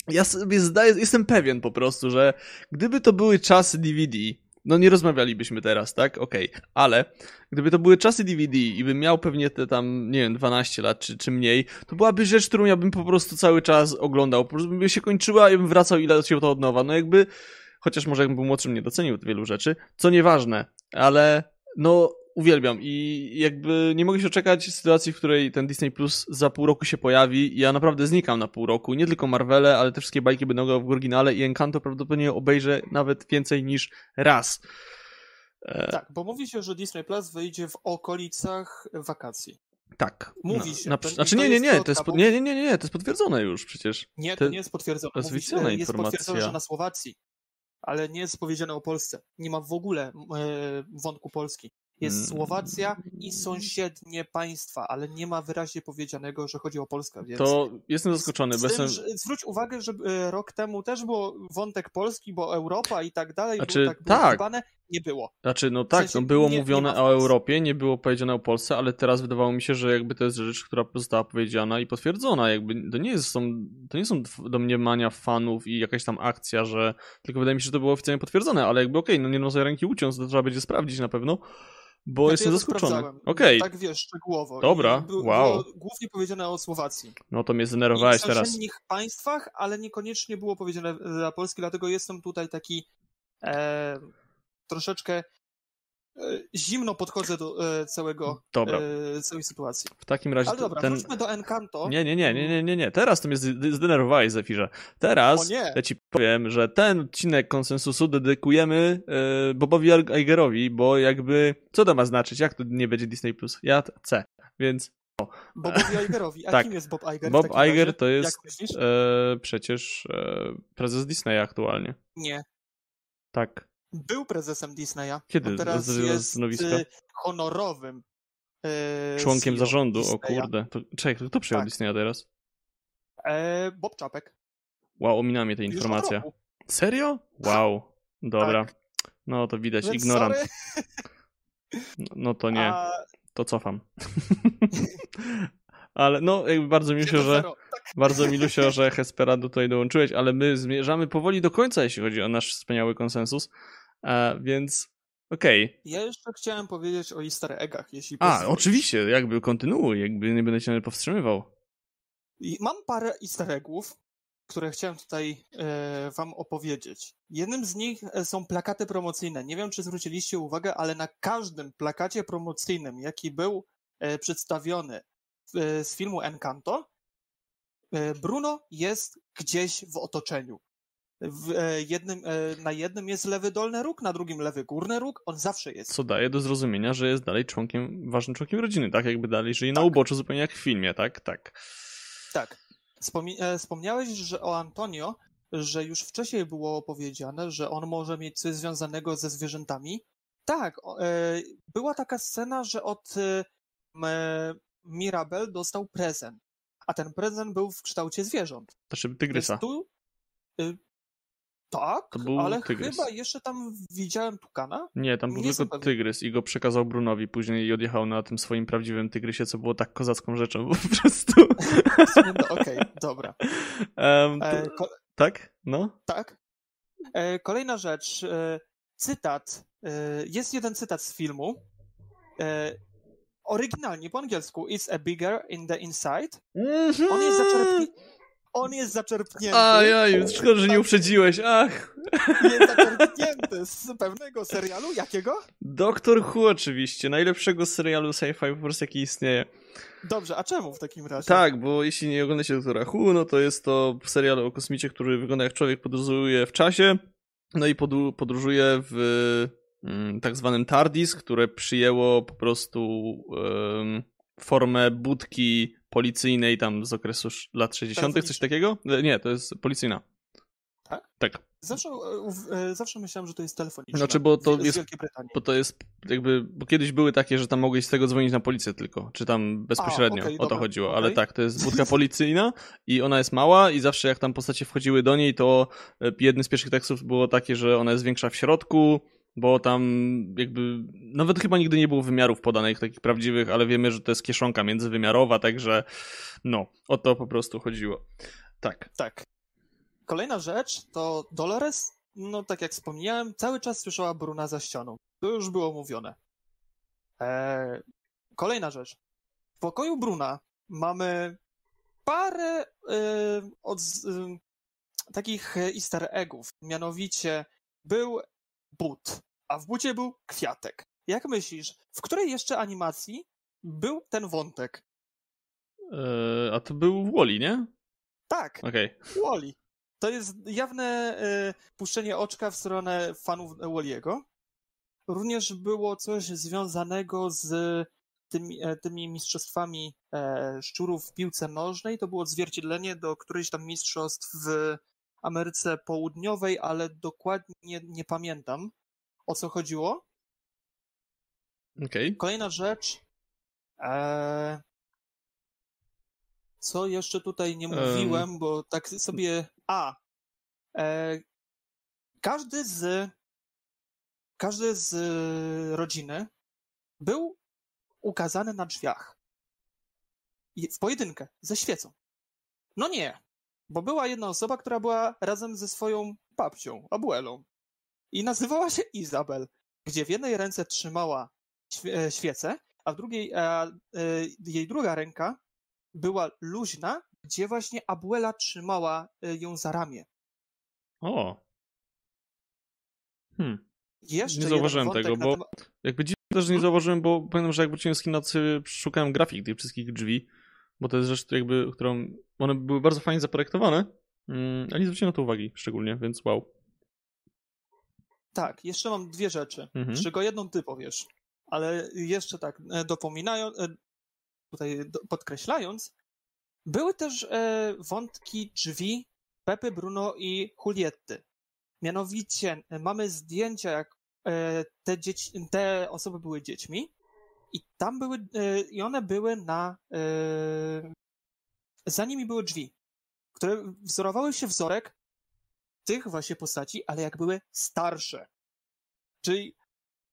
ja sobie zdaję, jestem pewien po prostu, że gdyby to były czasy DVD, no nie rozmawialibyśmy teraz, tak? Okej, okay. ale gdyby to były czasy DVD i bym miał pewnie te tam, nie wiem, 12 lat czy, czy mniej, to byłaby rzecz, którą ja bym po prostu cały czas oglądał. Po prostu by się kończyła i bym wracał i leciał to od nowa. No jakby, chociaż może jakbym był młodszym, nie docenił wielu rzeczy, co nieważne, ale no uwielbiam i jakby nie mogę się oczekać sytuacji, w której ten Disney Plus za pół roku się pojawi. Ja naprawdę znikam na pół roku. Nie tylko Marvele, ale te wszystkie bajki będą w oryginale i Encanto prawdopodobnie obejrzę nawet więcej niż raz. E, tak, bo mówi się, że Disney Plus wyjdzie w okolicach wakacji. Tak. Mówi no, się. Na, znaczy nie, nie, nie, to jest, nie, nie, nie, nie, to jest potwierdzone już przecież. Nie, to nie jest potwierdzone. To jest oficjalna jest informacja. Jest potwierdzone, że na Słowacji, ale nie jest powiedziane o Polsce. Nie ma w ogóle e, wątku Polski. Jest mm. Słowacja i sąsiednie państwa, ale nie ma wyraźnie powiedzianego, że chodzi o Polskę. Więc to jestem zaskoczony. Bez tym, Zwróć uwagę, że e, rok temu też było wątek Polski, bo Europa i tak dalej. Znaczy, tak, tak. nie było. Znaczy, no tak, w sensie no było nie, mówione nie o Europie, nie było powiedziane o Polsce, ale teraz wydawało mi się, że jakby to jest rzecz, która została powiedziana i potwierdzona. Jakby to nie, jest, są, to nie są domniemania fanów i jakaś tam akcja, że tylko wydaje mi się, że to było oficjalnie potwierdzone, ale jakby okej, okay, no nie można ręki uciąć, to trzeba będzie sprawdzić na pewno. Bo znaczy, jestem zaskoczony. Okej. Okay. Tak wiesz, szczegółowo. Dobra, wow. Było głównie powiedziane o Słowacji. No to mnie zdenerwowałeś teraz. W sąsiednich państwach, ale niekoniecznie było powiedziane dla Polski, dlatego jestem tutaj taki e, troszeczkę E, zimno podchodzę do e, całego, dobra. E, całej sytuacji. W takim razie. Ale dobra, ten... wróćmy do Encanto. Nie, nie, nie, nie, nie, nie, nie. Teraz to mnie zdenerwowałeś, Zefirze. Teraz ja ci powiem, że ten odcinek konsensusu dedykujemy Bobowi Igerowi, bo jakby, co to ma znaczyć? Jak to nie będzie Disney+. Plus? Ja C, więc... O. Bobowi Igerowi. A tak. kim jest Bob Iger? Bob Iger to jest e, przecież e, prezes Disneya aktualnie. Nie. Tak był prezesem Disneya. Kiedy teraz jest stanowiska? Y, honorowym e, członkiem CEO zarządu. Disneya. O kurde. To, czekaj, kto przyjął tak. Disneya teraz? E, Bob Czapek. Wow, omina mnie ta informacja. Serio? Wow. Dobra. Tak. No to widać, Więc ignorant. No, no to nie. A... To cofam. ale no, jakby bardzo mi się, że tak. bardzo mi się, że Hesperado tutaj dołączyłeś, ale my zmierzamy powoli do końca, jeśli chodzi o nasz wspaniały konsensus. A, więc okej. Okay. Ja jeszcze chciałem powiedzieć o easter eggach, jeśli A, pozwolisz. oczywiście, jakby kontynuuj, jakby nie będę się powstrzymywał. I mam parę easter eggów, które chciałem tutaj e, wam opowiedzieć. Jednym z nich e, są plakaty promocyjne. Nie wiem, czy zwróciliście uwagę, ale na każdym plakacie promocyjnym, jaki był e, przedstawiony w, z filmu Encanto, Bruno jest gdzieś w otoczeniu. W jednym, na jednym jest lewy dolny róg, na drugim lewy górny róg, on zawsze jest. Co daje do zrozumienia, że jest dalej członkiem, ważnym członkiem rodziny, tak? Jakby dalej żyje tak. na uboczu, zupełnie jak w filmie, tak? Tak. Tak. E, wspomniałeś że o Antonio, że już wcześniej było powiedziane, że on może mieć coś związanego ze zwierzętami. Tak, e, była taka scena, że od e, Mirabel dostał prezent, a ten prezent był w kształcie zwierząt. Znaczy tygrysa. Tu, y, tak, ale tygrys. chyba jeszcze tam widziałem tukana. Nie, tam był Nie tylko tygrys i go przekazał Brunowi później i odjechał na tym swoim prawdziwym tygrysie, co było tak kozacką rzeczą po prostu. Okej, okay, dobra. Um, to... e, tak? No? Tak. E, kolejna rzecz. E, cytat. E, jest jeden cytat z filmu. E, oryginalnie po angielsku It's a bigger in the inside. Mm -hmm. On jest zaczerpnięty on jest zaczerpnięty. A ja, szkoda, że nie uprzedziłeś, ach. Jest zaczerpnięty z pewnego serialu, jakiego? Doktor Who oczywiście, najlepszego serialu sci-fi po prostu jaki istnieje. Dobrze, a czemu w takim razie? Tak, bo jeśli nie oglądacie Doktora Who, no to jest to serial o kosmicie, który wygląda jak człowiek podróżuje w czasie, no i podróżuje w mm, tak zwanym TARDIS, które przyjęło po prostu um, formę budki policyjnej tam z okresu lat 60., coś takiego? E, nie, to jest policyjna. Tak? Tak. Zawsze, e, e, zawsze myślałem, że to jest telefoniczne. Znaczy, bo to jest, bo to jest jakby, bo kiedyś były takie, że tam mogłeś z tego dzwonić na policję tylko, czy tam bezpośrednio, A, okay, o to dobra, chodziło, okay. ale tak, to jest budka policyjna i ona jest mała i zawsze jak tam postacie wchodziły do niej, to jednym z pierwszych tekstów było takie, że ona jest większa w środku, bo tam jakby nawet chyba nigdy nie było wymiarów podanych takich prawdziwych, ale wiemy, że to jest kieszonka międzywymiarowa, także no, o to po prostu chodziło. Tak. Tak. Kolejna rzecz to Dolores, no tak jak wspomniałem, cały czas słyszała Bruna za ścianą. To już było mówione. Eee, kolejna rzecz. W pokoju Bruna mamy parę e, od, e, takich easter eggów. Mianowicie był but, a w bucie był kwiatek. Jak myślisz, w której jeszcze animacji był ten wątek? Eee, a to był w Wally, nie? Tak. Okay. Wally. To jest jawne e, puszczenie oczka w stronę fanów Walliego. Również było coś związanego z tymi, e, tymi mistrzostwami e, szczurów w piłce nożnej. To było odzwierciedlenie do którejś tam mistrzostw w Ameryce Południowej, ale dokładnie nie, nie pamiętam o co chodziło. Okay. Kolejna rzecz. E, co jeszcze tutaj nie mówiłem, um. bo tak sobie. A. E, każdy z. Każdy z rodziny był ukazany na drzwiach. W pojedynkę, ze świecą. No nie, bo była jedna osoba, która była razem ze swoją babcią, abuelą. I nazywała się Izabel, gdzie w jednej ręce trzymała świe świecę, a w drugiej, a, e, jej druga ręka była luźna, gdzie właśnie abuela trzymała e, ją za ramię. O. Hmm. Jeszcze nie zauważyłem tego, bo temat... jakby dziwne też nie zauważyłem, bo pamiętam, że jak wróciłem z kina, szukałem grafik tych wszystkich drzwi bo to jest rzecz, jakby, którą one były bardzo fajnie zaprojektowane, mm, ale nie zwróciłem na to uwagi szczególnie, więc wow. Tak, jeszcze mam dwie rzeczy, mhm. z czego jedną ty powiesz, ale jeszcze tak, e, dopominając, e, tutaj podkreślając, były też e, wątki drzwi Pepy, Bruno i Julietty. Mianowicie mamy zdjęcia, jak te, dzieci, te osoby były dziećmi, i tam były, i one były na, za nimi były drzwi, które wzorowały się wzorek tych właśnie postaci, ale jak były starsze. Czyli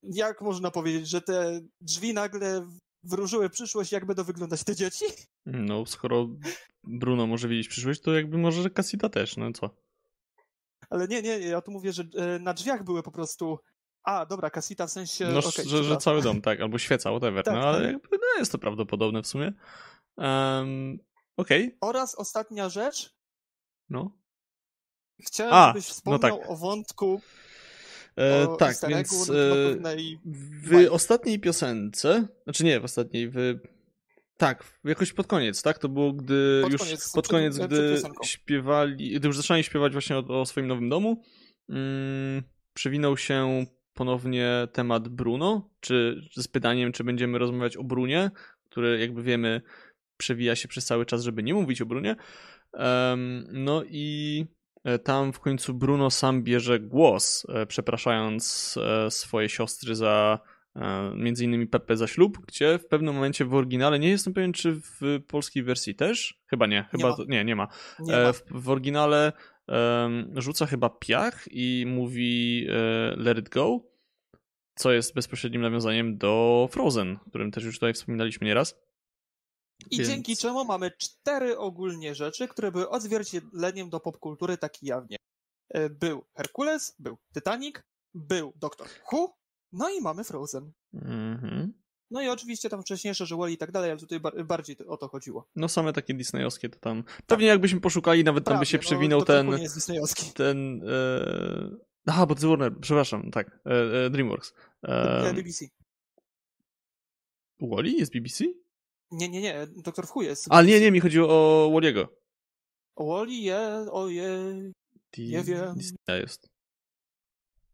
jak można powiedzieć, że te drzwi nagle wróżyły przyszłość, jak będą wyglądać te dzieci? No, skoro Bruno może widzieć przyszłość, to jakby może Cassita też, no co? Ale nie, nie, ja tu mówię, że e, na drzwiach były po prostu a, dobra, kasita w sensie... No, okay, że, że, cały dom, tak, albo świeca, whatever, tak, no, ale tak. Jakby, no, jest to prawdopodobne w sumie. Um, Okej. Okay. Oraz ostatnia rzecz. No. Chciałem, A, żebyś no wspomniał no tak. o wątku E, o tak, więc e, w ostatniej piosence, znaczy nie w ostatniej, w tak, jakoś pod koniec, tak? To było gdy pod już koniec, pod koniec, przed, gdy przed śpiewali, gdy już zaczynali śpiewać właśnie o, o swoim nowym domu, mm, przewinął się ponownie temat Bruno, czy z pytaniem, czy będziemy rozmawiać o Brunie, który jakby wiemy przewija się przez cały czas, żeby nie mówić o Brunie. Um, no i tam w końcu Bruno sam bierze głos, e, przepraszając e, swoje siostry za między innymi Pepe za ślub, gdzie w pewnym momencie w oryginale, nie jestem pewien czy w polskiej wersji też, chyba nie, chyba nie, to, nie, nie ma. Nie ma. W, w, oryginale um, rzuca chyba piach i mówi let it go, co jest bezpośrednim nawiązaniem do Frozen, o którym też już tutaj wspominaliśmy nieraz. I Więc... dzięki czemu mamy cztery ogólnie rzeczy, które były odzwierciedleniem do popkultury tak jawnie. E, był Herkules, był Titanic, był Doktor Who, no i mamy Frozen. Mhm. No i oczywiście tam wcześniejsze, że Wally i tak dalej, ale tutaj bardziej o to chodziło. No same takie disneyowskie to tam. Tak. Pewnie jakbyśmy poszukali, nawet Prawie, tam by się no, przewinął no, ten. Nie jest disneyowski. Ten. E... Aha, bo Warner, przepraszam, tak. E, e, Dreamworks. E... BBC. Wally jest BBC? Nie, nie, nie, Doktor Who jest. A nie, nie, mi chodziło o Walliego. O Wally je, ojej, nie wiem. Disney jest.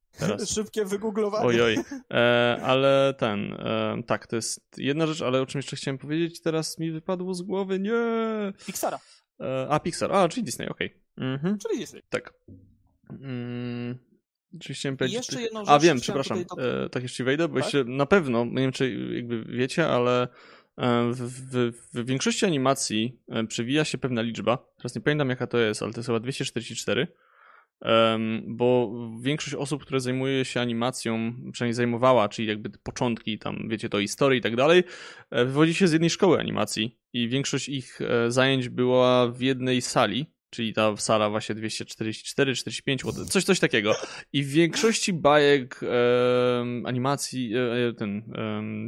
Teraz. Szybkie wygooglowanie. Ojoj, e, ale ten, e, tak, to jest jedna rzecz, ale o czym jeszcze chciałem powiedzieć, teraz mi wypadło z głowy, nie! Pixara. E, a, Pixar, a, czyli Disney, okej. Okay. Mhm. Czyli Disney. Tak. Mm, czy chciałem powiedzieć... jeszcze jedną rzecz. A, wiem, przepraszam, e, tak jeszcze wejdę, bo tak? jeszcze na pewno, nie wiem, czy jakby wiecie, ale w, w, w, większości animacji e, przewija się pewna liczba. Teraz nie pamiętam jaka to jest, ale to jest chyba 244. Bo większość osób, które zajmuje się animacją, przynajmniej zajmowała, czyli jakby początki, tam wiecie, to historii i tak dalej, e, wywodzi się z jednej szkoły animacji i większość ich zajęć była w jednej sali, czyli ta sala właśnie 244, 45, coś, coś takiego. I w większości bajek animacji ten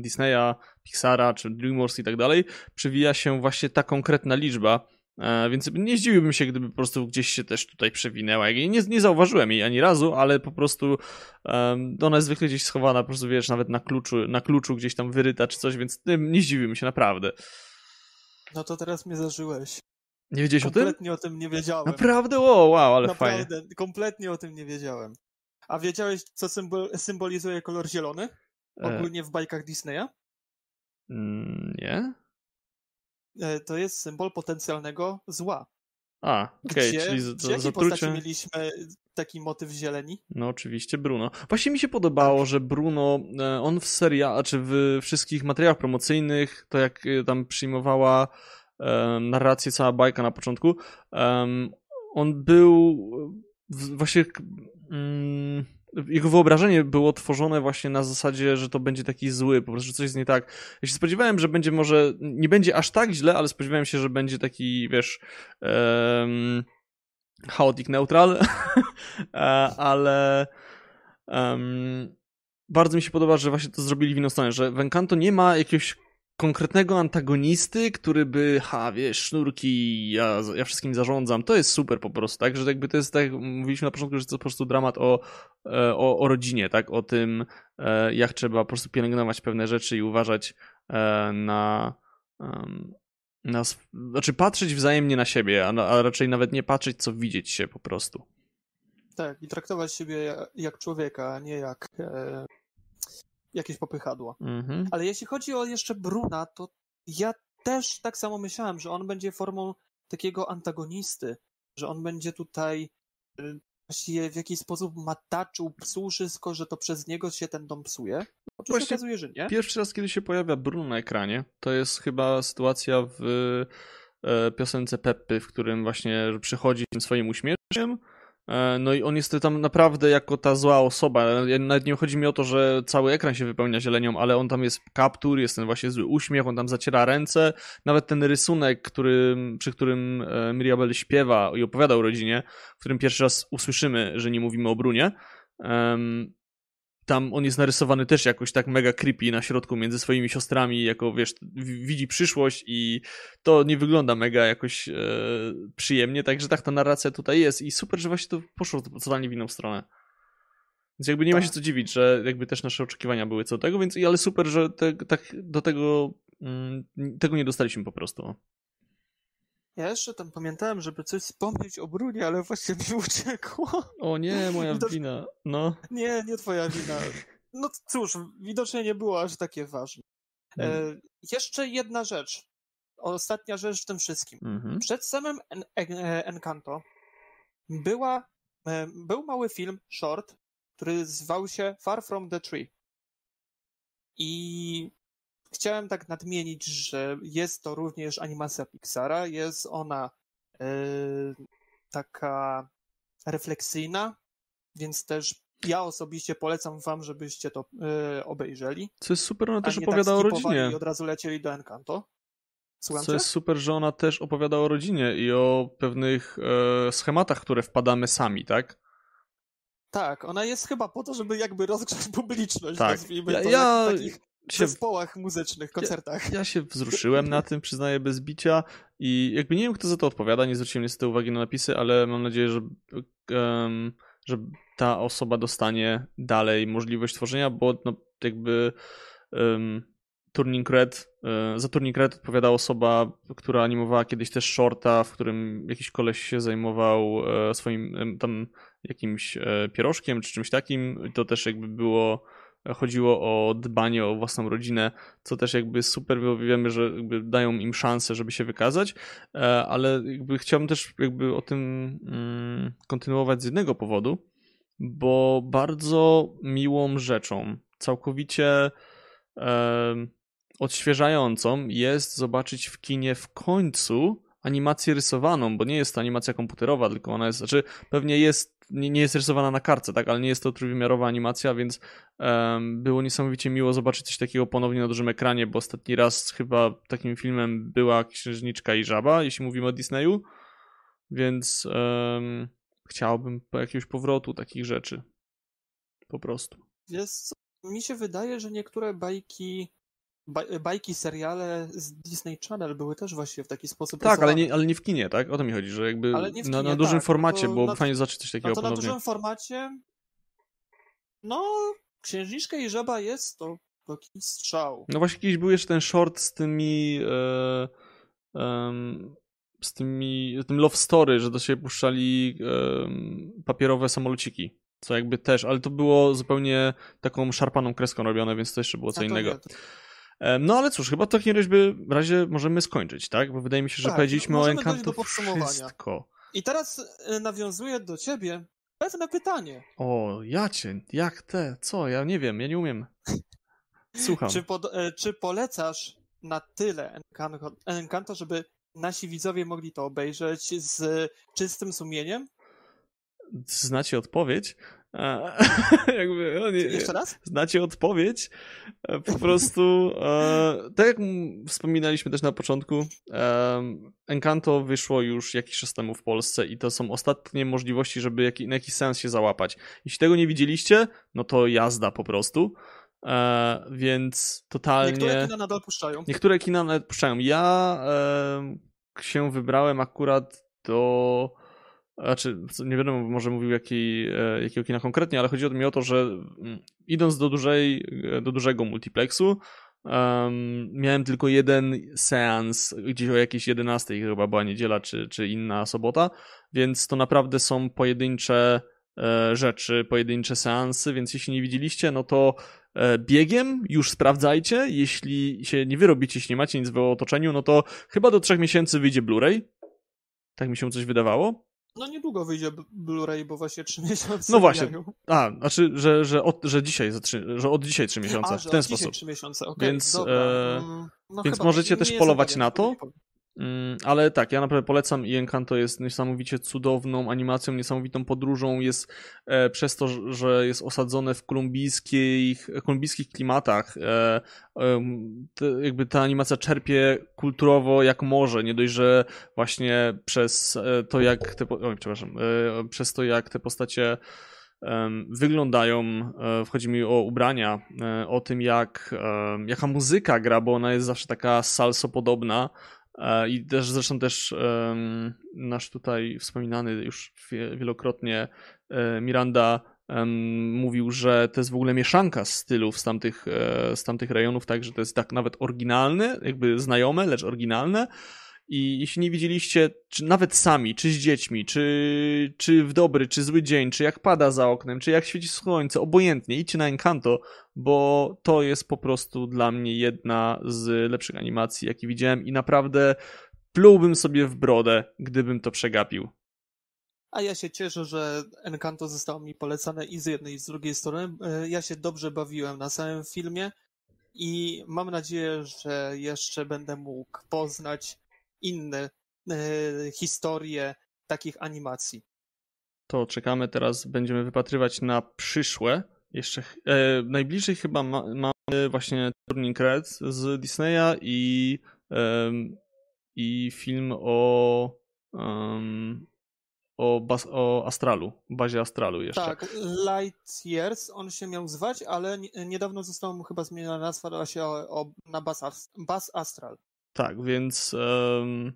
Disneya Pixara czy DreamWorks i tak dalej, przewija się właśnie ta konkretna liczba. E, więc nie zdziwiłbym się, gdyby po prostu gdzieś się też tutaj przewinęła. Nie, nie zauważyłem jej ani razu, ale po prostu um, ona jest zwykle gdzieś schowana, po prostu wiesz, nawet na kluczu, na kluczu gdzieś tam wyryta czy coś, więc nie zdziwiłbym się naprawdę. No to teraz mnie zażyłeś. Nie wiedziałeś o tym? Kompletnie o tym nie wiedziałem. Naprawdę? O, wow, ale Naprawdę, fajnie. kompletnie o tym nie wiedziałem. A wiedziałeś, co symbol, symbolizuje kolor zielony? E. Ogólnie w bajkach Disneya? Mm, nie? E, to jest symbol potencjalnego zła. A, okej, okay, czyli z, w jakiej postaci mieliśmy taki motyw zieleni? No oczywiście Bruno. Właśnie mi się podobało, że Bruno, e, on w serial, czy w wszystkich materiałach promocyjnych, to jak tam przyjmowała narrację cała bajka na początku, on był właśnie... Um, jego wyobrażenie było tworzone właśnie na zasadzie, że to będzie taki zły, po prostu, że coś jest nie tak. Ja się spodziewałem, że będzie może, nie będzie aż tak źle, ale spodziewałem się, że będzie taki, wiesz, um, chaotic neutral, e, ale um, bardzo mi się podoba, że właśnie to zrobili w inną stronę, że w Encanto nie ma jakiegoś konkretnego antagonisty, który by, ha, wiesz, sznurki, ja, ja wszystkim zarządzam, to jest super po prostu, tak, że jakby to jest, tak mówiliśmy na początku, że to po prostu dramat o, e, o, o rodzinie, tak, o tym, e, jak trzeba po prostu pielęgnować pewne rzeczy i uważać e, na, na znaczy patrzeć wzajemnie na siebie, a, a raczej nawet nie patrzeć, co widzieć się po prostu. Tak, i traktować siebie jak człowieka, a nie jak jakieś popychadło. Mhm. Ale jeśli chodzi o jeszcze Bruna, to ja też tak samo myślałem, że on będzie formą takiego antagonisty, że on będzie tutaj y, właściwie w jakiś sposób mataczył, psuł wszystko, że to przez niego się ten dom psuje. Oczywiście się okazuje, że nie. Pierwszy raz, kiedy się pojawia Bruno na ekranie, to jest chyba sytuacja w e, piosence Peppy, w którym właśnie przychodzi tym swoim uśmiechem, no i on jest tam naprawdę jako ta zła osoba. Nawet nie chodzi mi o to, że cały ekran się wypełnia zielenią, ale on tam jest kaptur, jest ten właśnie zły uśmiech, on tam zaciera ręce. Nawet ten rysunek, który, przy którym e, Mirabel śpiewa i opowiada o rodzinie, w którym pierwszy raz usłyszymy, że nie mówimy o Brunie, tam on jest narysowany też jakoś tak mega creepy na środku między swoimi siostrami, jako wiesz, widzi przyszłość i to nie wygląda mega jakoś e, przyjemnie, także tak ta narracja tutaj jest i super, że właśnie to poszło totalnie w inną stronę. Więc jakby nie tak. ma się co dziwić, że jakby też nasze oczekiwania były co do tego, więc ale super, że te, tak do tego mm, tego nie dostaliśmy po prostu. Ja jeszcze tam pamiętałem, żeby coś wspomnieć o Brunie, ale właśnie mi uciekło. O nie, moja wina. No. Nie, nie twoja wina. No cóż, widocznie nie było aż takie ważne. E, mm. jeszcze jedna rzecz. Ostatnia rzecz w tym wszystkim. -hmm. Przed samym en en Encanto była, e, był mały film, short, który zwał się Far From the Tree. I chciałem tak nadmienić, że jest to również animacja Pixara. Jest ona yy, taka refleksyjna, więc też ja osobiście polecam wam, żebyście to yy, obejrzeli. Co jest super, ona też tak opowiada tak o rodzinie. I od razu lecieli do Encanto. Słucham Co jest super, że ona też opowiada o rodzinie i o pewnych e, schematach, które wpadamy sami, tak? Tak, ona jest chyba po to, żeby jakby rozgrzać publiczność, tak. nazwijmy ja, to, ja, w takich się, zespołach muzycznych, koncertach. Ja, ja, się wzruszyłem na tym, przyznaję bez bicia i jakby nie wiem, kto za to odpowiada, nie zwróciłem niestety uwagi na napisy, ale mam nadzieję, że, um, że ta osoba dostanie dalej możliwość tworzenia, bo no, jakby um, Turning Red, za Turning Red odpowiada osoba, która animowała kiedyś też shorta, w którym jakiś koleś się zajmował e, swoim tam jakimś e, pierożkiem czy czymś takim. To też jakby było chodziło o dbanie o własną rodzinę, co też jakby super, bo wiemy, że dają im szansę, żeby się wykazać, e, ale jakby chciałbym też jakby o tym mm, kontynuować z jednego powodu, bo bardzo miłą rzeczą, całkowicie odświeżającą jest zobaczyć w kinie w końcu animację rysowaną, bo nie jest to animacja komputerowa, tylko ona jest, znaczy pewnie jest, nie, jest rysowana na kartce, tak, ale nie jest to trójwymiarowa animacja, więc um, było niesamowicie miło zobaczyć coś takiego ponownie na dużym ekranie, bo ostatni raz chyba takim filmem była Księżniczka i Żaba, jeśli mówimy o Disneyu, więc um, chciałbym po jakiegoś powrotu takich rzeczy. Po prostu. Jest, mi się wydaje, że niektóre bajki bajki, seriale z Disney Channel były też właśnie w taki sposób Tak, ale nie, ale nie w kinie, tak? O to mi chodzi, że jakby kinie, na, na, dużym tak, formacie, bo na, fajnie zobaczyć coś takiego no to ponownie. na dużym formacie no, Księżniczka i Żaba jest to taki strzał. No właśnie kiedyś był jeszcze ten short z tymi e, e, z tymi, z tym love story, że do siebie puszczali e, papierowe samolociki. Co jakby też, ale to było zupełnie taką szarpaną kreską robione, więc to jeszcze było co innego. Nie, to... No ale cóż, chyba w takim razie możemy skończyć, tak? Bo wydaje mi się, że tak, powiedzieliśmy o Encanto wszystko. I teraz e, nawiązuję do ciebie pewne pytanie. O, jacie, jak te, co? Ja nie wiem, ja nie umiem. Słucham. Czy, pod, e, czy polecasz na tyle Encanto, Encanto, żeby nasi widzowie mogli to obejrzeć z czystym sumieniem? Znacie odpowiedź? jakby, no nie, Jeszcze raz? Znacie odpowiedź. E, po prostu, e, tak jak wspominaliśmy też na początku, e, Encanto wyszło już jakiś czas temu w Polsce i to są ostatnie możliwości, żeby jaki, na jakiś sens się załapać. Jeśli tego nie widzieliście, no to jazda po prostu. E, więc totalnie. Niektóre kina nadal puszczają. Niektóre kina nadal puszczają. Ja e, się wybrałem akurat do znaczy, nie wiadomo, może mówił jaki, e, jakiego kina konkretnie, ale chodzi mi o to, że mm, idąc do, dużej, e, do dużego multiplexu, um, miałem tylko jeden seans, gdzieś o jakiejś 11 chyba była niedziela, czy, czy inna sobota, więc to naprawdę są pojedyncze e, rzeczy, pojedyncze seansy, więc jeśli nie widzieliście, no to biegiem już sprawdzajcie, jeśli się nie wyrobicie, jeśli nie macie nic w otoczeniu, no to chyba do trzech miesięcy wyjdzie Blu-ray, tak mi się coś wydawało. No niedługo wyjdzie Blu-ray, bo właśnie trzy miesiące. No właśnie. A, znaczy, że, że, od, że dzisiaj, że od dzisiaj trzy miesiące. A, w ten sposób. trzy miesiące, okay, Więc, e, mm, no więc możecie też polować na to. Mm, ale tak, ja naprawdę polecam i Encanto jest niesamowicie cudowną animacją, niesamowitą podróżą, jest e, przez to, że jest osadzone w kolumbijskich, kolumbijskich klimatach, e, e, te, jakby ta animacja czerpie kulturowo jak może, nie dość, że właśnie przez e, to jak te, przepraszam, e, przez to jak te postacie wyglądają. E, chodzi mi o ubrania, o tym jak, jaka muzyka gra, bo ona jest zawsze taka salso-podobna. I też zresztą też nasz tutaj wspominany już wielokrotnie Miranda mówił, że to jest w ogóle mieszanka stylów z tamtych, z tamtych rejonów, także to jest tak nawet oryginalne, jakby znajome, lecz oryginalne. I jeśli nie widzieliście, czy nawet sami, czy z dziećmi, czy, czy w dobry, czy zły dzień, czy jak pada za oknem, czy jak świeci słońce, obojętnie, idźcie na Encanto, bo to jest po prostu dla mnie jedna z lepszych animacji, jakie widziałem i naprawdę plułbym sobie w brodę, gdybym to przegapił. A ja się cieszę, że Encanto zostało mi polecane i z jednej i z drugiej strony. E, ja się dobrze bawiłem na samym filmie i mam nadzieję, że jeszcze będę mógł poznać inne e, historie takich animacji. To czekamy teraz, będziemy wypatrywać na przyszłe. Jeszcze e, najbliżej chyba ma, mamy właśnie Turning Red z Disneya i, e, i film o, um, o, bas, o Astralu, bazie Astralu jeszcze. Tak, Light Years on się miał zwać, ale niedawno została mu chyba zmieniona nazwa się o, o, na Bas, Bas Astral. Tak, więc um,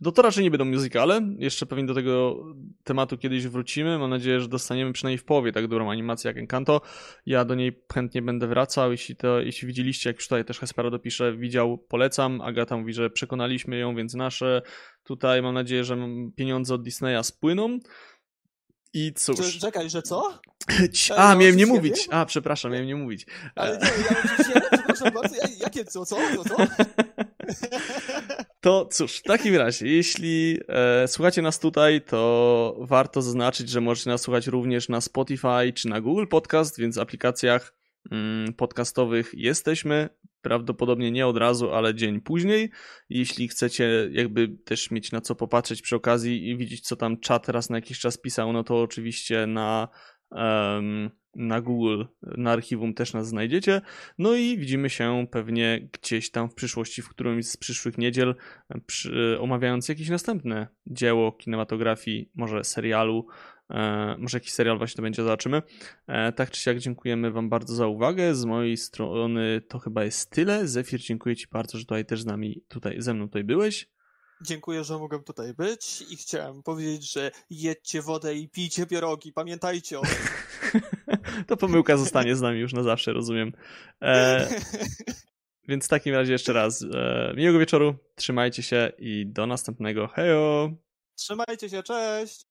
no to raczej nie będą musicale. Jeszcze pewnie do tego tematu kiedyś wrócimy. Mam nadzieję, że dostaniemy przynajmniej w połowie tak dobrą animację jak Encanto. Ja do niej chętnie będę wracał. Jeśli to, jeśli widzieliście, jak już tutaj też Hespero dopisze, widział, polecam. Agata mówi, że przekonaliśmy ją, więc nasze tutaj mam nadzieję, że pieniądze od Disneya spłyną. I cóż. Czekaj, że co? A, miałem nie mówić. A, przepraszam, miałem nie mówić. Ale nie, ja oczywiście, przepraszam bardzo, jakie co, co, co? To cóż, w takim razie, jeśli e, słuchacie nas tutaj, to warto zaznaczyć, że możecie nas słuchać również na Spotify czy na Google Podcast, więc w aplikacjach mm, podcastowych jesteśmy. Prawdopodobnie nie od razu, ale dzień później. Jeśli chcecie jakby też mieć na co popatrzeć przy okazji i widzieć, co tam czat raz na jakiś czas pisał, no to oczywiście na um, na Google, na archiwum też nas znajdziecie. No i widzimy się pewnie gdzieś tam w przyszłości, w którymś z przyszłych niedziel, przy, omawiając jakieś następne dzieło kinematografii, może serialu, e, może jakiś serial właśnie to będzie, zobaczymy. E, tak czy siak dziękujemy Wam bardzo za uwagę. Z mojej strony to chyba jest tyle. Zefir, dziękuję Ci bardzo, że tutaj też z nami, tutaj ze mną tutaj byłeś. Dziękuję, że mogłem tutaj być i chciałem powiedzieć, że jedźcie wodę i pijcie pierogi. Pamiętajcie o tym. to pomyłka zostanie z nami już na zawsze, rozumiem. E, więc w takim razie jeszcze raz e, miłego wieczoru, trzymajcie się i do następnego. Hejo! Trzymajcie się, cześć!